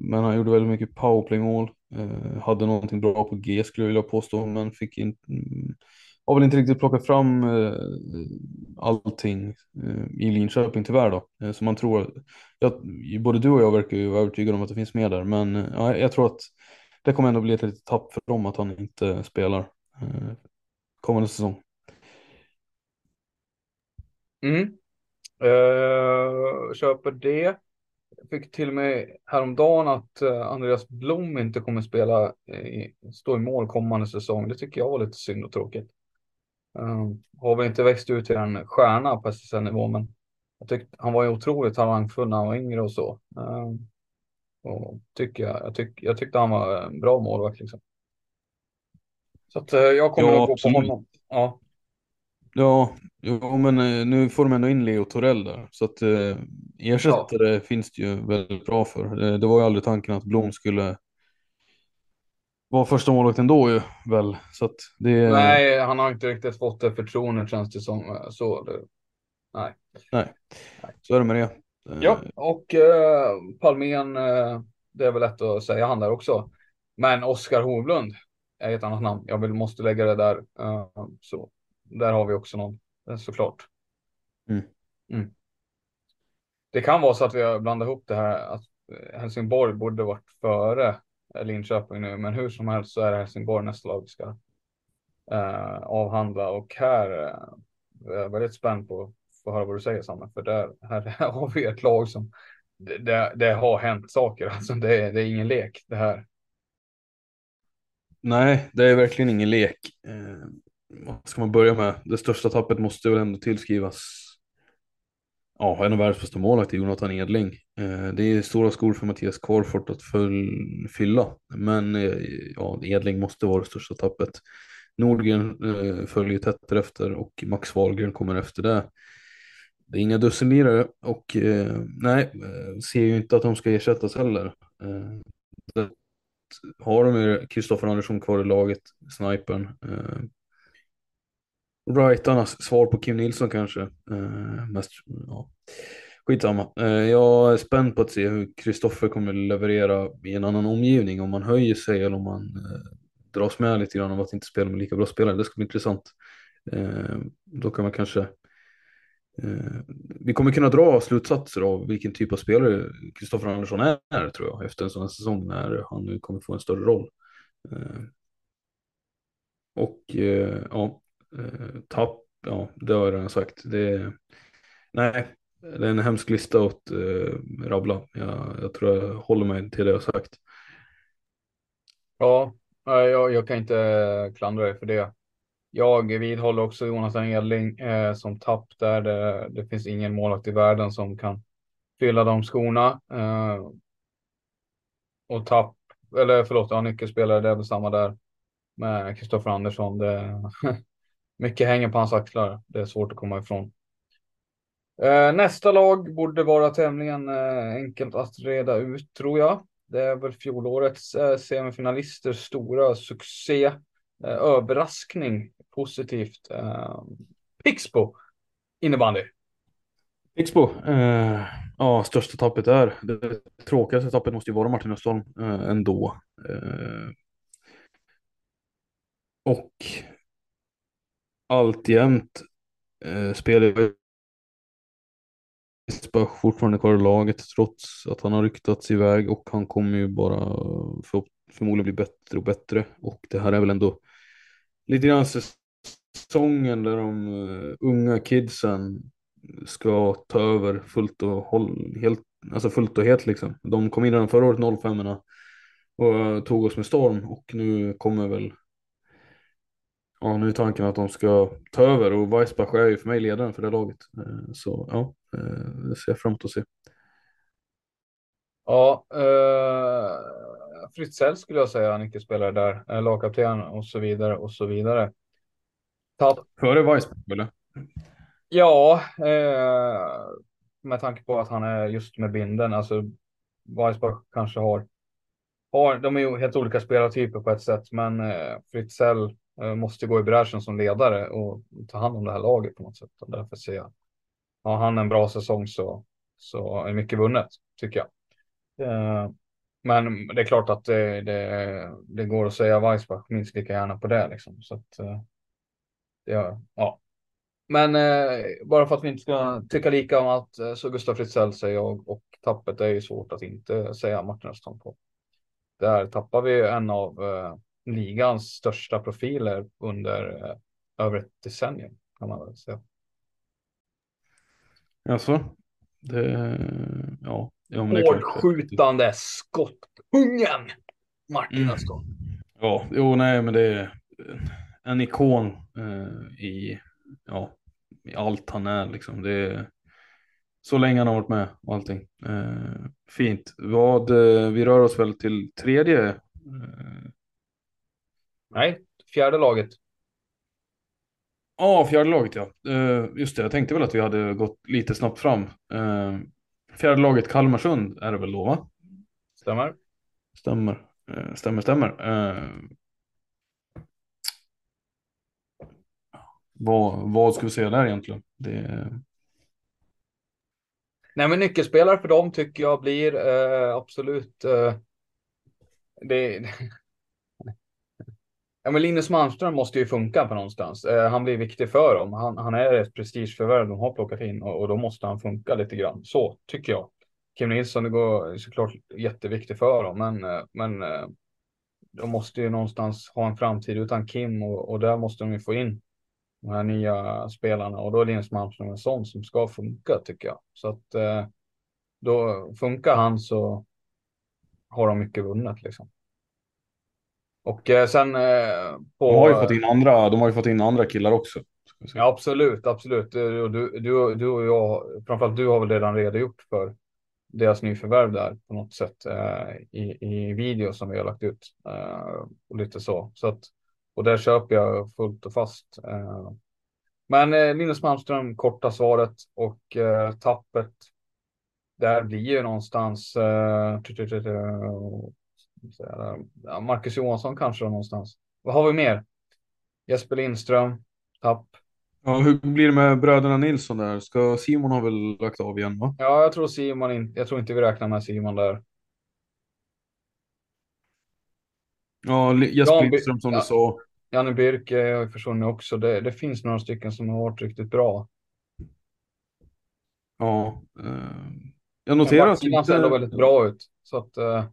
Men han gjorde väldigt mycket powerplaymål. Hade någonting bra på G skulle jag vilja påstå men fick inte mm, har väl inte riktigt plockat fram eh, allting eh, i Linköping tyvärr då. Eh, så man tror, jag, både du och jag verkar ju vara övertygade om att det finns med där. Men eh, ja, jag tror att det kommer ändå bli ett litet tapp för dem att han inte spelar eh, kommande säsong. Mm. Eh, köper det. Jag fick till mig häromdagen att eh, Andreas Blom inte kommer spela eh, stå i mål kommande säsong. Det tycker jag var lite synd och tråkigt. Eh, har väl inte växt ut till en stjärna på SSL-nivå, men jag tyckte han var ju otroligt talangfull när han var yngre och så. Eh, och tycker jag, jag, tyck, jag tyckte han var en bra målvakt liksom. Så att eh, jag kommer Ja, nog gå på honom. Ja, Ja, jo, men eh, nu får de ändå in Leo Torell där. Så att eh, ersättare finns det ju väldigt bra för. Det var ju aldrig tanken att Blom skulle vara första målvakt ändå ju väl. Så att det Nej, han har inte riktigt fått det förtroendet känns det som. eh, Så, det, nej. så är det med det. Eh, Ja, och eh, Palmén, eh, det är väl lätt att säga han där också. Men Oskar Hovlund är ett annat namn. Jag vill, måste lägga det där. Eh, så där har vi också någon, eh, såklart. Mm. Mm. Det kan vara så att vi har blandat ihop det här att Helsingborg borde varit före Eh, Linköping nu, men hur som helst så är det Helsingborg nästa lag vi ska eh, avhandla och här eh, är jag väldigt spänd på att få höra vad du säger Samme, för där, här <laughs> har vi ett lag som det, det, det har hänt saker, alltså det, är- det är ingen lek det här. Nej, det är verkligen ingen lek. Eh, vad ska man börja med? Det största tappet måste väl ändå tillskrivas ja, en av världens bästa målvakter, Jonathan Edling. Eh, det är stora skor för Mattias Karlfort att fylla, men eh, ja, Edling måste vara det största tappet. Nordgren eh, följer tätt efter och Max Wahlgren kommer efter det. Det är inga dussinlirare och nej, ser ju inte att de ska ersättas heller. Har de ju Kristoffer Andersson kvar i laget, snipern. Brightonas svar på Kim Nilsson kanske. Eh, mest, ja. Skitsamma. Eh, jag är spänd på att se hur Kristoffer kommer leverera i en annan omgivning. Om man höjer sig eller om man eh, dras med lite grann av att inte spela med lika bra spelare. Det ska bli intressant. Eh, då kan man kanske eh, vi kommer kunna dra slutsatser av vilken typ av spelare Kristoffer Andersson är tror jag efter en sån här säsong när han nu kommer få en större roll. Eh, och eh, ja, eh, tapp, ja det har jag redan sagt. Det, nej, det är en hemsk lista att eh, rabbla. Jag, jag tror jag håller mig till det jag har sagt. Ja, jag, jag kan inte eh, klandra dig för det. Jag vidhåller också Jonathan Edling eh, som tapp där. Det, det finns ingen målvakt i världen som kan fylla de skorna. Eh, och tapp, eller förlåt, ja, nyckelspelare, det är väl samma där. med Kristoffer Andersson. Det, <laughs> mycket hänger på hans axlar. Det är svårt att komma ifrån. Eh, nästa lag borde vara tämligen eh, enkelt att reda ut tror jag. Det är väl fjolårets eh, stora succé. Eh, överraskning positivt. Eh, Pixbo innebandy. Pixbo, eh, ja största tappet är, det tråkigaste tappet måste ju vara Martin Östholm eh, ändå. Eh, och alltjämt eh, spelar Isbach fortfarande kvar i laget trots att han har ryktats iväg och han kommer ju bara för, förmodligen bli bättre och bättre och det här är väl ändå lite grann säsongen där de uh, unga kidsen ska ta över fullt och håll, helt, alltså fullt och helt liksom. De kom in redan förra året 05 och eh, tog oss med storm och nu kommer väl Ja, nu är tanken att de ska ta över och Weissbach är ju för mig ledaren för det laget. Eh, så ja, eh, det ser jag fram emot att se. Ja, eh, Fritzell skulle jag säga, nyckelspelare där, eh, lagkapten och så vidare och så vidare. Tapp. Före Weissbach eller? Ja, eh, med tanke på att han är just med binden, alltså Weissbach kanske har, har de är ju helt olika spelartyper på ett sätt, men eh, Fritzell Eh, måste gå i bräschen som ledare och ta hand om det här laget på något sätt. Och därför ser jag, har han en bra säsong så, så är mycket vunnet, tycker jag. Eh, men det är klart att det, det, det går att säga Weissbach minst lika gärna på det. Liksom. Så att, eh, ja, ja. Men bara för att vi inte ska tycka lika om allt så Gustav Fritzell säger jag och tappet är ju svårt att inte säga Martin Östholm på. Där tappar vi en av ligans största profiler under eh, över ett decennium kan man väl säga. Alltså, det, ja. ja Hårdskjutande skottkungen Martin mm. Östholm. Ja, jo nej men det är en ikon eh, i, ja, i allt han är liksom. Det är, så länge han har varit med och allting. Eh, fint. Vad, eh, vi rör oss väl till tredje eh, Nej, fjärde laget. Ja, fjärde laget ja. Uh, just det, jag tänkte väl att vi hade gått lite snabbt fram. Uh, fjärde laget Kalmarsund är det väl då va? Stämmer. Stämmer, uh, stämmer, stämmer. Vad, vad ska vi säga där egentligen? Det... Nej, men nyckelspelare för dem tycker jag blir absolut. det, Ja, men Linus Malmström måste ju funka på någonstans. Eh, han blir viktig för dem. Han, han är ett prestigeförvärv de har plockat in och, och, då måste han funka lite grann. Så tycker jag. Kim Nilsson, det går såklart jätteviktigt för dem, men, eh, men eh, de måste ju någonstans ha en framtid utan Kim och, och där måste de ju få in de här nya spelarna och då är Linus Malmström en sån som ska funka tycker jag. Så att eh, då funkar han så har de mycket vunnet liksom. Och eh, sen eh, på... De har ju fått in andra, de har ju fått in andra killar också. Ja, absolut, absolut. Du, du, du, du och jag, framförallt du har väl redan redogjort för deras nyförvärv där på något sätt eh, i, i video som vi har lagt ut. Eh, och lite så. så att, och där köper jag fullt och fast. Eh. Men eh, Linus Malmström, korta svaret och eh, tappet. Där blir ju någonstans eh, Ja, Marcus Johansson kanske då någonstans. Vad har vi mer? Jesper Lindström, tapp. Ja, hur blir det med bröderna Nilsson där? Ska Simon ha väl lagt av igen va? Ja, jag tror Simon inte, jag tror inte vi räknar med Simon där. Ja, Jesper Jan Lindström som ja, du sa. Janne Birke har försvunnit också. Det, det finns några stycken som har varit riktigt bra. Ja, eh, jag noterar att... Ser väldigt bra ut. Så att, eh,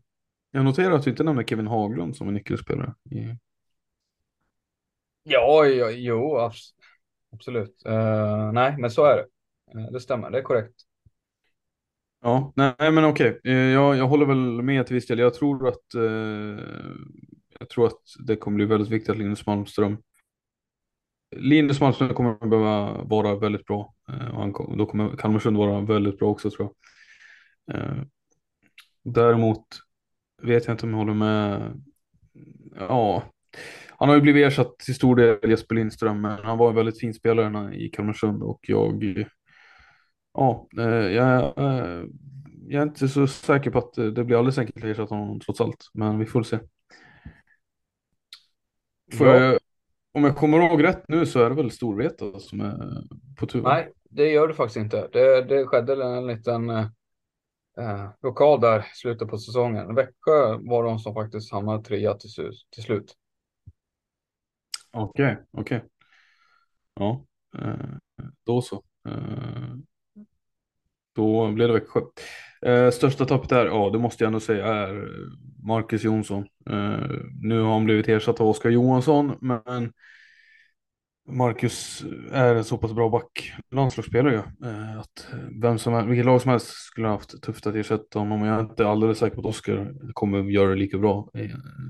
jag noterar att du inte nämner Kevin Haglund som en nyckelspelare. I... Ja, ja, jo, absolut. Uh, nej, men så är det. Uh, det stämmer, det är korrekt. Ja, nej men okej. Uh, jag, jag håller väl med till viss del. Jag tror att jag tror att det kommer bli väldigt viktigt att Linus Malmström Linus Malmström kommer att behöva vara väldigt bra. och han, då kommer Kalmarsund vara väldigt bra också tror jag. däremot vet jag inte om jag håller med. Ja, han har ju blivit ersatt till stor del Jesper Lindström, men han var en väldigt fin spelare i Kalmarsund och jag, ja, eh, jag, eh, jag är inte så säker på att det blir alldeles enkelt att ersätta honom trots allt, men vi får se. Får Ja. om jag kommer ihåg rätt nu så är det väl Storvreta som är på tur? Nej, det gör det faktiskt inte. Det, det skedde en liten eh, lokal där i slutet på säsongen. Växjö var de som faktiskt hamnade trea till, slut- till slut. Okej, okej. Ja, eh, då så. Eh, Då blev det Växjö. Eh, Största tappet där, ja det måste jag ändå säga är Marcus Jonsson. Eh, Nu har han blivit ersatt av Oskar Johansson, men Marcus är en så pass bra back, landslagsspelare eh, att eh, vem som helst, vilket lag som helst skulle ha haft tufft att ersätta honom. Jag är inte alldeles säker på att Oskar kommer göra det lika bra eh,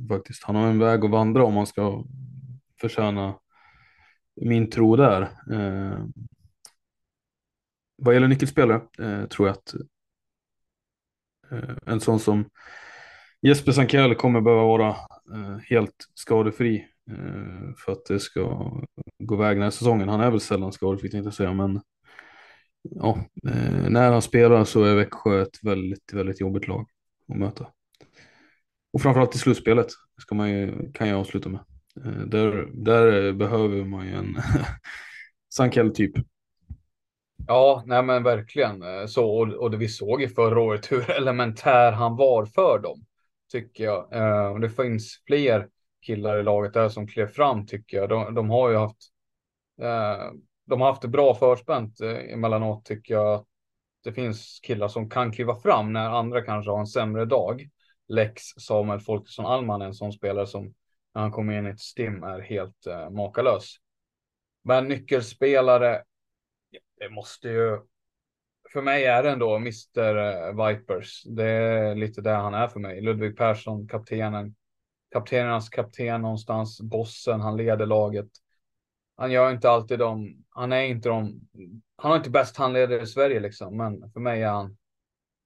faktiskt. Han har en väg att vandra om man ska förtjäna min tro där. Eh, vad gäller nyckelspelare eh, tror jag att eh, en sån som Jesper Sankell kommer behöva vara helt skadefri för att det ska gå vägen den här säsongen. Han är väl sällan skadad, fick jag inte säga, men ja, eh, när han spelar så är Växjö ett väldigt, väldigt jobbigt lag att möta. Och framförallt i slutspelet ska man ju, kan jag avsluta med. Eh, där, där behöver man ju en <laughs> Sankell-typ. Ja, nej men verkligen eh, så. Och, och det vi såg i förra året hur <laughs> elementär han var för dem. Tycker jag. Eh, och det finns fler killar i laget där som klev fram tycker jag. De, de har ju haft. Eh, de har haft det bra förspänt eh, emellanåt tycker jag. Det finns killar som kan kliva fram när andra kanske har en sämre dag. Lex Samuel Folkesson Alman är en sån spelare som när han kommer in i ett stim är helt eh, makalös. Men nyckelspelare det måste ju. För mig är det ändå Mr eh, Vipers. Det är lite där han är för mig. Ludvig Persson, kaptenen. Kaptenernas kapten någonstans. Bossen, han leder laget. Han gör inte alltid de. Han är inte de. Han har inte bäst handledare i Sverige liksom. Men för mig är han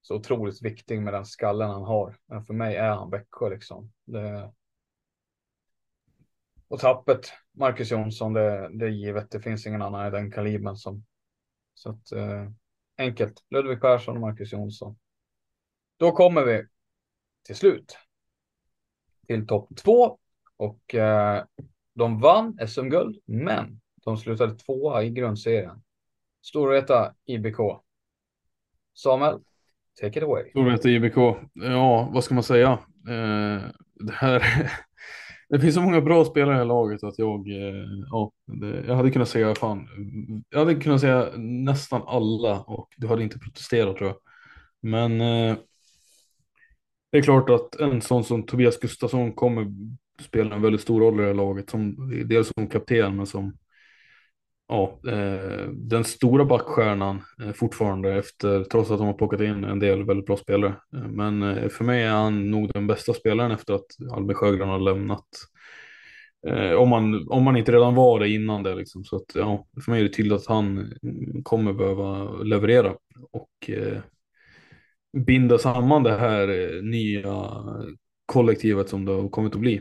så otroligt viktig med den skallen han har. Men för mig är han Växjö liksom. Det... Och tappet, Marcus Jonsson, det, det är givet. Det finns ingen annan i den kalibern som så att eh, enkelt. Ludvig Persson och Marcus Jonsson. Då kommer vi till slut till topp två och eh, de vann SM-guld, men de slutade tvåa i grundserien. Storvreta IBK. Samuel, take it away. Storvreta IBK, ja vad ska man säga? Eh, det här <laughs> Det finns så många bra spelare i det här laget att jag, eh, ja, det, jag hade kunnat säga fan, jag hade kunnat säga nästan alla och du hade inte protesterat tror jag. Men eh, det är klart att en sån som Tobias Gustafsson kommer spela en väldigt stor roll i det här laget, som, dels som kapten men som ja, eh, den stora backstjärnan eh, fortfarande efter, trots att de har plockat in en del väldigt bra spelare. Eh, men eh, för mig är han nog den bästa spelaren efter att Albin Sjögren har lämnat. Eh, om, man, om man inte redan var det innan det liksom. Så att, ja, för mig är det tydligt att han kommer behöva leverera och eh, binda samman det här eh, nya kollektivet som det har kommit att bli.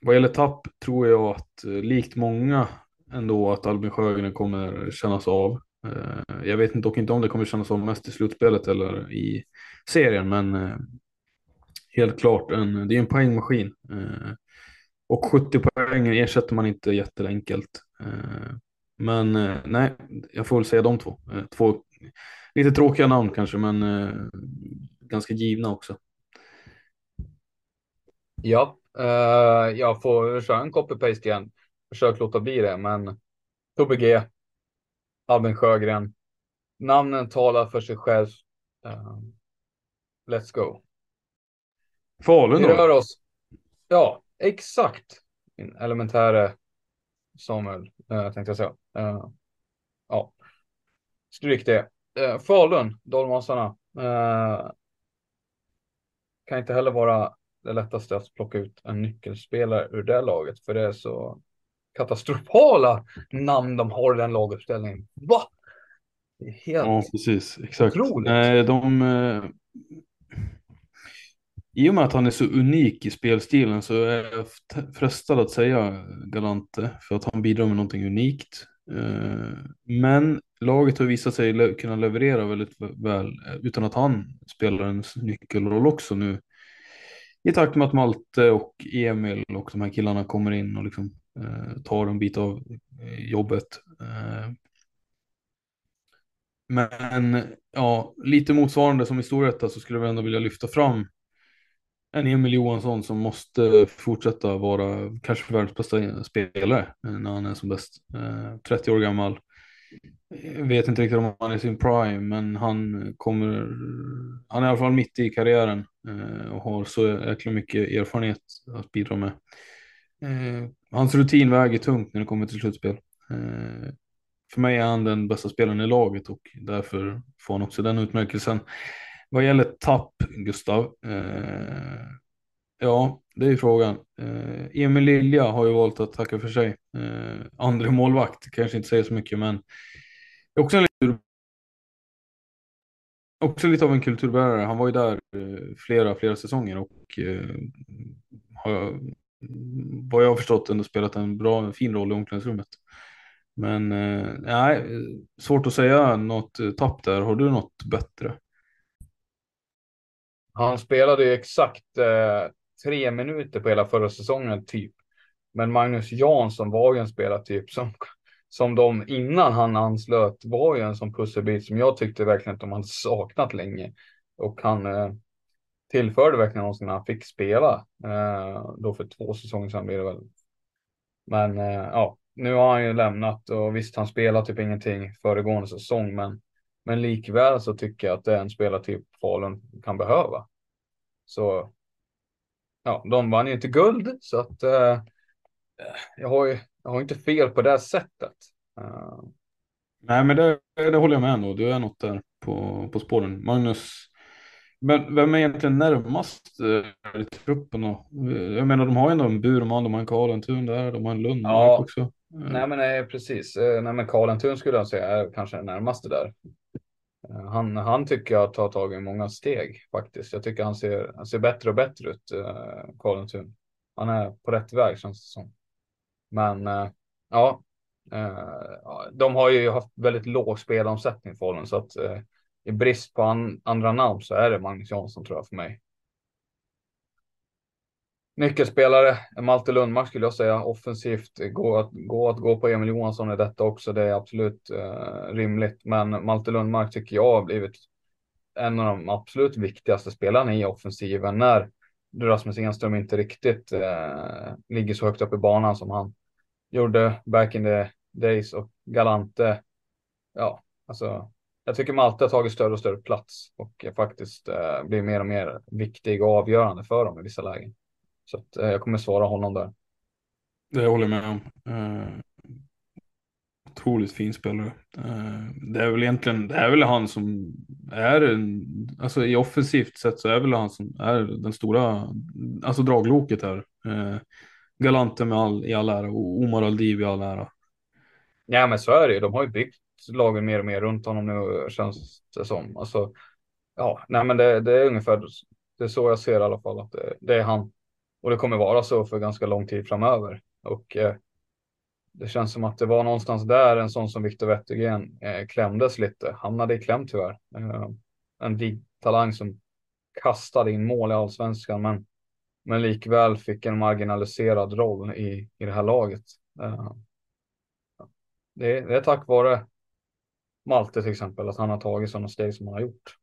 Vad gäller tapp tror jag att eh, likt många ändå att Albin Sjögren kommer kännas av. Eh, jag vet dock inte om det kommer kännas av mest i slutspelet eller i serien, men helt klart, en, det är en poängmaskin. Och 70 poäng ersätter man inte jätteenkelt. Men nej, jag får väl säga de två. Två lite tråkiga namn kanske, men eh, ganska givna också. Ja, eh, jag får köra en copy-paste igen. Försök låta bli det, men Tobbe G, Albin Sjögren. Namnen talar för sig själv. Eh, let's go. Falun Vi rör då? oss. Ja, exakt. Min elementäre Samuel, eh, tänkte jag säga. Eh, ja, stryk det. Eh, Falun, Dalmasarna. Eh, kan inte heller vara det lättaste att plocka ut en nyckelspelare ur det laget, för det är så katastrofala namn de har i den laguppställningen. Va? Det är helt... Ja, precis. Exakt. Otroligt. Nej, de... eh, i och med att han är så unik i spelstilen så är jag frestad att säga Galante för att han bidrar med någonting unikt. Eh, men laget har visat sig kunna leverera väldigt väl eh, utan att han spelar en nyckelroll också nu. I takt med att Malte och Emil och de här killarna kommer in och liksom eh, tar en bit av eh, jobbet. Eh. Men ja, lite motsvarande som i Storvreta så skulle jag ändå vilja lyfta fram en Emil Johansson som måste fortsätta vara kanske världens bästa spelare när han är som bäst. 30 år gammal. Jag vet inte riktigt om han är i sin prime, men han kommer. Han är i alla fall mitt i karriären eh, och har så jäkla mycket erfarenhet att bidra med. Eh, hans rutin väger tungt när det kommer till slutspel. Eh, för mig är han den bästa spelaren i laget och därför får han också den utmärkelsen. Vad gäller tapp, Gustav. Ja, det är frågan. Eh, Emil Lilja har ju valt att tacka för sig. Eh, målvakt kanske inte säger så mycket, men också, en lite, också lite av en kulturbärare. Han var ju där eh, flera, flera säsonger och eh, har vad jag har förstått ändå spelat en bra, en fin roll i omklädningsrummet. Men eh, nej, svårt att säga något eh, tapp där. Har du något bättre? Han spelade ju exakt eh, tre minuter på hela förra säsongen typ. Men Magnus Jansson var ju en spelartyp som, som de innan han anslöt var ju en sån pusselbit som jag tyckte verkligen att de hade saknat länge. Och han eh, tillförde verkligen någonting när han fick spela. Eh, då för två säsonger sedan blir det väl. Men eh, ja, nu har han ju lämnat och visst han spelar typ ingenting föregående säsong men men likväl så tycker jag att det är en spelartyp Falun kan behöva. Så ja, de vann ju inte guld så att eh, jag, har ju, jag har inte fel på det sättet. Uh. Nej, men det, det håller jag med om. Du är något där på, på spåren. Magnus, men vem är egentligen närmast eh, i truppen då? Jag menar, de har ju ändå en Burman, de har en Karlentun där, de har en Lundmark ja. också. Nej, men nej, precis. Eh, nej, men Karlentun skulle jag säga är kanske den närmaste där. Eh, han, han tycker jag tar tagit många steg faktiskt. Jag tycker han ser, han ser bättre och bättre ut, eh, Karlentun. Han är på rätt väg känns det som. Men eh, eh, ja, de har ju haft väldigt låg spelomsättning Falun så att eh, i brist på an, andra namn så är det Magnus Jansson tror jag för mig. Nyckelspelare, Malte Lundmark skulle jag säga. Offensivt, gå att, gå att gå på Emil Johansson i detta också. Det är absolut eh, rimligt. Men Malte Lundmark tycker jag har blivit en av de absolut viktigaste spelarna i offensiven när Rasmus Enström inte riktigt eh, ligger så högt upp i banan som han gjorde back in the days och Galante. Ja, alltså jag tycker Malte har tagit större och större plats och faktiskt eh, blir mer och mer viktig och avgörande för dem i vissa lägen. Så att, eh, jag kommer svara honom där. Det håller jag med om. Eh, Otroligt fin spelare. Eh, det är väl egentligen, det är väl han som är en, alltså i offensivt sett så är väl han som är den stora, alltså dragloket här. Eh, Galante med all, i all ära och Omar Aldiv i all ära. Ja men så är det ju. De har ju byggt lagen mer och mer runt honom nu känns det som. Alltså, ja, nej men det, det är ungefär det är så jag ser i alla fall att det, det är han. Och det kommer vara så för ganska lång tid framöver. Och eh, det känns som att det var någonstans där en sån som Viktor Wettergren eh, klämdes lite. Hamnade i kläm tyvärr. Eh, en vig talang som kastade in mål i allsvenskan men, men likväl fick en marginaliserad roll i, i det här laget. Eh, det, det är tack vare Malte till exempel, att han har tagit sådana steg som han har gjort.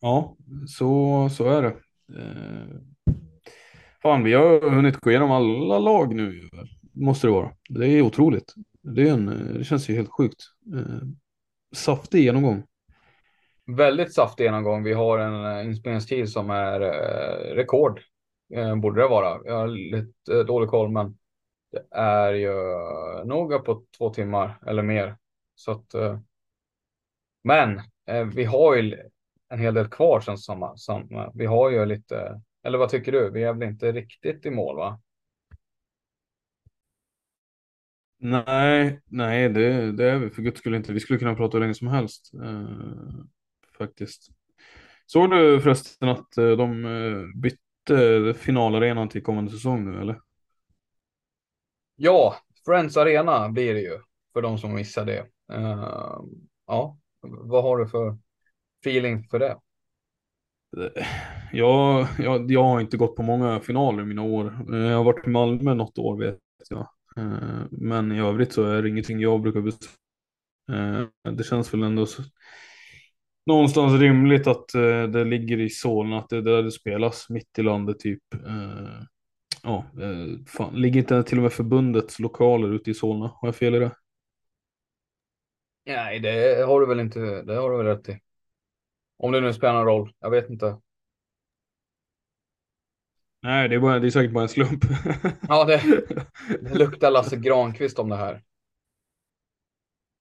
Ja, så, så är det. Eh, fan, vi har hunnit gå igenom alla lag nu. Måste det vara. Det är otroligt. Det, är en, eh, det känns ju helt sjukt. Eh, saftig genomgång. Väldigt saftig genomgång. Vi har en eh, inspelningstid som är eh, rekord. Eh, borde det vara. Jag har lite eh, dålig koll, men det är ju noga på två timmar eller mer. Så att, eh, men eh, vi har ju en hel del kvar som, som, som vi har ju lite, eller vad tycker du? Vi är väl inte riktigt i mål va? Nej, nej, det, det är vi för guds skull inte. Vi skulle kunna prata hur länge som helst eh, faktiskt. Såg du förresten att eh, de eh, bytte finalarenan till kommande säsong nu eller? Ja, Friends Arena blir det ju för de som missar det. Uh, ja, vad har du för feeling för det? Jag, jag, jag har inte gått på många finaler i mina år. Eh, jag har varit i Malmö något år vet jag. Eh, men i övrigt så är det ingenting jag brukar besöka. Eh, det känns väl ändå så, någonstans rimligt att det ligger i Solna, att det är där det spelas, mitt i landet typ. Ja, fan, ligger inte till och med förbundets lokaler ute i Solna? Har jag fel i det? Nej, det har du väl inte, det har du väl rätt i. Om det nu spelar någon roll, jag vet inte. Nej, det är, bara, det är säkert bara en slump. <laughs> ja, det, det luktar Lasse Granqvist om det här.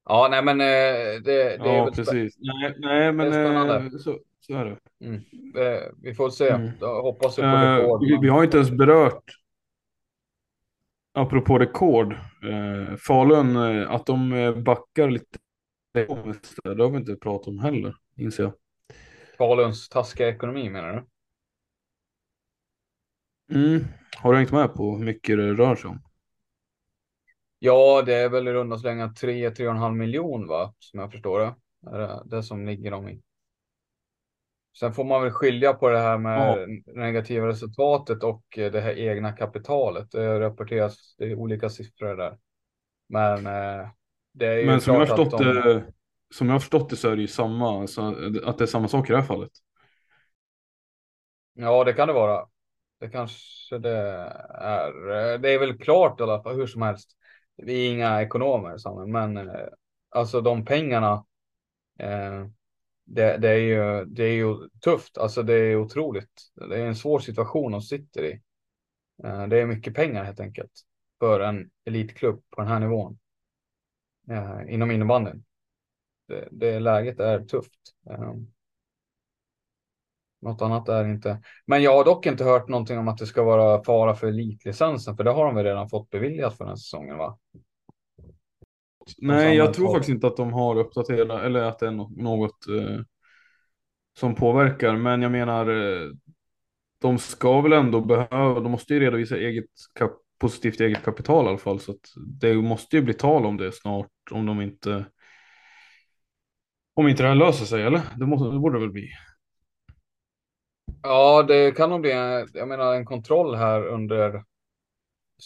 Ja, nej men eh, det, det ja, är väl precis. Nej, nej men eh, så, så är det. Mm. Vi får se. Mm. hoppas vi på rekord. Vi, vi, har inte ens berört, apropå rekord, eh, Falun, att de backar lite. Det har vi inte pratat om heller, inser jag. Faluns taskiga ekonomi menar du? Mm. Har du hängt med på hur mycket det rör sig om? Ja, det är väl i runda slänga 3-3,5 miljon va? Som jag förstår det. Det det som ligger dem i. Sen får man väl skilja på det här med ja. negativa resultatet och det här egna kapitalet. Det rapporteras, det är olika siffror där. Men eh, det är ju Men som jag, förstått de... det, som jag har förstått det så är det ju samma, så att det är samma sak i det här fallet. Ja, det kan det vara. Det kanske det är. Det är väl klart i alla fall, hur som helst vi är inga ekonomer, men eh, alltså de pengarna. Eh, det, det, är ju, det är ju tufft, alltså det är otroligt. Det är en svår situation de sitter i. Eh, det är mycket pengar helt enkelt för en elitklubb på den här nivån. Eh, inom innebandyn. Det, det läget är tufft. Eh, något annat är inte. Men jag har dock inte hört någonting om att det ska vara fara för elitlicensen, för det har de väl redan fått beviljat för den här säsongen, va? Nej, jag tror faktiskt inte att de har uppdaterat eller att det är något, något eh, som påverkar. Men jag menar, eh, de ska väl ändå behöva, de måste ju redovisa eget kap, positivt eget kapital i alla fall. Så att det måste ju bli tal om det snart om de inte om inte det här löser sig, eller? Det, måste, det borde det väl bli. Ja, det kan nog bli en, jag menar, en kontroll här under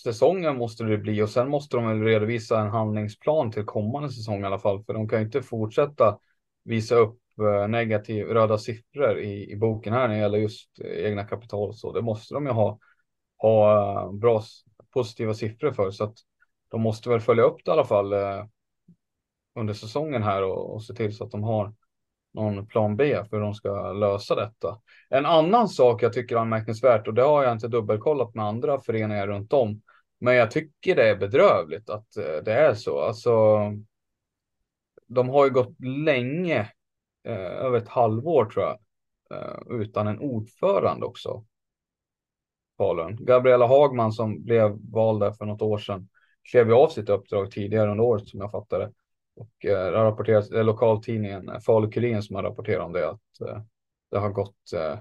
säsongen måste det bli och sen måste de väl redovisa en handlingsplan till kommande säsong i alla fall. För de kan ju inte fortsätta visa upp eh, negativ röda siffror i, i boken här när det gäller just eh, egna kapital. Så det måste de ju ha, ha eh, bra positiva siffror för. Så att de måste väl följa upp det i alla fall under säsongen här och, och se till så att de har någon plan B för hur de ska lösa detta. En annan sak jag tycker är anmärkningsvärt och det har jag inte dubbelkollat med andra föreningar runt om. Men jag tycker det är bedrövligt att eh, det är så. Alltså. De har ju gått länge, eh, över ett halvår tror jag, eh, utan en ordförande också. Falun. Gabriella Hagman som blev vald där för något år sedan klev av sitt uppdrag tidigare under året som jag fattade. Och eh, det har rapporterats, det är lokaltidningen eh, Falu-Kuriren som har rapporterat om det, att eh, det har gått, eh,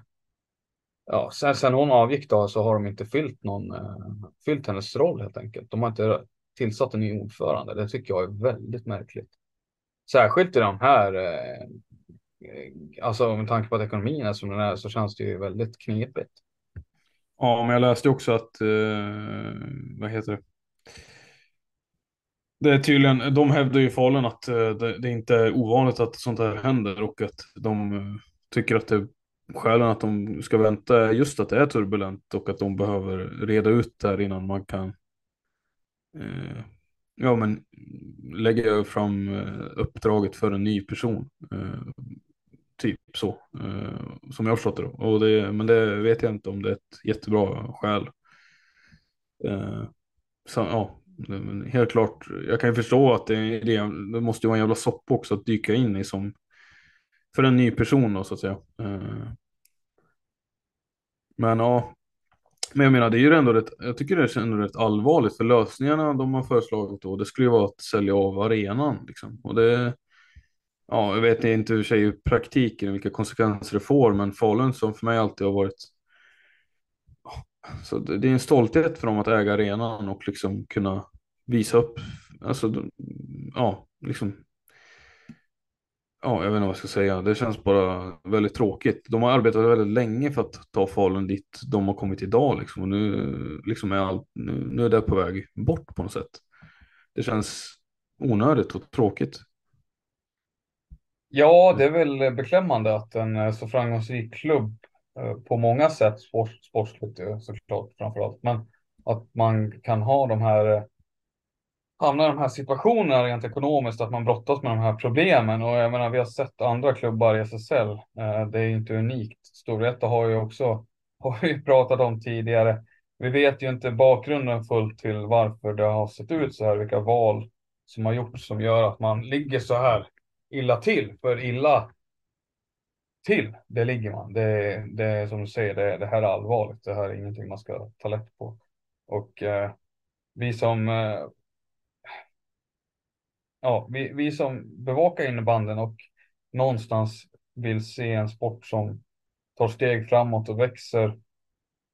ja, sen, sen hon avgick då så har de inte fyllt någon, eh, fyllt hennes roll helt enkelt. De har inte tillsatt en ny ordförande. Det tycker jag är väldigt märkligt. Särskilt i de här, alltså med tanke på att ekonomin är som den är så känns det ju väldigt knepigt. Ja, men jag läste också att, eh, vad heter det? Det är tydligen, de hävdar ju i Falun att eh, det, det inte är ovanligt att sånt här händer och att de eh, tycker att det skälen att de ska vänta är just att det är turbulent och att de behöver reda ut det här innan man kan eh, ja, men lägga fram eh, uppdraget för en ny person. Eh, typ så, eh, som jag har förstått det. Då. Och det. Men det vet jag inte om det är ett jättebra skäl. Så, ja, helt klart, jag kan ju förstå att det, det, det måste vara en jävla soppa också att dyka in i som för en ny person då så att säga. Eh. Men ja, men jag menar det är ju ändå rätt, jag tycker det är ändå rätt allvarligt för lösningarna de har föreslagit då, det skulle ju vara att sälja av arenan liksom. Och det, ja, jag vet inte hur sig i praktiken vilka konsekvenser det får, men Falun som för mig alltid har varit så det är en stolthet för dem att äga arenan och liksom kunna visa upp, alltså ja, liksom Ja, jag vet inte vad jag ska säga. Det känns bara väldigt tråkigt. De har arbetat väldigt länge för att ta Falun dit de har kommit idag liksom. Och nu, liksom är allt, nu, nu är det på väg bort på något sätt. Det känns onödigt och tråkigt. Ja, det är väl beklämmande att en eh, så framgångsrik klubb Eh, på många sätt, sport, sportsligt eh, såklart framförallt, men att man kan ha de här eh, hamna i de här situationerna rent ekonomiskt, att man brottas med de här problemen. Och jag menar, vi har sett andra klubbar i SSL. Det är inte unikt. Storvreta har ju också <laughs> har vi pratat om tidigare. Vi vet ju inte bakgrunden fullt till varför det har sett ut så här, vilka val som har gjorts som gör att man ligger så här illa till. För illa till, det ligger man. Det, det är som du säger, det, det här är allvarligt. Det här är ingenting man ska ta lätt på. Och eh, vi som eh, ja, vi, vi som bevakar innebanden och någonstans vill se en sport som tar steg framåt och växer.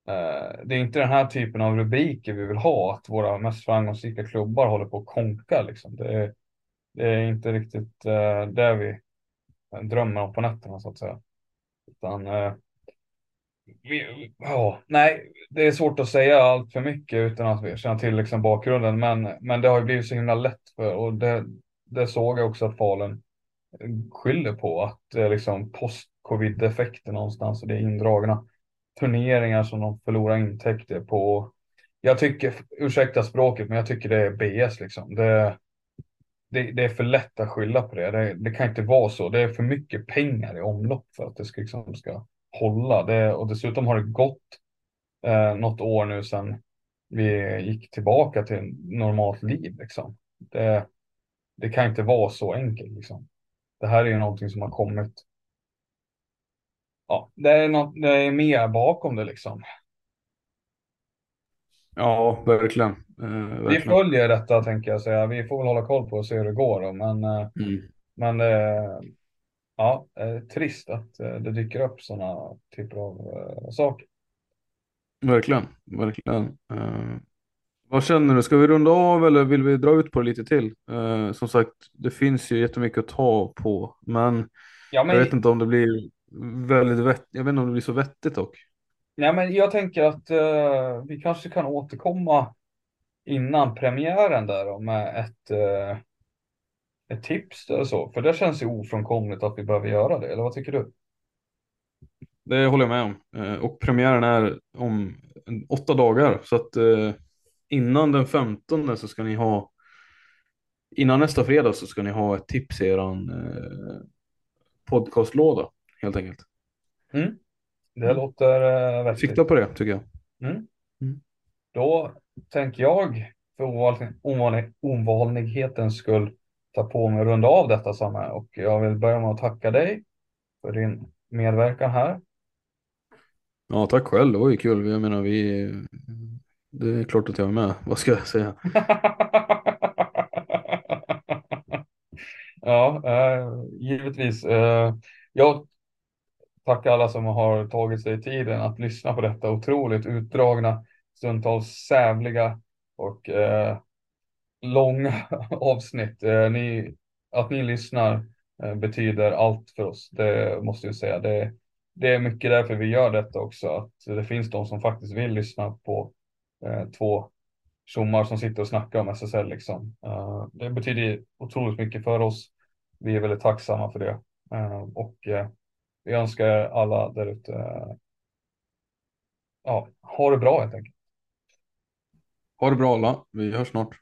Eh, det är inte den här typen av rubriker vi vill ha, att våra mest framgångsrika klubbar håller på att konka. Liksom. Det, är, det är inte riktigt eh, det vi Drömmar om på nätterna så att säga. Utan, eh, vi, ja, nej, det är svårt att säga allt för mycket utan att vi känner till liksom bakgrunden, men, men det har ju blivit så himla lätt för och det, det såg jag också att Falun skyller på att det är liksom post-covid-effekter någonstans och det är indragna turneringar som de förlorar intäkter på. Jag tycker, ursäkta språket, men jag tycker det är BS liksom. Det, det, det är för lätt att skylla på det. det. det. kan inte vara så. Det är för mycket pengar i omlopp för att det ska, liksom, ska hålla. Det, och dessutom har det gått eh, något år nu sedan vi gick tillbaka till normalt liv. Liksom. Det, det kan inte vara så enkelt. Liksom. Det här är ju någonting som har kommit. Ja, det är, något, det är mer bakom det liksom. Ja, verkligen. Eh, verkligen. Vi följer detta tänker jag säga. Vi får väl hålla koll på och se hur det går. Då. Men, eh, mm. men eh, ja, trist att eh, det dyker upp sådana typer av eh, saker. Verkligen, verkligen. Vad känner du? Ska vi runda av eller vill vi dra ut på det lite till? Uh, som sagt, det finns ju jättemycket att ta på, men, ja, men... jag vet inte om det blir väldigt vett. Jag vet inte om det blir så vettigt dock. Nej, men jag tänker att uh, vi kanske kan återkomma innan premiären där med ett, uh, ett tips eller så, för det känns ju ofrånkomligt att vi behöver göra det. Eller vad tycker du? Det håller jag med om. Och premiären är om åtta dagar så att innan den 15 så ska ni ha innan nästa fredag så ska ni ha ett tips i eran eh, podcastlåda helt enkelt. Mm. Det mm. låter eh, vettigt. Sikta på det tycker jag. Mm. Mm. Då tänker jag för ovanlig, ovanlig, ovanlighetens skull ta på mig att runda av detta Samme och jag vill börja med att tacka dig för din medverkan här. Ja, tack själv. Det var ju kul. Jag menar, vi det är klart att jag är med. Vad ska jag säga? <laughs> ja, eh, givetvis. Eh, jag tacka alla som har tagit sig tiden att lyssna på detta otroligt utdragna, stundtals sävliga och eh, långa <laughs> avsnitt. Eh, ni, att ni lyssnar eh, betyder allt för oss. Det måste jag säga. Det, det är mycket därför vi gör detta också. Att det finns de som faktiskt vill lyssna på eh, två tjommar som sitter och snackar om SSL liksom. Eh, det betyder otroligt mycket för oss. Vi är väldigt tacksamma för det eh, och eh, vi önskar alla där ute. ja, ha det bra helt enkelt. Ha det bra alla. Vi hörs snart.